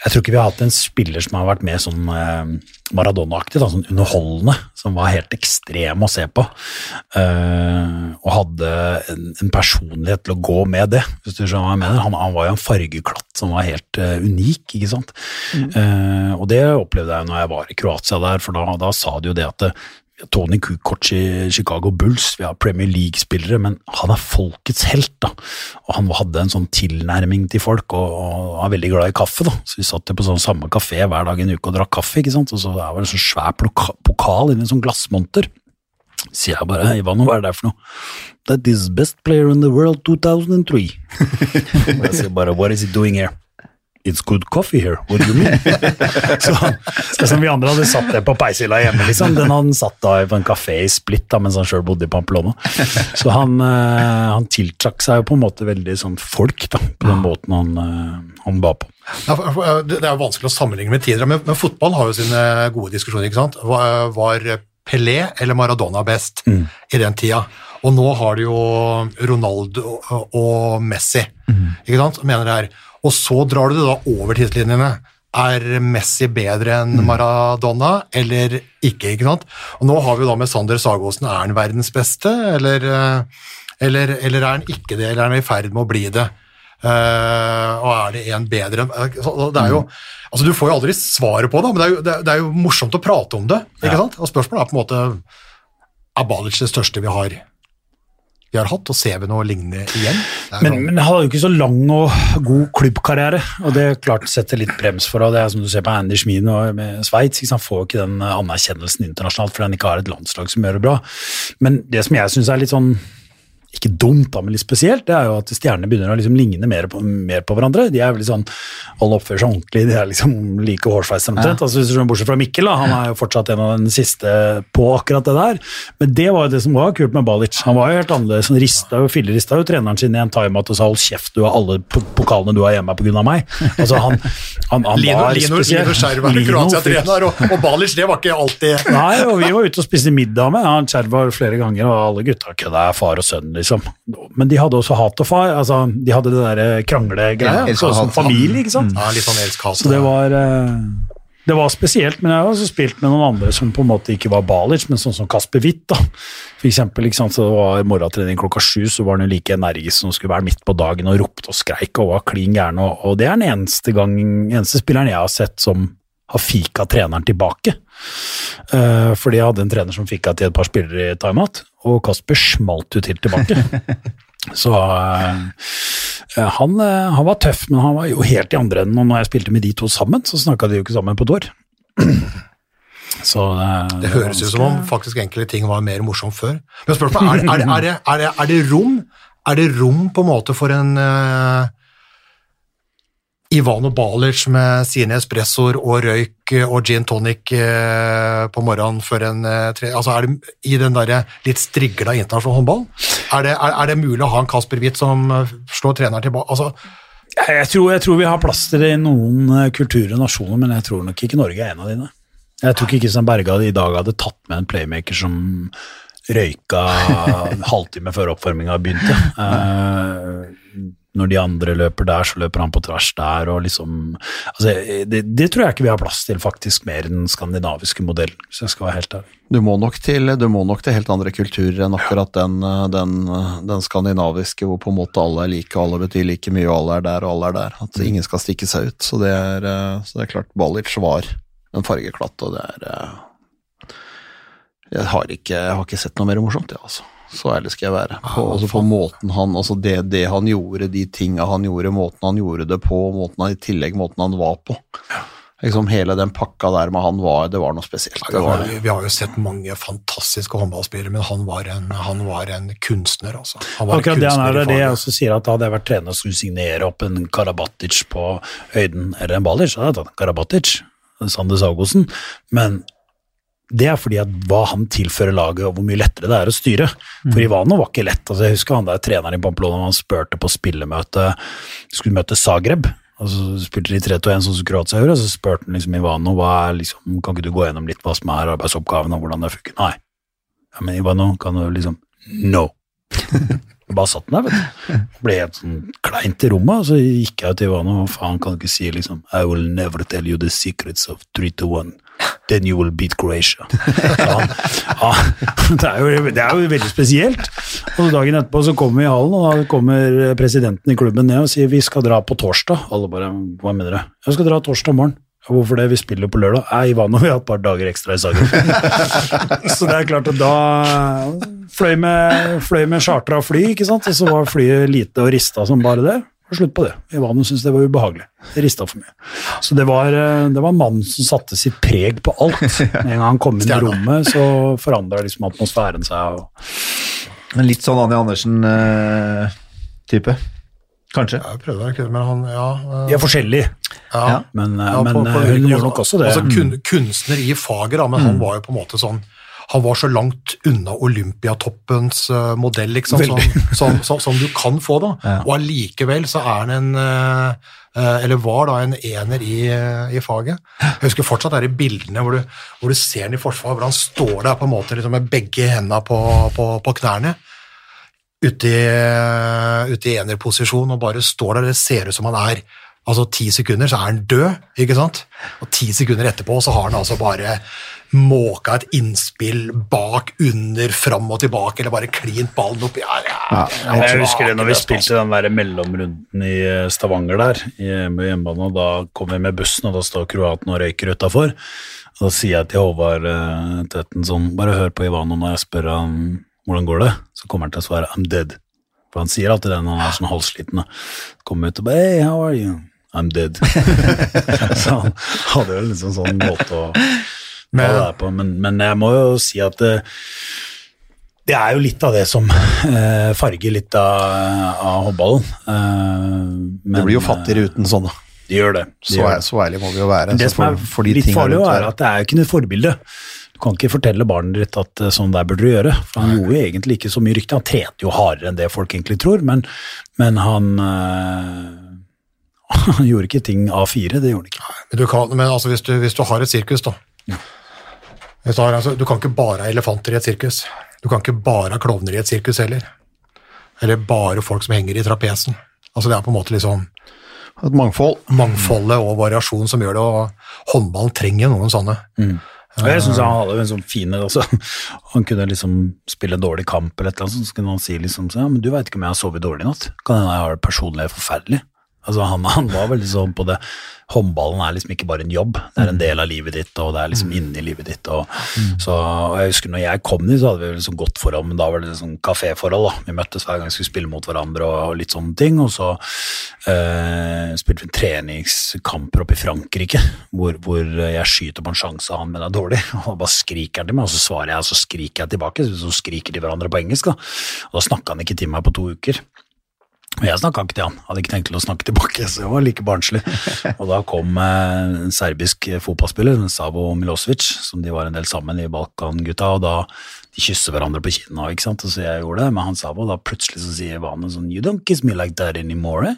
jeg tror ikke vi har hatt en spiller som har vært mer sånn eh, Maradona-aktig, sånn underholdende, som var helt ekstrem å se på, eh, og hadde en, en personlighet til å gå med det, hvis du skjønner hva jeg mener. Han, han var jo en fargeklatt som var helt unik, ikke sant? Mm. og det opplevde jeg når jeg var i Kroatia der, for da, da sa de jo det at Tony Kukoc i Chicago Bulls, vi har Premier League-spillere, men han er folkets helt, da. Og han hadde en sånn tilnærming til folk, og, og er veldig glad i kaffe, da. Så vi satt på sånn samme kafé hver dag en uke og drakk kaffe, ikke sant. Og så var det en sånn svær pokal inni en sånn glassmonter. Sier jeg bare, Ivano, hva er det for noe? That is best player in the world 2003. og jeg sier bare, what is he doing here? It's good coffee here, what do you mean? så, så som vi andre hadde satt det på peishylla hjemme, liksom. Den han satt da på en kafé i Split da, mens han sjøl bodde i Pamplona. Så han, eh, han tiltrakk seg jo på en måte veldig sånn folk, da, på den måten han, eh, han ba på. Det er jo vanskelig å sammenligne med tidligere, men, men fotball har jo sine gode diskusjoner. ikke sant? Var, var Pelé eller Maradona best i den tida? Og nå har du jo Ronaldo og, og Messi, ikke sant? mener det her. Og så drar du det da over tidslinjene. Er Messi bedre enn Maradona, eller ikke? ikke sant? Og nå har vi jo da med Sander Sagosen, er han verdens beste, eller, eh, eller, eller er han ikke det, eller er han i ferd med å bli det? Uh, og er det en bedre eh, Det er jo Altså, du får jo aldri svaret på det, men det er jo, det er, jo morsomt å prate om det. ikke sant? Og spørsmålet er på en måte Er Balic det største vi har, vi har hatt, og ser vi noe lignende igjen? Men, sånn- men han hadde jo ikke så lang og god klubbkarriere, og det klart setter litt brems for og Det er som du ser på Andy Schmien og med Sveits, han får jo ikke den anerkjennelsen internasjonalt fordi han ikke har et landslag som gjør det bra. Men det som jeg syns er litt sånn ikke dumt, da, men litt spesielt, det er jo at stjernene begynner å liksom ligne mer på, mer på hverandre. De er veldig sånn, Alle oppfører seg ordentlig, de er liksom like hårsveis omtrent. Altså, du ser Bortsett fra Mikkel, da, han er jo fortsatt en av den siste på akkurat det der. Men det var jo det som var kult med Balic. Han var jo helt annerledes. Han rista jo, fillerista jo treneren sin i en timeout og sa 'hold kjeft, du har alle pokalene du har hjemme på grunn av meg'. Altså, han, han, han Lino, var Lino, spesiell. Lino Skjerv er Lino Kroatia-trener, og, og Balic det var ikke alltid Nei, og vi var ute og spiste middag med han Chervar flere ganger, og alle gutta kødda far og sønn, liksom. Men de hadde også hat og far, altså, de hadde det der kranglegreia, Ja, sånn som familie, ikke sant. ja, Litt sånn elsk-hat. Så det var, eh, det var spesielt, men jeg har også spilt med noen andre som på en måte ikke var Balic, men sånn som Kasper Witt, da. For eksempel, ikke sant, så det var morgentrening klokka sju, så var han jo like energisk som skulle være midt på dagen og ropte og skreik og var klin gæren, og, og det er den eneste, gang, eneste spilleren jeg har sett som har fika treneren tilbake. Uh, fordi jeg hadde en trener som fika til et par spillere i timeout, og Kasper smalt jo til tilbake. Så uh, han, uh, han var tøff, men han var jo helt i andre enden, og når jeg spilte med de to sammen, så snakka de jo ikke sammen på et år. Så eh, Det høres ut som om faktisk enkelte ting var mer morsomt før. Men spørsmålet er, er, det- er, det, er, er det rom Er det rom på en måte for en uh, Ivano Balic med sine espressoer og røyk og gin tonic eh, på morgenen før en eh, tre... Altså er det i den derre litt strigla internasjonale håndball? Er det, er, er det mulig å ha en Kasper Witt som eh, slår treneren tilbake? Altså, Jeg, tror, jeg tror vi har plass til det i noen kulturer og nasjoner, men jeg tror nok ikke Norge er en av dine. Jeg tror ikke Kristian Berge i dag hadde tatt med en playmaker som røyka halvtime før oppvarminga begynte. Eh, når de andre løper der, så løper han på tvers der, og liksom altså, det, det tror jeg ikke vi har plass til, faktisk, mer enn den skandinaviske modellen, hvis jeg skal være helt ærlig. Du må, nok til, du må nok til helt andre kulturer enn akkurat den, eh, den, eh, den skandinaviske, hvor på en måte alle er like, alle betyr like mye, og alle er der, og alle er der. At ingen skal stikke seg ut. Så det er, så det er klart, Balic var en fargeklatt, og det er eh, jeg har, ikke, jeg har ikke sett noe mer morsomt, jeg, altså. Så ærlig skal jeg være. På, også på måten han, altså det, det han gjorde, de tinga han gjorde, måten han gjorde det på, måten han, i tillegg måten han var på. Liksom Hele den pakka der med han var, det var noe spesielt. vi, Det var har, vi har jo sett mange fantastiske håndballspillere, men han var en, han var en kunstner, altså. Han var en Akkurat det han er, det er det jeg også sier, at hadde jeg vært trener og skulle signere opp en Karabatic på høyden, eller en Balic, så hadde jeg tatt en Karabatic, Sander Sagosen, men det er fordi at hva han tilfører laget, og hvor mye lettere det er å styre. For Ivano var ikke lett. altså Jeg husker han der treneren i Pamplona, han spurte på spillemøte, skulle møte Zagreb, og så spilte de 3-2-1 sånn som Kroatia gjorde, og så spurte han liksom Ivano hva er liksom, kan ikke du gå gjennom litt hva som er arbeidsoppgaven og hvordan det funker. Nei. Ja, men Ivano kan jo liksom No. Jeg bare satt den der, vet du. Ble helt sånn kleint i rommet, og så gikk jeg til Ivano, og faen kan du ikke si liksom I will never tell you the secrets of 3 to 1. Then you will beat Croatia. Ja, ja, det, er jo, det er jo veldig spesielt. Og dagen etterpå så kommer vi i hallen, og da kommer presidenten i klubben ned og sier vi skal dra på torsdag. Alle bare hva mener du? Jeg skal dra torsdag morgen. «Ja, Hvorfor det? Vi spiller på lørdag. Nei, Ivano, vi har et par dager ekstra i Zagreb. så det er klart at da fløy med, fløy med chartra fly, ikke sant, og så var flyet lite og rista som bare det. Og slutt på det. Ivano syntes det var ubehagelig. Det rista for mye. Så det var, eh, det var mannen som satte sitt preg på alt. En gang han kom inn i rommet, så forandra liksom atmosfæren seg. Og litt sånn Anja Andersen-type. Kanskje. Jeg prøvde å være kødd, men han Ja. eh, de er forskjellige, ja. men, eh, Ja, men på- på eh, hun gjør gjorde nok også det. Altså kun, kunstner i faget, da, men han var jo på en måte sånn han var så langt unna Olympiatoppens eh, modell, liksom, som, som, som, som du kan få, da. Og allikevel så er han en eh, eh, Eller var da en ener i, i faget. Jeg husker fortsatt de bildene hvor du, hvor du ser han i forsvar, hvor han står der på en måte liksom med begge hendene på, på, på knærne. Ute i, ute i enerposisjon og bare står der. Det ser ut som han er altså ti sekunder, så er han død, ikke sant? Og ti sekunder etterpå så har han altså bare måka et innspill bak, under, fram og tilbake, eller bare klint ballen opp. Ja, ja, Ja, jeg husker det når vi spilte den der mellomrunden i eh, Stavanger der, i hjemmebane, og da kom vi med bussen, og da står kroaten og røyker utafor. Da sier jeg til Håvard Tetten sånn, bare hør på Ivano når jeg spør han hvordan går det, så kommer han til å svare I'm dead. For han sier alltid det når han er sånn halvsliten. Kommer ut og bare Hey, how are you? I'm dead. så han hadde jo liksom sånn måte å Men- det. Men, men jeg må jo si at det, det er jo litt av det som eh, farger litt av, av håndballen. Eh, men, Det blir jo fattigere uten sånne. Det gjør det. det, Så, gjør er, så ærlig må vi jo være. det som er for- de litt farlig, er at det er jo ikke noe forbilde. Du kan ikke fortelle barnet ditt at eh, sånn der burde du gjøre. For han gjorde jo egentlig ikke så mye rykte. Han trente jo hardere enn det folk egentlig tror, men, men han eh, Han gjorde ikke ting A4, det gjorde han ikke. Men, du kan, men altså, hvis, du, hvis du har et sirkus, da du, har, altså, du kan ikke bare ha elefanter i et sirkus. Du kan ikke bare ha klovner i et sirkus heller. Eller bare folk som henger i trapesen. Altså, det er på en måte liksom Et mangfold. mangfoldet og variasjon som gjør det, og håndballen trenger noen sånne. Og jeg synes han hadde en sånn fin altså, Han kunne liksom spille dårlig kamp, eller et eller annet, så kunne han si liksom så, ja, men du veit ikke om jeg har sovet dårlig i natt. Kan hende jeg har det personlig forferdelig. Altså, han, han var veldig sånn på det Håndballen er liksom ikke bare en jobb, det er en del av livet ditt, og det er liksom inni livet ditt. Og, så, og jeg husker når jeg kom dit, så hadde vi liksom godt forhold, men da var det sånn kaféforhold. da. Vi møttes hver gang vi skulle spille mot hverandre og, og litt sånne ting. Og så eh, spilte vi treningskamper oppe i Frankrike, hvor, hvor jeg skyter på en sjanse, av han mener er dårlig. Og da bare skriker han til meg, og så svarer jeg, og så skriker jeg tilbake. Så skriker de hverandre på engelsk. da. Og da snakka han ikke til meg på to uker. Jeg snakka ikke til han, hadde ikke tenkt til å snakke tilbake, så jeg var like barnslig. Og da kom eh, en serbisk fotballspiller, Savo Milosevic, som de var en del sammen i Balkangutta, og da de kysser hverandre på kinna, ikke sant, og så jeg gjorde det med han Savo, da plutselig så sier Vane sånn You don't kiss me like that anymore?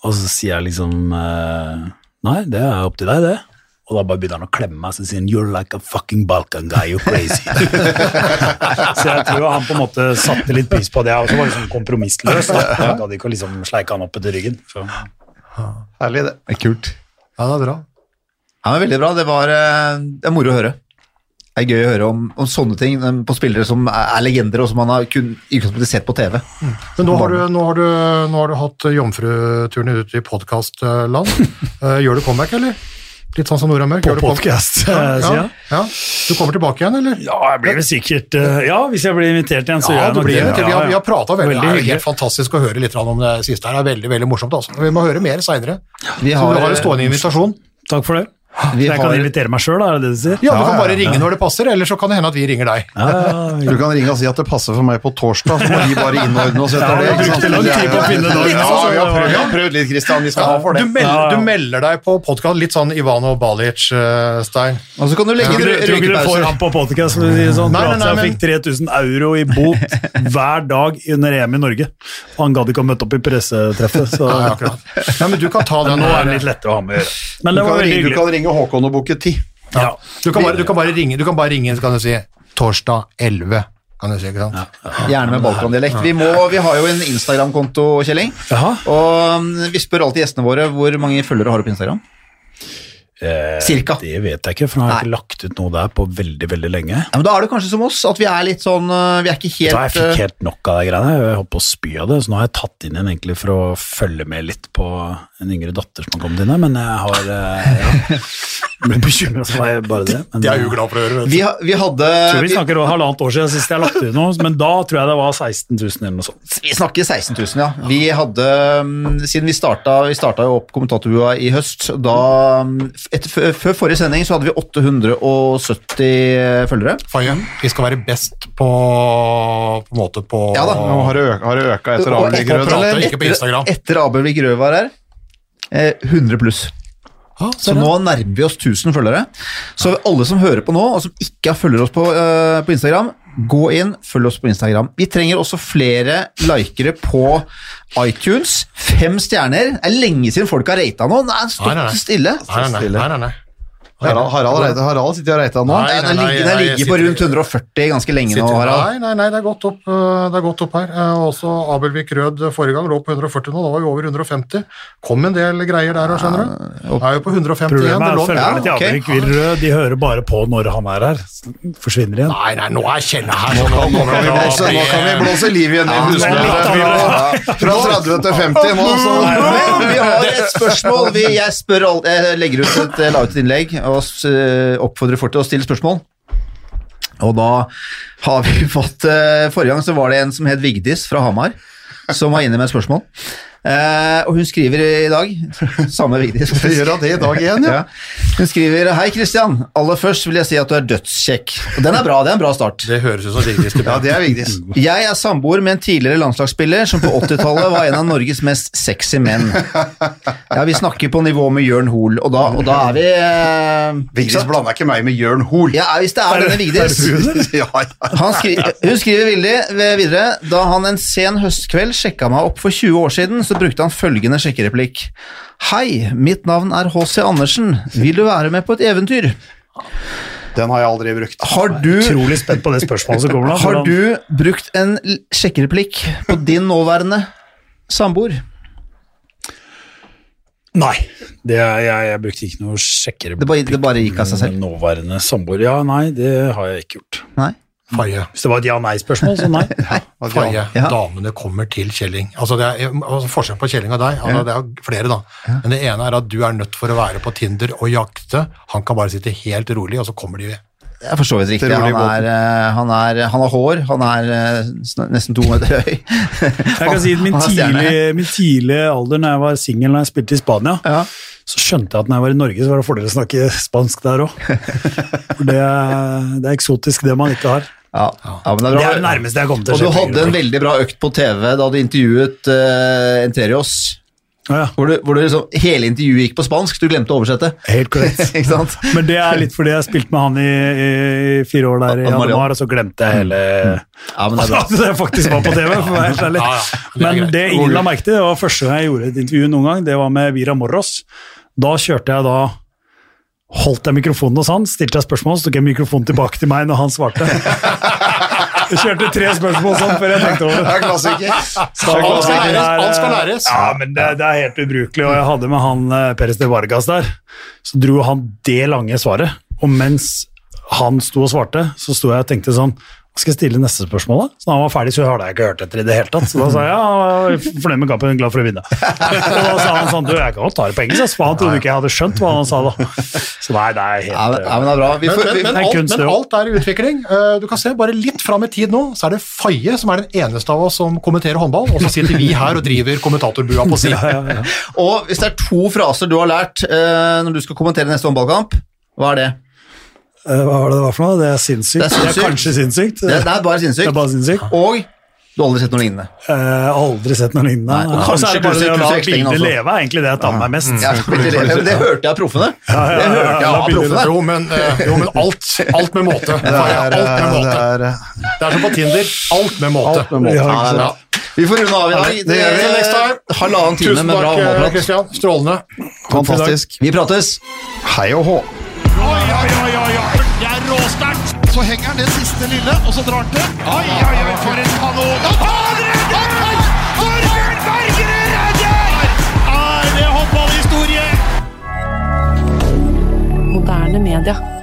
Og så sier jeg liksom eh, Nei, det er opp til deg, det. Og da bare begynner han å klemme meg, så sier han You're like a fucking Balkan guy, you're crazy. så jeg tror han på en måte satte litt pris på det, og så var liksom kompromissløs. da. Jeg gadd ikke å liksom sleike han opp etter ryggen. Så. Herlig, det. Det er kult. Ja, det er bra. Ja, men Veldig bra. Det var eh, det er moro å høre. Det er gøy å høre om, om sånne ting eh, på spillere som er er legender, og som man har kun sett på TV. Men nå har du, nå har du, nå har du hatt jomfruturen ut i podkastland. Gjør du comeback, eller? Litt sånn som Nora Mørk? På podcast, Ja, eh, ja, ja. Du kommer tilbake igjen, eller? Ja, jeg blir vel sikkert eh, Ja, hvis jeg blir invitert igjen, så Ja, gjør jeg nok blir det. Vi har, vi har prata veldig, Veldig Det er helt fantastisk å høre litt om det siste her. Det er veldig veldig morsomt. Altså. Vi må høre mer seinere. Vi Så du har en stående invitasjon. Takk for det. Vi Så jeg kan har- invitere meg sjøl, er det det du sier? Ja, Du kan bare ringe når det passer, eller så kan det hende at vi ringer deg. Du kan ringe og si at det passer for meg på torsdag, så må vi bare innordne oss etter det. ikke sant? lang tid på å finne dagen, Ja, vi har prøvd, vi har prøvd litt, Kristian. Vi skal ha for Du melder, du melder deg på podkast, litt sånn Ivano Balic-stein. Og så kan du legge Tror du- tror ikke du får ham på podcast for å si det sånn. Nei, nei, nei, Prater, men- jeg fikk 3000 euro i bot hver dag under EM i Norge. Og han gadd ikke å møte opp i pressetreffet, så Ja. Ja, men du kan ta den nå er det litt lettere å ha med å gjøre. Men Du det var kan, veldig ringe, hyggelig. Kan Håkon og booke ti. Ja. Du kan, bare, du kan bare ringe, du kan bare ringe så kan du si torsdag 11. Kan du si, ikke sant? Gjerne med balkondialekt. Vi, må, vi har jo en Instagram-konto, Kjelling. Og um, vi spør alltid gjestene våre hvor mange følgere har du på Instagram. Eh, Cirka. Det vet jeg ikke, for nå har jeg ikke lagt ut noe der på veldig, veldig lenge. Ja, men Da er det kanskje som oss, at vi er litt sånn uh, Vi er ikke helt Da jeg fikk uh, helt nok av de greiene. Jeg holdt på å spy av det, så nå har jeg tatt inn en egentlig for å følge med litt på en yngre datter som har kommet inn her, men jeg har eh, ja. ble bekymra for meg bare det. Men, Det er eh, jo glad for å høre. vi, ha- vi hadde tror vi snakker om halvannet år siden sist jeg lagt ut noe, men da tror jeg det var 16 000 eller noe sånt. vi snakker 16 000, ja. Vi hadde um, Siden vi starta, vi starta jo opp Kommentatorbua i høst, da um, etter, Før forrige sending så hadde vi 870 følgere. Fayen, vi skal være best på, på måte på Ja da. Nå har det øka, har det øka etter Abel avlegg etter-. Etter, Abel Rød var her, eh, 100 pluss. Ja, Så nå nærmer vi oss 1000 følgere. Så alle som hører på nå, og som ikke følger oss på, uh, på Instagram, gå inn, følg oss på Instagram. Vi trenger også flere likere på iTunes. Fem stjerner. Det er lenge siden folk har rata nå. Det er stått nei, nei. stille. Nei, nei, nei, nei, nei. Harald, Harald, Reite- Harald sitter og reita nå. Nei, Nei, nei, nei, ligger, den nei, ligger på rundt 140 ganske lenge nå, Harald. Nei, nei, nei, det er gått opp, øh, det er gått opp her. Eh, Også Abelvik Rød forrige gang lå på 140 nå, da var vi over 150. Kom en del greier der, skjønner du. Det er jo på 151. Problemet er følgerne til Abelvik. Rød, de hører bare på når han er her. Forsvinner igjen. Nei, nei, nå er Kjelle her. så Nå kommer kan vi blåse, nå kan vi blåse liv igjen i husene. Fra 30 til 50 nå, så vi har et spørsmål. Jeg, spør legger ut et, jeg la ut et innlegg og øh, oppfordrer folk til å stille spørsmål. Og da har vi fått øh, Forrige gang så var det en som het Vigdis fra Hamar, som var inne med spørsmål. Eh, og hun skriver i dag Samme Vigdis. Skal vi det i dag igjen, ja? Ja. Hun skriver Hei, Christian. Aller først vil jeg si at du er dødskjekk. Og den er bra. Det er en bra start. Det høres ut som Vigdis Ja, det er Vigdis. Jeg er samboer med en tidligere landslagsspiller som på 80-tallet var en av Norges mest sexy menn. Ja, Vi snakker på nivå med Jørn Hoel, og da, og da er vi eh, Vigdis blander ikke meg med Jørn Hoel. Ja, Hvis det er denne Vigdis ja, ja. han skri, Hun skriver villig videre Da han en sen høstkveld sjekka meg opp for 20 år siden, så brukte han følgende sjekkereplikk. Hei, mitt navn er H.C. Andersen. Vil du være med på et eventyr? Den har jeg aldri brukt. Har du Utrolig spent på det spørsmålet som kommer nå. Har du brukt en sjekkereplikk på din nåværende samboer? Nei, det er, jeg, jeg brukte ikke noe sjekkereplikk. Det bare, det bare gikk av seg selv? Nåværende samboer. Ja, nei, det har jeg ikke gjort. Nei? Faye. Hvis det var et ja-nei-spørsmål, så nei. Faye, Ja. damene kommer til Kjelling. Altså det er altså Forskjellen på Kjelling og deg, altså det er flere da. Men det ene er at du er nødt for å være på Tinder og jakte. Han kan bare sitte helt rolig, og så kommer de. Det Jeg forstår så riktig. Han er, eh, han, er, han har hår, han er eh, nesten to meter høy. Jeg kan si at min tidlig tidlige, min tidlige alder når jeg var singel og spilte i Spania, Ja. så skjønte jeg at når jeg var i Norge, så var det fordel å snakke spansk der òg. For det, det er eksotisk, det man ikke har. Ja. ja, det er Det er det nærmeste jeg kom til Og du hadde en veldig bra økt på TV da du intervjuet uh, Enterios. Ja. Hvor, du, hvor du liksom, hele intervjuet gikk på spansk, du glemte å oversette. Helt korrekt. Men det er litt fordi jeg spilte med han i, i fire år der i januar, og så glemte jeg hele Ja, men det er bra. Det faktisk var på TV, for å være helt ærlig. Men det ingen la merke til, det var første gang jeg gjorde et intervju noen gang, det var med Vira Morros. Da kjørte jeg da Holdt jeg mikrofonen hos han, stilte jeg spørsmål, så tok jeg mikrofonen tilbake til meg når han svarte. Jeg kjørte tre spørsmål sånn før jeg tenkte over Det det. er klassiker. Alt skal læres, alt skal læres. Ja, men det, det er helt ubrukelig, og jeg hadde med han eh, Perez de Vargas der. Så dro han det lange svaret, og mens han sto og svarte, så sto jeg og tenkte sånn skal jeg stille neste spørsmål, da? Så da han var ferdig, så hadde jeg ikke hørt etter i det hele tatt. Så da sa jeg ja, fornøyd med kampen, glad for å vinne. Og da sa han sånn, du, jeg kan godt ta det på engelsk, for han trodde ikke jeg hadde skjønt hva han sa da. Så nei, det er helt... Ja, men, det er bra. Vi Men, får, vi, men, det alt, men alt er i utvikling. Eh, Du kan se bare litt fram i tid nå, så er det Faye som er den eneste av oss som kommenterer håndball, og så sitter vi her og driver kommentatorbua på si. Ja, ja, ja. og hvis det er to fraser du har lært eh, når du skal kommentere neste håndballkamp, hva er det? Eh, Hva var det det var for noe? Det er sinnssykt. Det er sinnssykt. kanskje sinnssykt. Det, det er bare Det sinnssykt. er bare sinnssykt. Og du har aldri sett noe lignende. Har aldri sett noe lignende. Nei, og kanskje er det bare det å la bildet leve, er egentlig det jeg tar med meg mest. Ja, det, det hørte jeg av proffene. ja, Det hørte jeg av proffene. Jo, men, eh, jo, men alt, alt med måte. Det er, alt med måte. er, Det er som på Tinder. Alt med måte. alt med måte. Ja, Ja, det er bra. Vi får runde av i dag. Det time. Halvannen time med bra eh, håndballprat. Strålende. Fantastisk. Vi prates. Hei og hå. Oi, oi, oi, oi, oi. Det er råsterkt! Så henger han det siste lille, og så drar han til. Oi, oi, oi, for en kanon! Han redder! Torbjørn Bergerud redder! Er det håndballhistorie? Moderne media.